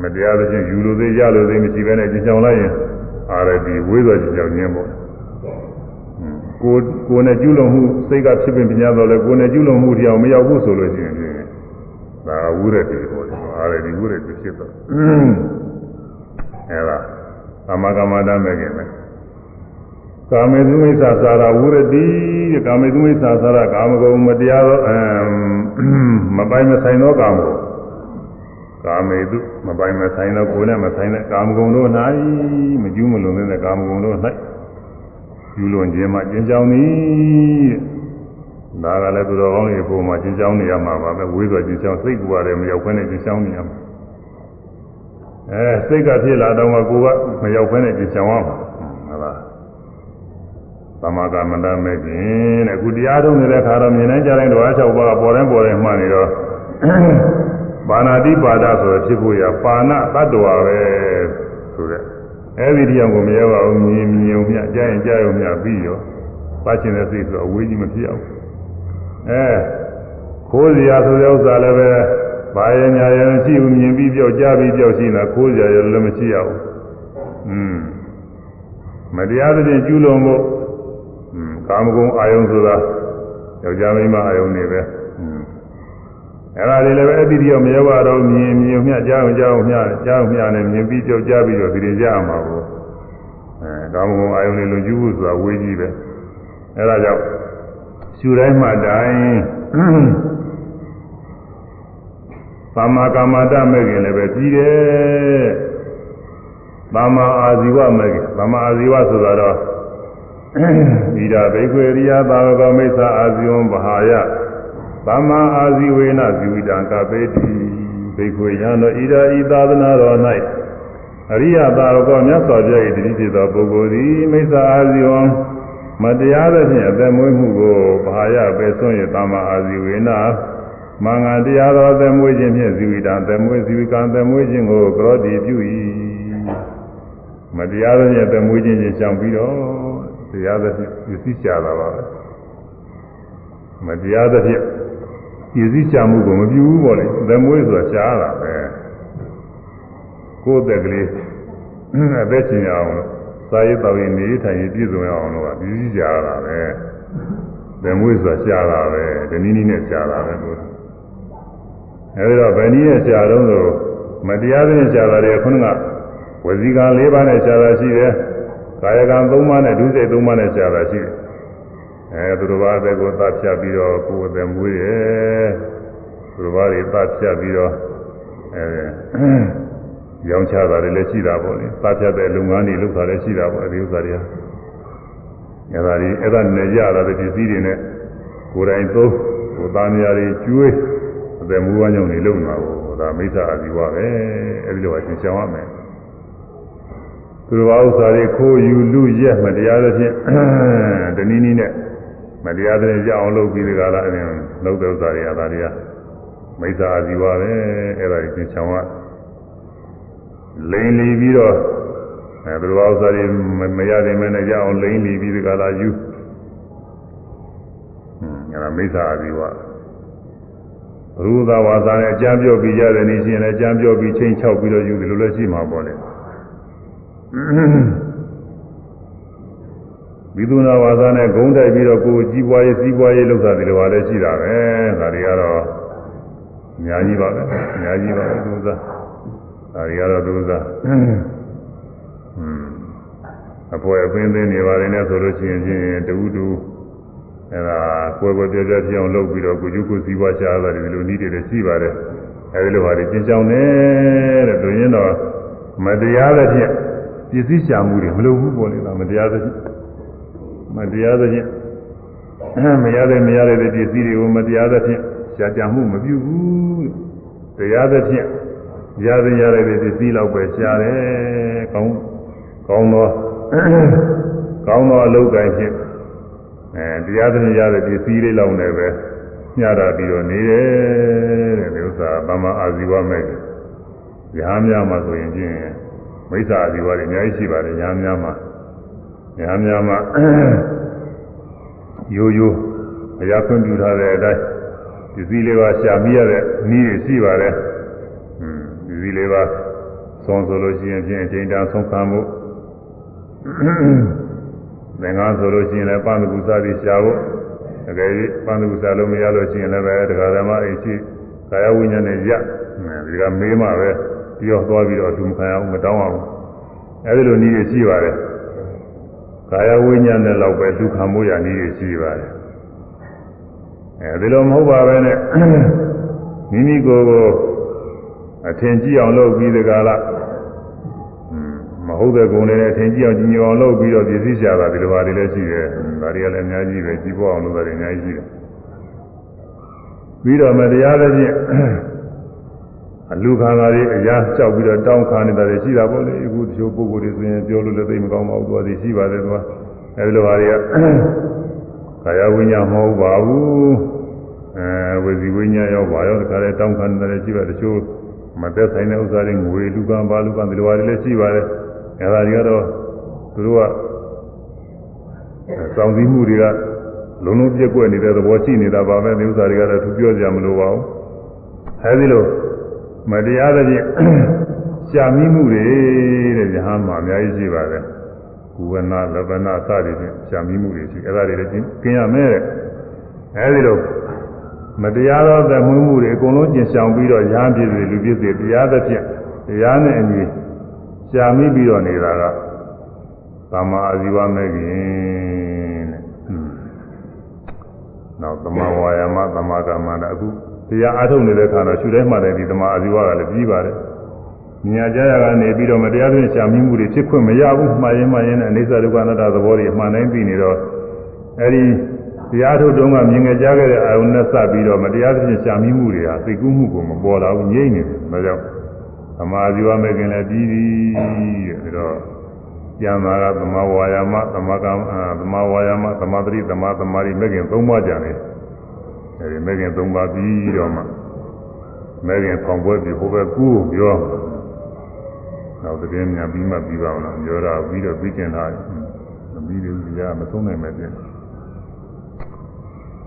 မတရားသဖြင့်ယူလို့သေးရလို့သေးမရှိဘဲနဲ့ကြင်ဆောင်လိုက်ရင်အာရတိဝေးသွားကြင်ဆောင်ခြင်းပေါ့ကိုကိုနဲ့ကျူးလွန်မှုစိတ်ကဖြစ်ပင်ပညာတော့လေကိုနဲ့ကျူးလွန်မှုတရားမရောက်ဘူးဆိုလို့ရှိရင်ဒါဝိရတိပေါ့လေအာရတိဝိရတိဖြစ်တော့ အဲဒါသမဂမတမဲ့ခင်ပဲကာမေသုမိစ္ဆာသာရဝုရတိတဲ့ကာမေသုမိစ္ဆာသာရကာမဂုဏ်မတရားသောအမပိုင်မဆိုင်သောကာမဂုဏ်ကာမေတုမပိုင်မဆိုင်သောကိုယ်နဲ့မဆိုင်တဲ့ကာမဂုဏ်တို့၌မကျူးမလွန်တဲ့ကာမဂုဏ်တို့၌ယူလွန်ခြင်းမှကျဉ်းချောင်းသည်ဒါကလည်းသူတော်ကောင်းတွေပုံမှာကျဉ်းချောင်းနေရမှာပါပဲဝေးစွာကျဉ်းချောင်းစိတ်ကူရတယ်မရောက်ခွင့်နဲ့ကျဉ်းချောင်းနေရမှာ အဲစိတ်ကဖြစ်လာတော့မှကိုယ်ကမရောက်ခွင့်နဲ့ကျဉ်းချောင်းရမှာဟုတ်လားသမဂမန္တမဲ့ခြင်းတဲ့အခုတရားထုတ်နေတဲ့ခါတော့မြင်တိုင်းကြားတိုင်းတော့အ၆ပါးပေါ်တိုင်းပေါ်တိုင်းမှနေတော့ပါဏာတိပါဒဆိုဖြစ်ဖို့ရပါဏတတ္တဝါပဲဆိုတဲ့အဲ့ဒီတရားကိုမရပါဘူးမြင်မြင်ုံမြကြားရင်ကြားရုံမြပြီးရောပတ်ချင်တဲ့စိတ်ဆိုအဝေးကြီးမဖြစ်အောင်အဲခိုးစရာဆိုတဲ့ဥစ္စာလည်းပဲ ဘာရညာရရှိဘူးမြင်ပြီးပြောက်ကြားပြီးပြောက်ရှိနေတာခိုးစရာလည်းမရှိရဘူးอืมမတရားတဲ့ကျူးလွန်ဖို့ကာမဂုဏ်အာယုံဆိုတာယောက်ျားမိန်းမအာယုံနေပဲအဲ့ဒါတွေလည်းပဲအတိအကျမရပါတော့မြင်မြင်မြကြားအောင်ကြားအောင်မြကြားအောင်မြနဲ့မြင်ပြီးကြောက်ကြပြီးတော့ဒီရင်ကြရမှာပေါ့အဲကာမဂုဏ်အာယုံတွေလုံကျူးဖို့ဆိုတာဝေးကြီးပဲအဲ့ဒါကြောင့်ရှူတိုင်းမှတိုင်း သမ္မာကမ္မတမဲ့ခင်လည်းပဲကြီးတယ်သမ္မာအာဇီဝမဲ့ခင်သမ္မာအာဇီဝဆိုတာတော့ဣဒဘိက္ခွေရိယသာဝကမိစ္ဆာအာဇီဝံဗဟာယသမ္မာအာဇီဝေနဇီဝိတံကပေတိဘိက္ခွေယံတို့ဣဒဤသာသနာတော်၌အရိယသာဝကမြတ်စွာဘုရား၏တတိဖြစ်သောပုဂ္ဂိုလ်သည်မိစ္ဆာအာဇီဝံမတရားသဖြင့်အသက်မွေးမှုကိုဗဟာယပဲဆွံ့၍သမ္မာအာဇီဝေန မင်္ဂတရားတော်အသက်မွေးခြင်းဖြင့်ဇီဝိတံအသက်မွေးဇီဝိကံအသက်မွေးခြင်းကိုကရောတိပြု၏မတရားသဖြင့်အသက်မွေးခြင်းချင်းရှောင်ပြီးတော့တရားသဖြင့်ပြည့်စည်ကြတာပါပဲမတရားသဖြင့်ပြည့်စည်ကြမှုကိုမပြုဘူးပေါ့လေသမွေးဆိုတာရှားတာပဲကိုယ်တက်ကလေးအသက်ရှင်ရအောင်လို့စာရေးတော်ရင်နေထိုင်ရင်ပြည့်စုံရအောင်လို့ပြည့်စည်ကြတာပဲသမွေးဆိုတာရှားတာပဲဒီနည်းနည်းနဲ့ရှားတာပဲလို့ အဲဒီတော့ဗဏီရဲ့ရှားတော့ဆိုမတရားသဖြင့်ရှားတာတွေခုနကဝစီကံ၄ပါးနဲ့ရှားတာရှိတယ်ကာယကံ၃ပါးနဲ့ဒုစိတ်၃ပါးနဲ့ရှားတာရှိတယ်အဲသူတို့ဘာအသက်ကိုသတ်ဖြတ်ပြီးတော့ကိုယ်အသက်မွေးတယ်သူတို့ဘာတွေသတ်ဖြတ်ပြီးတော့အဲရောင်းချတာတွေလည်းရှိတာပေါ့လေသတ်ဖြတ်တဲ့လုပ်ငန်းတွေလုပ်တာလည်းရှိတာပေါ့အဲဒီဥစ္စာတွေကအဲဒါတွေအဲ့ဒါနဲ့ရတာတဲ့ပစ္စည်းတွေနဲ့ကိုယ်တိုင်သုံးကိုယ်သားများတွေကျွေး အသက်မွေးဝမ်းကြောင်းတွေလုပ်နေတာကိုဒါမိစ္ဆာအာဇီဝပဲအဲဒီလိုအရှင်းရှောင်ရမယ်သူတော်ဘာဥစ္စာတွေခိုးယူလူရက်မတရားသဖြင့်တနည်းနည်းနဲ့မတရားတဲ့ကြောက်အောင်လုပ်ပြီးဒီကလာအရင်လုပ်တဲ့ဥစ္စာတွေအသာတွေကမိစ္ဆာအာဇီဝပဲအဲ့ဒါကြီးချောင်းကလိန်လီပြီးတော့အဲသူတော်ဘာဥစ္စာတွေမရနိုင်မနဲ့ကြောက်အောင်လိန်လီပြီးဒီကလာယူဟွန်းအဲ့ဒါမိစ္ဆာအာဇီဝ ရူသာဝါစာနဲ့အကြမ်းပြောပြီးရတယ်နေရှင်လည်းအကြမ်းပြောပြီးချင်းချောက်ပြီးတော့ယူတယ်လို့လည်းရှိမှာပေါ့လေဝိသုနာဝါစာနဲ့ဂုံးတိုက်ပြီးတော့ကိုယ်ကြီးပွားရေးစီးပွားရေးလုပ်တာဒီလိုပါလဲရှိတာပဲဒါတွေကတော့အများကြီးပါပဲအများကြီးပါပဲသူစားဒါတွေကတော့သူစားဟွန်းအပေါ်အပင်းသိနေပါတယ်နဲ့ဆိုလို့ရှိရင်ချင်းတူတူ အဲဒါကိုယ်ကိုယ်ပြပြပြအောင်လုပ်ပြီးတော့ကိုကျုကိုစီးပွားရှားတာဒီလိုနည်းတွေလည်းရှိပါတယ်အဲဒီလိုဟာတွေကျင်းချောင်းတယ်တဲ့တို့ရင်တော့မတရားတဲ့ဖြင့်ပစ္စည်းရှာမှုတွေမလုပ်ဘူးပေါ်နေတာမတရားတဲ့ဖြင့်မတရားသဖြင့်မရတဲ့မရတဲ့ပစ္စည်းတွေကိုမတရားသဖြင့်ရှားကြမှုမပြုဘူးတရားသဖြင့်ရတဲ့ရတဲ့ပစ္စည်းလောက်ပဲရှားတယ်ကောင်းကောင်းသောကောင်းသောအလုပ်ကိုင်းဖြင့် အဲတရားသဖြင့်ရတဲ့ပစ္စည်းလေးလောက်နဲ့ပဲညှတာပြီးတော့နေတယ်တဲ့ဒီဥစ္စာဗမာအာဇီဝမဲ့ရဟန်းများမှာဆိုရင်ချင်းမိစ္ဆာအာဇီဝတွေအများကြီးရှိပါတယ်ရဟန်းများမှာညာများမှာရိုးရိုးအရာခွင့်ပြုထားတဲ့အတိုင်းပစ္စည်းလေးပါရှာမိရတဲ့နည်းတွေရှိပါတယ်။ဟွန်းပစ္စည်းလေးပါဆုံးဆိုလို့ရှိရင်ဖြင့်အချိန်တန်ဆုံးခံမှု သင်္ကန်းဆိုလို့ရှိရင်လည်းပန်းကူစားပြီးရှာဖို့တကယ်ကြီးပန်းကူစားလို့မရလို့ရှိရင်လည်းပဲတရားဓမ္မအိရှိကာယဝိညာဉ်နဲ့ရဒီကမေးမှပဲပြောသွားပြီးတော့အထူးမခံအောင်မတောင်းအောင်အဲဒီလိုနည်းတွေရှိပါတယ်။ကာယဝိညာဉ်နဲ့လောက်ပဲဒုက္ခမိုးရနည်းတွေရှိပါတယ်အဲဒီလိုမဟုတ်ပါပဲနဲ့မိမိကိုယ်ကိုအထင်ကြီးအောင်လုပ်ပြီးဒီကလာ မဟုတ်တဲ့ဂုဏ်တွေနဲ့အထင်ကြီးအောင်ကြီးညိုအောင်လုပ်ပြီးတော့ပြည့်စည်ရှာတာဒီလိုပါတွေလည်းရှိတယ်ဒါတွေကလည်းအများကြီးပဲကြီးပွားအောင်လုပ်တာတွေအများကြီးရှိတယ်ပြီးတော့မတရားတဲ့ဖြင့်အလူခံတာတွေအရာကြောက်ပြီးတော့တောင်းခံနေတာတွေရှိတာပေါ့လေအခုတချို့ပုဂ္ဂိုလ်တွေဆိုရင်ပြောလို့လည်းသိမကောင်းပါဘူးသွားစီရှိပါတယ်သွားအဲဒီလိုဟာတွေကကာယဝိညာဉ်မဟုတ်ပါဘူးအဲဝစီဝိညာဉ်ရောပါရောတခါလဲတောင်းခံနေတာတွေရှိပါတချို့မသက်ဆိုင်တဲ့ဥစ္စာတွေငွေလူကံဘာလူကံဒီလိုဟာတွေလည်းရှိပါတယ် အဲဒါတွေကတော့သူတို့ကစောင့်စည်းမှုတွေကလုံးလုံးပြက်ကွက်နေတဲ့သဘောရှိနေတာပါပဲဒီဥစ္စာတွေကတော့သူပြောကြမလို့ပါဘူးအဲဒီလိုမတရားတဲ့ဖြင့်ရှာမိမှုတွေတဲ့ဉာဏ်မှာအများကြီးရှိပါတယ်ကုဝနာလဗနာစသည်ဖြင့်ရှာမိမှုတွေရှိအဲ့ဒါတွေလည်းကျင်ရမယ်တဲ့အဲဒီလိုမတရားသောသမွေးမှုတွေအကုန်လုံးကျင်ဆောင်ပြီးတော့ရဟန်းပြည်တွေလူပြည်တွေတရားသဖြင့်တရားနဲ့အညီ ရှာမိပြီးတော့နေတာကသမာအာဇီဝမဲ့ခင်တဲ့နောက်သမာဝါယာမသမာကမ္မတာအခုတရားအားထုတ်နေတဲ့ခါတော့ရှုတိုင်းမှလည်းဒီသမာအဇီဝကလည်းပြီးပါတယ်။မြညာကြရကနေပြီးတော့မတရားသွင်းရှာမိမှုတွေဖြစ်ခွင့်မရဘူးမှားရင်မှားရင်နဲ့အိဋ္ဌဒုက္ခအနတ္တသဘောတွေမှန်တိုင်းသိနေတော့အဲဒီတရားထုတ်တုန်းကမြင်ကြကြခဲ့တဲ့အာယုန်နဲ့စပြီးတော့မတရားသွင်းရှာမိမှုတွေဟာသိကူးမှုကိုမပေါ်လာဘူးငြိမ့်နေတယ်။ဒါကြောင့် သမာအဇီဝမဲ့ခင်လည်းပြီးပြီတဲ့ဒါတော့ကျမ်းသာကသမာဝါယာမသမာကံသမာဝါယာမသမာသတိသမာသမာဓိမဲ့ခင်သုံးပါးကြတယ်။အဲဒီမဲခင်၃ပါးပြီးတော့မှမဲခင်ဖောင်ပွဲပြီးဟိုဘက်ကူးပြောနောက်တကယ်မြန်ပြီးမှပြီးပါအောင်လားပြောတာပြီးတော့ပြီးကျင်တာမပြီးသေးဘူးကြာမဆုံးနိုင်မဲ့ပြင်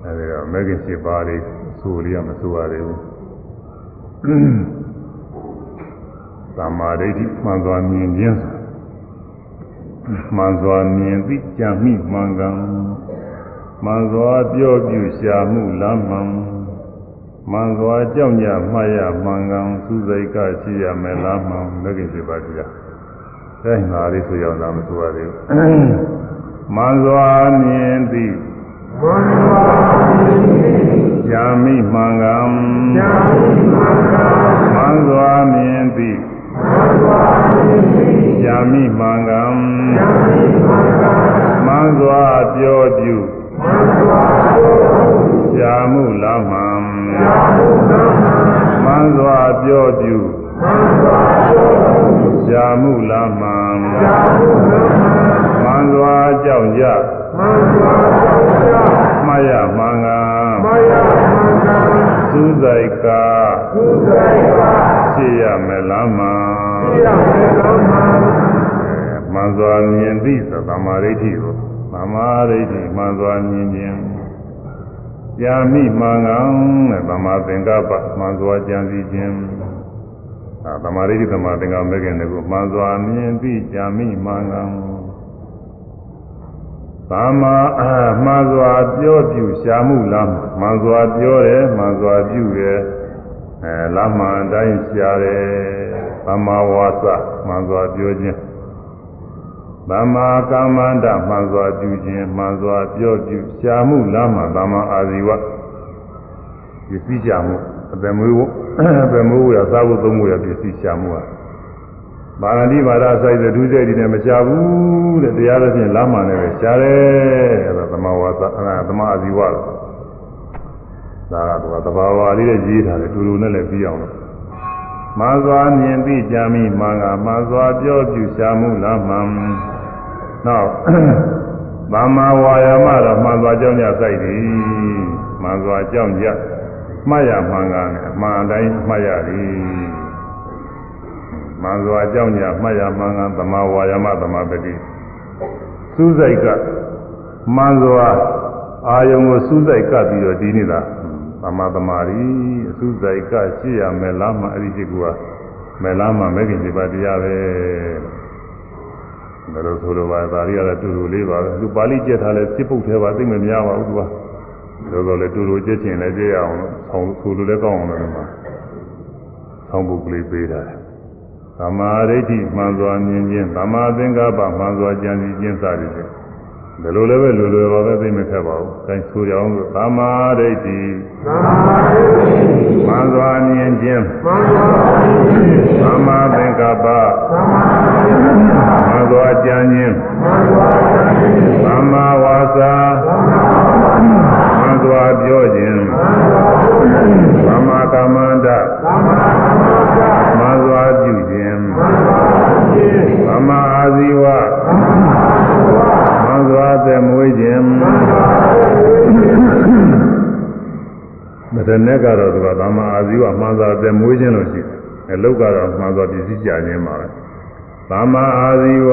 အဲဒီတော့မဲခင်၈ပါးလေးဆိုလေးကမဆိုရသေးဘူး သမာဓိဋ္ဌိမှန်စွာမြင်ခြင်းမှန်စွာမြင်သိကြမိမှန်ကန်မှန်စွာပြောပြရှာမှုလမ်းမှန်မှန်စွာကြောက်ကြမှတ်ရမှန်ကန်စူးစိတ်ကရှိရမယ်လားမှန်မဂ္ဂင်7ပါးတရားအဲငါလေးဆိုရအောင်မဆိုရသေးဘူးမှန်စွာမြင်သည်မှန်စွာမြင်သည်ရှာမိမှန်ကန်ရှာမိမှန်ကန်မှန်စွာမြင်သ ည်မှန်စွာမြင်သည်ရှာမိမှန်ကန်ရှာမိမှန်ကန်မှန်စွာပြောပြရှာမှုလားမှန်မှန်စွာပြောပြုရှာမှုလားမှန်မှန်စွာကြောက်ကြမှတ်ရမှန်ကစူးစိုက်ကရှိရမယ်လားမှန် မှန်စွာမြင်သိသသမာဓိဋ္ဌိကိုသမာဓိဋ္ဌိမှန်စွာမြင်ခြင်းကြာမိမှန်ကောင်တဲ့သမာသင်္ကပ္ပမှန်စွာကြံစည်ခြင်းအဲသမာဓိဋ္ဌိသမာသင်္ကပ္ပမဲ့ခင်တကူမှန်စွာမြင်ပြီးကြာမိမှန်ကောင်သမ္မာမှန်စွာပြောပြရှာမှုလားမှန်စွာပြောတယ်မှန်စွာပြုတယ်အဲလမ်းမှန်တိုင်းရှာတယ် သမ္မာဝါစာမှန်စွာပြောခြင်းသမ္မာကမ္မန္တမှန်စွာပြုခြင်းမှန်စွာပြောပြုရှာမှုလားမှသမ္မာအာဇီဝပစ္စည်းရှာမှုအပေမွေးအပေမွေးရသာဝုသုံးမှုရပစ္စည်းရှာမှုဟာပါဠိဘာသာဆိုင်တဲ့ဒုစရိုက်တွေနဲ့မရှာဘူးတဲ့တရားသဖြင့်လမ်းမှန်နဲ့ပဲရှာတယ်အဲဒါသမဝါစာအဲသမအာဇီဝဒါကတော့သဘာဝလေးနဲ့ရေးထားတယ်တူတူနဲ့လည်းပြီးအောင်လို့ မှန်စွာမြင်သိကြမိမှန်ကမှန်စွာပြောပြရှာမှုလမ်းမှန်နောက်သမ္မာဝါယာမတော့မှန်စွာကြောင်းကြစိုက်သည်မှန်စွာကြောင်းကြမှတ်ရမှန်ကနဲ့အမှန်တိုင်းမှတ်ရသည်မှန်စွာအကြောင်းညာမှတ်ရမှန်ကန်သမာဝါယမသမာပတိစူးစိုက်ကမှန်စွာအာယုံကိုစူးစိုက်ကပ်ပြီးတော့ဒီနေတာ သမာသမာရီအစူးစိုက်ကရှိရမယ်လားမှအဲ့ဒီရှိကူကမယ်လားမှမဲခင်ဒီပါတရားပဲဒါလို့ဆိုလိုပါဒါရီကတော့တူတူလေးပါပဲသူပါဠိကျက်ထားလဲစစ်ပုတ်သေးပါသိမများပါဘူးသူကလောလောလေတူတူကျက်ချင်လဲကျက်ရအောင်လို့ဆောင်းဆိုလိုလဲကောင်းအောင်လို့ဒီမှာဆောင်းပုတ်ကလေးပေးတာတယ်သမာဓိဋ္ဌိမှန်စွာမြင်ခြင်းသမာသင်္ကပ္ပမှန်စွာကြံစည်ခြင်းစသည်ဖြင့် ဒီလိုလည်းပဲလူလူပါပဲသိမခက်ပါဘူး။အဲဆိုရအောင်လို့သမာဓိဋ္ဌိသမာဓိဋ္ဌိမှန်စွာမြင်ခြင်းမှန်စွာမြင်ခြင်းသမာသင်္ကပ္ပသမာသင်္ကပ္ပမှန်စွာကြံခြင်းမှန်စွာကြံခြင်းသမာဝါစာသမာဝါစာမှန်စွာပြောခြင်းမှန်စွာပြောခြင်းသမာကမ္မန္တသမာကမ္မန္တမှန်စွာပြုခြင်းမှန်စွာပြုခြင်းသမာအာဇီဝသမာအာဇီဝမှ န်စွာသက်မွေးခြင်းမှန်စွာသက်မွေးခြင်းမတနဲ့ကတော့သူကသမာအာဇီဝမှန်စွာသက်မွေးခြင်းလို့ရှိတယ်အလုတ်ကတော့မှန်စွာပြည့်စည်ကြခြင်းပါပဲသမ္မာအာဇီဝ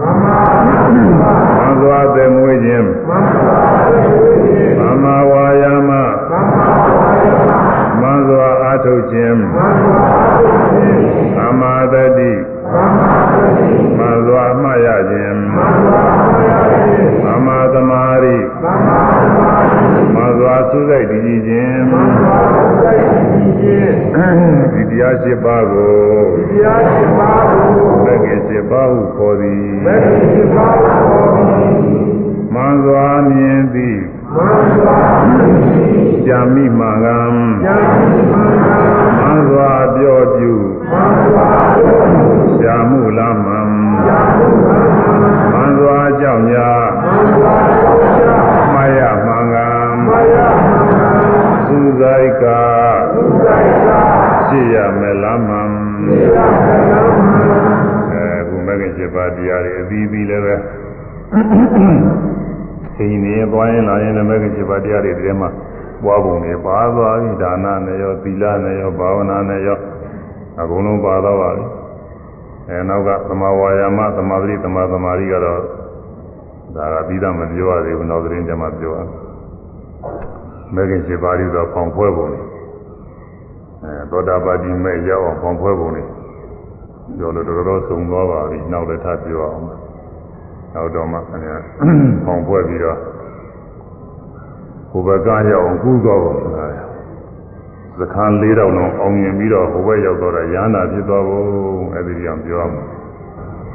သမ္မာအာဇီဝမှန်စွာသက်မွေးခြင်းမှန်စွာသက်မွေးခြင်းသမ္မာဝါယာမသမ္မာဝါယာမမှန်စွာအားထုတ်ခြင်းမှန်စွာအားထုတ်ခြင်းသမ္မာတတိသ မ္မာတတိမှန်စွာမှတ်ရခြင်းမှန်စွာမှတ်ရခြင်းသမ္မာသမာဓိသမ္မာသမာဓိမှန်စွာသုစိတ်တည်ခြင်းမှန်စွာသုစိတ်တည်ခြင်းဒီတရားရှိပါကိုဒီတရားရှိပါကိုဘယ်ကရှိပါဟုခေါ်သည်ဘယ်ကရှိပါဟုခေါ်သည်မှန်စွာမြင်သည်မှန်စွာမြင်သည် ကြာမိမှန်ကံကြာမိမှန်ကံမှန်စွာပြောပြုမှန်စွာပြောပြုရှာမှုလားမှန်ရှာမှုလားမှန်စွာကြောင့်ညာမှန်စွာကြောင့်ညာမှားရမှန်ကံမှားရမှန်ကံသုဇိုက်ကသုဇိုက်ကရှိရမယ်လားမှန်ရှိရမယ်လားမှန်အဲဘုမဂ္ဂင်7ပါးတရားတွေအသီးသီးလည်းပဲ သိနေသွားရင်လာရင်လည်းမဂ္ဂင်7ပါးတရားတွေဒီထဲမှာပွားပုံတွေပါသွားပြီဒါနနဲ့ရောသီလနဲ့ရောဘာဝနာနဲ့ရောအကုန်လုံးပါတော့ပါပြီအဲနောက်ကသမာဝါယာမသမာဓိသမာသမာဓိကတော့ဒါကပြီးသားမပြောရသေးဘူးနောက်သတင်းကြမှာပြောရမဂ္ဂင်7ပါးပြီးတော့ပေါင်ဖွဲပုံတွေအဲသောတာပတိမဲ့ရောက်အောင်ပေါင်ဖွဲပုံတွေပြောလို့တော်တော်ဆုံးသွားပါပြီနောက်လည်းထပ်ပြောအောင် နောက်တော့မှခင်ဗျာပေါင်ဖွဲပြီးတော့ဟိုဘက်ကရောက်အောင်ကူးသွားပါမယ်သခန်း၄တောင်လုံးအောင်မြင်ပြီးတော့ဟိုဘက်ရောက်တော့ရဟန္တာဖြစ်သွားဖို့အဲ့ဒီကြောင့်ပြောမှာ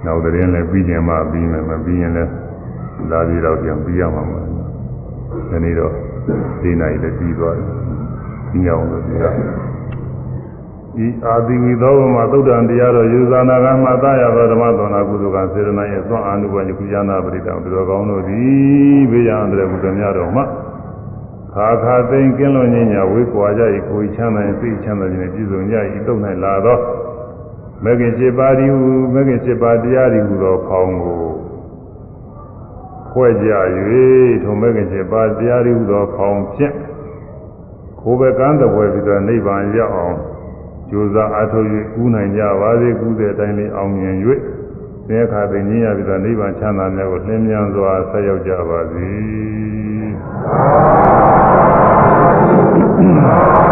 နောက်သတင်းလည်းပြီးကျင်မှပြီးမယ်မပြီးရင်လည်းလာပြီးတော့ပြန်ပြီးရမှာမဟုတ်ဒီနေ့တော့ဒီနိုင်လည်းပြီးသွားတယ်ပြီးအောင်လို့ပြော ဤအာတိဝိသောမှာသုဒ္ဓံတရားတော်ယူဇာနာကမှသာရသောဓမ္မသောနာကုသကစေရနာရဲ့သွန်အာနုဘယကုဇာနာပရိတံသူတော်ကောင်းတို့သည်ဘေးရန်တဲ့ကုသများတော်မှာခါခါသိင်ကင်းလွန်ခြင်းညာဝေးကွာကြ၏ကိုယ်ချမ်းသာရင်သိချမ်းသာခြင်းနဲ့ပြည့်စုံကြ၏တုံ၌လာသောမဂ္ဂင်7ပါးဒီဟုမဂ္ဂင်7ပါးတရားဒီဟုသောဖောင်းကိုဖွဲ့ကြ၍ထုံမဂ္ဂင်7ပါးတရားဒီဟုသောဖောင်းဖြင့်ကိုယ်ပဲကမ်းတပွဲပြီးတော့နိဗ္ဗာန်ရောက်အောင် ကြိုးစားအားထုတ်၍ကူးနိုင်ကြပါစေကူးတဲ့အတိုင်းလေးအောင်မြင်၍သင်္ခါသိဉ္ဇရပြီးသောနိဗ္ဗာန်ချမ်းသာမြတ်ကိုလင်းမြန်စွာဆက်ရောက်ကြပါစေ။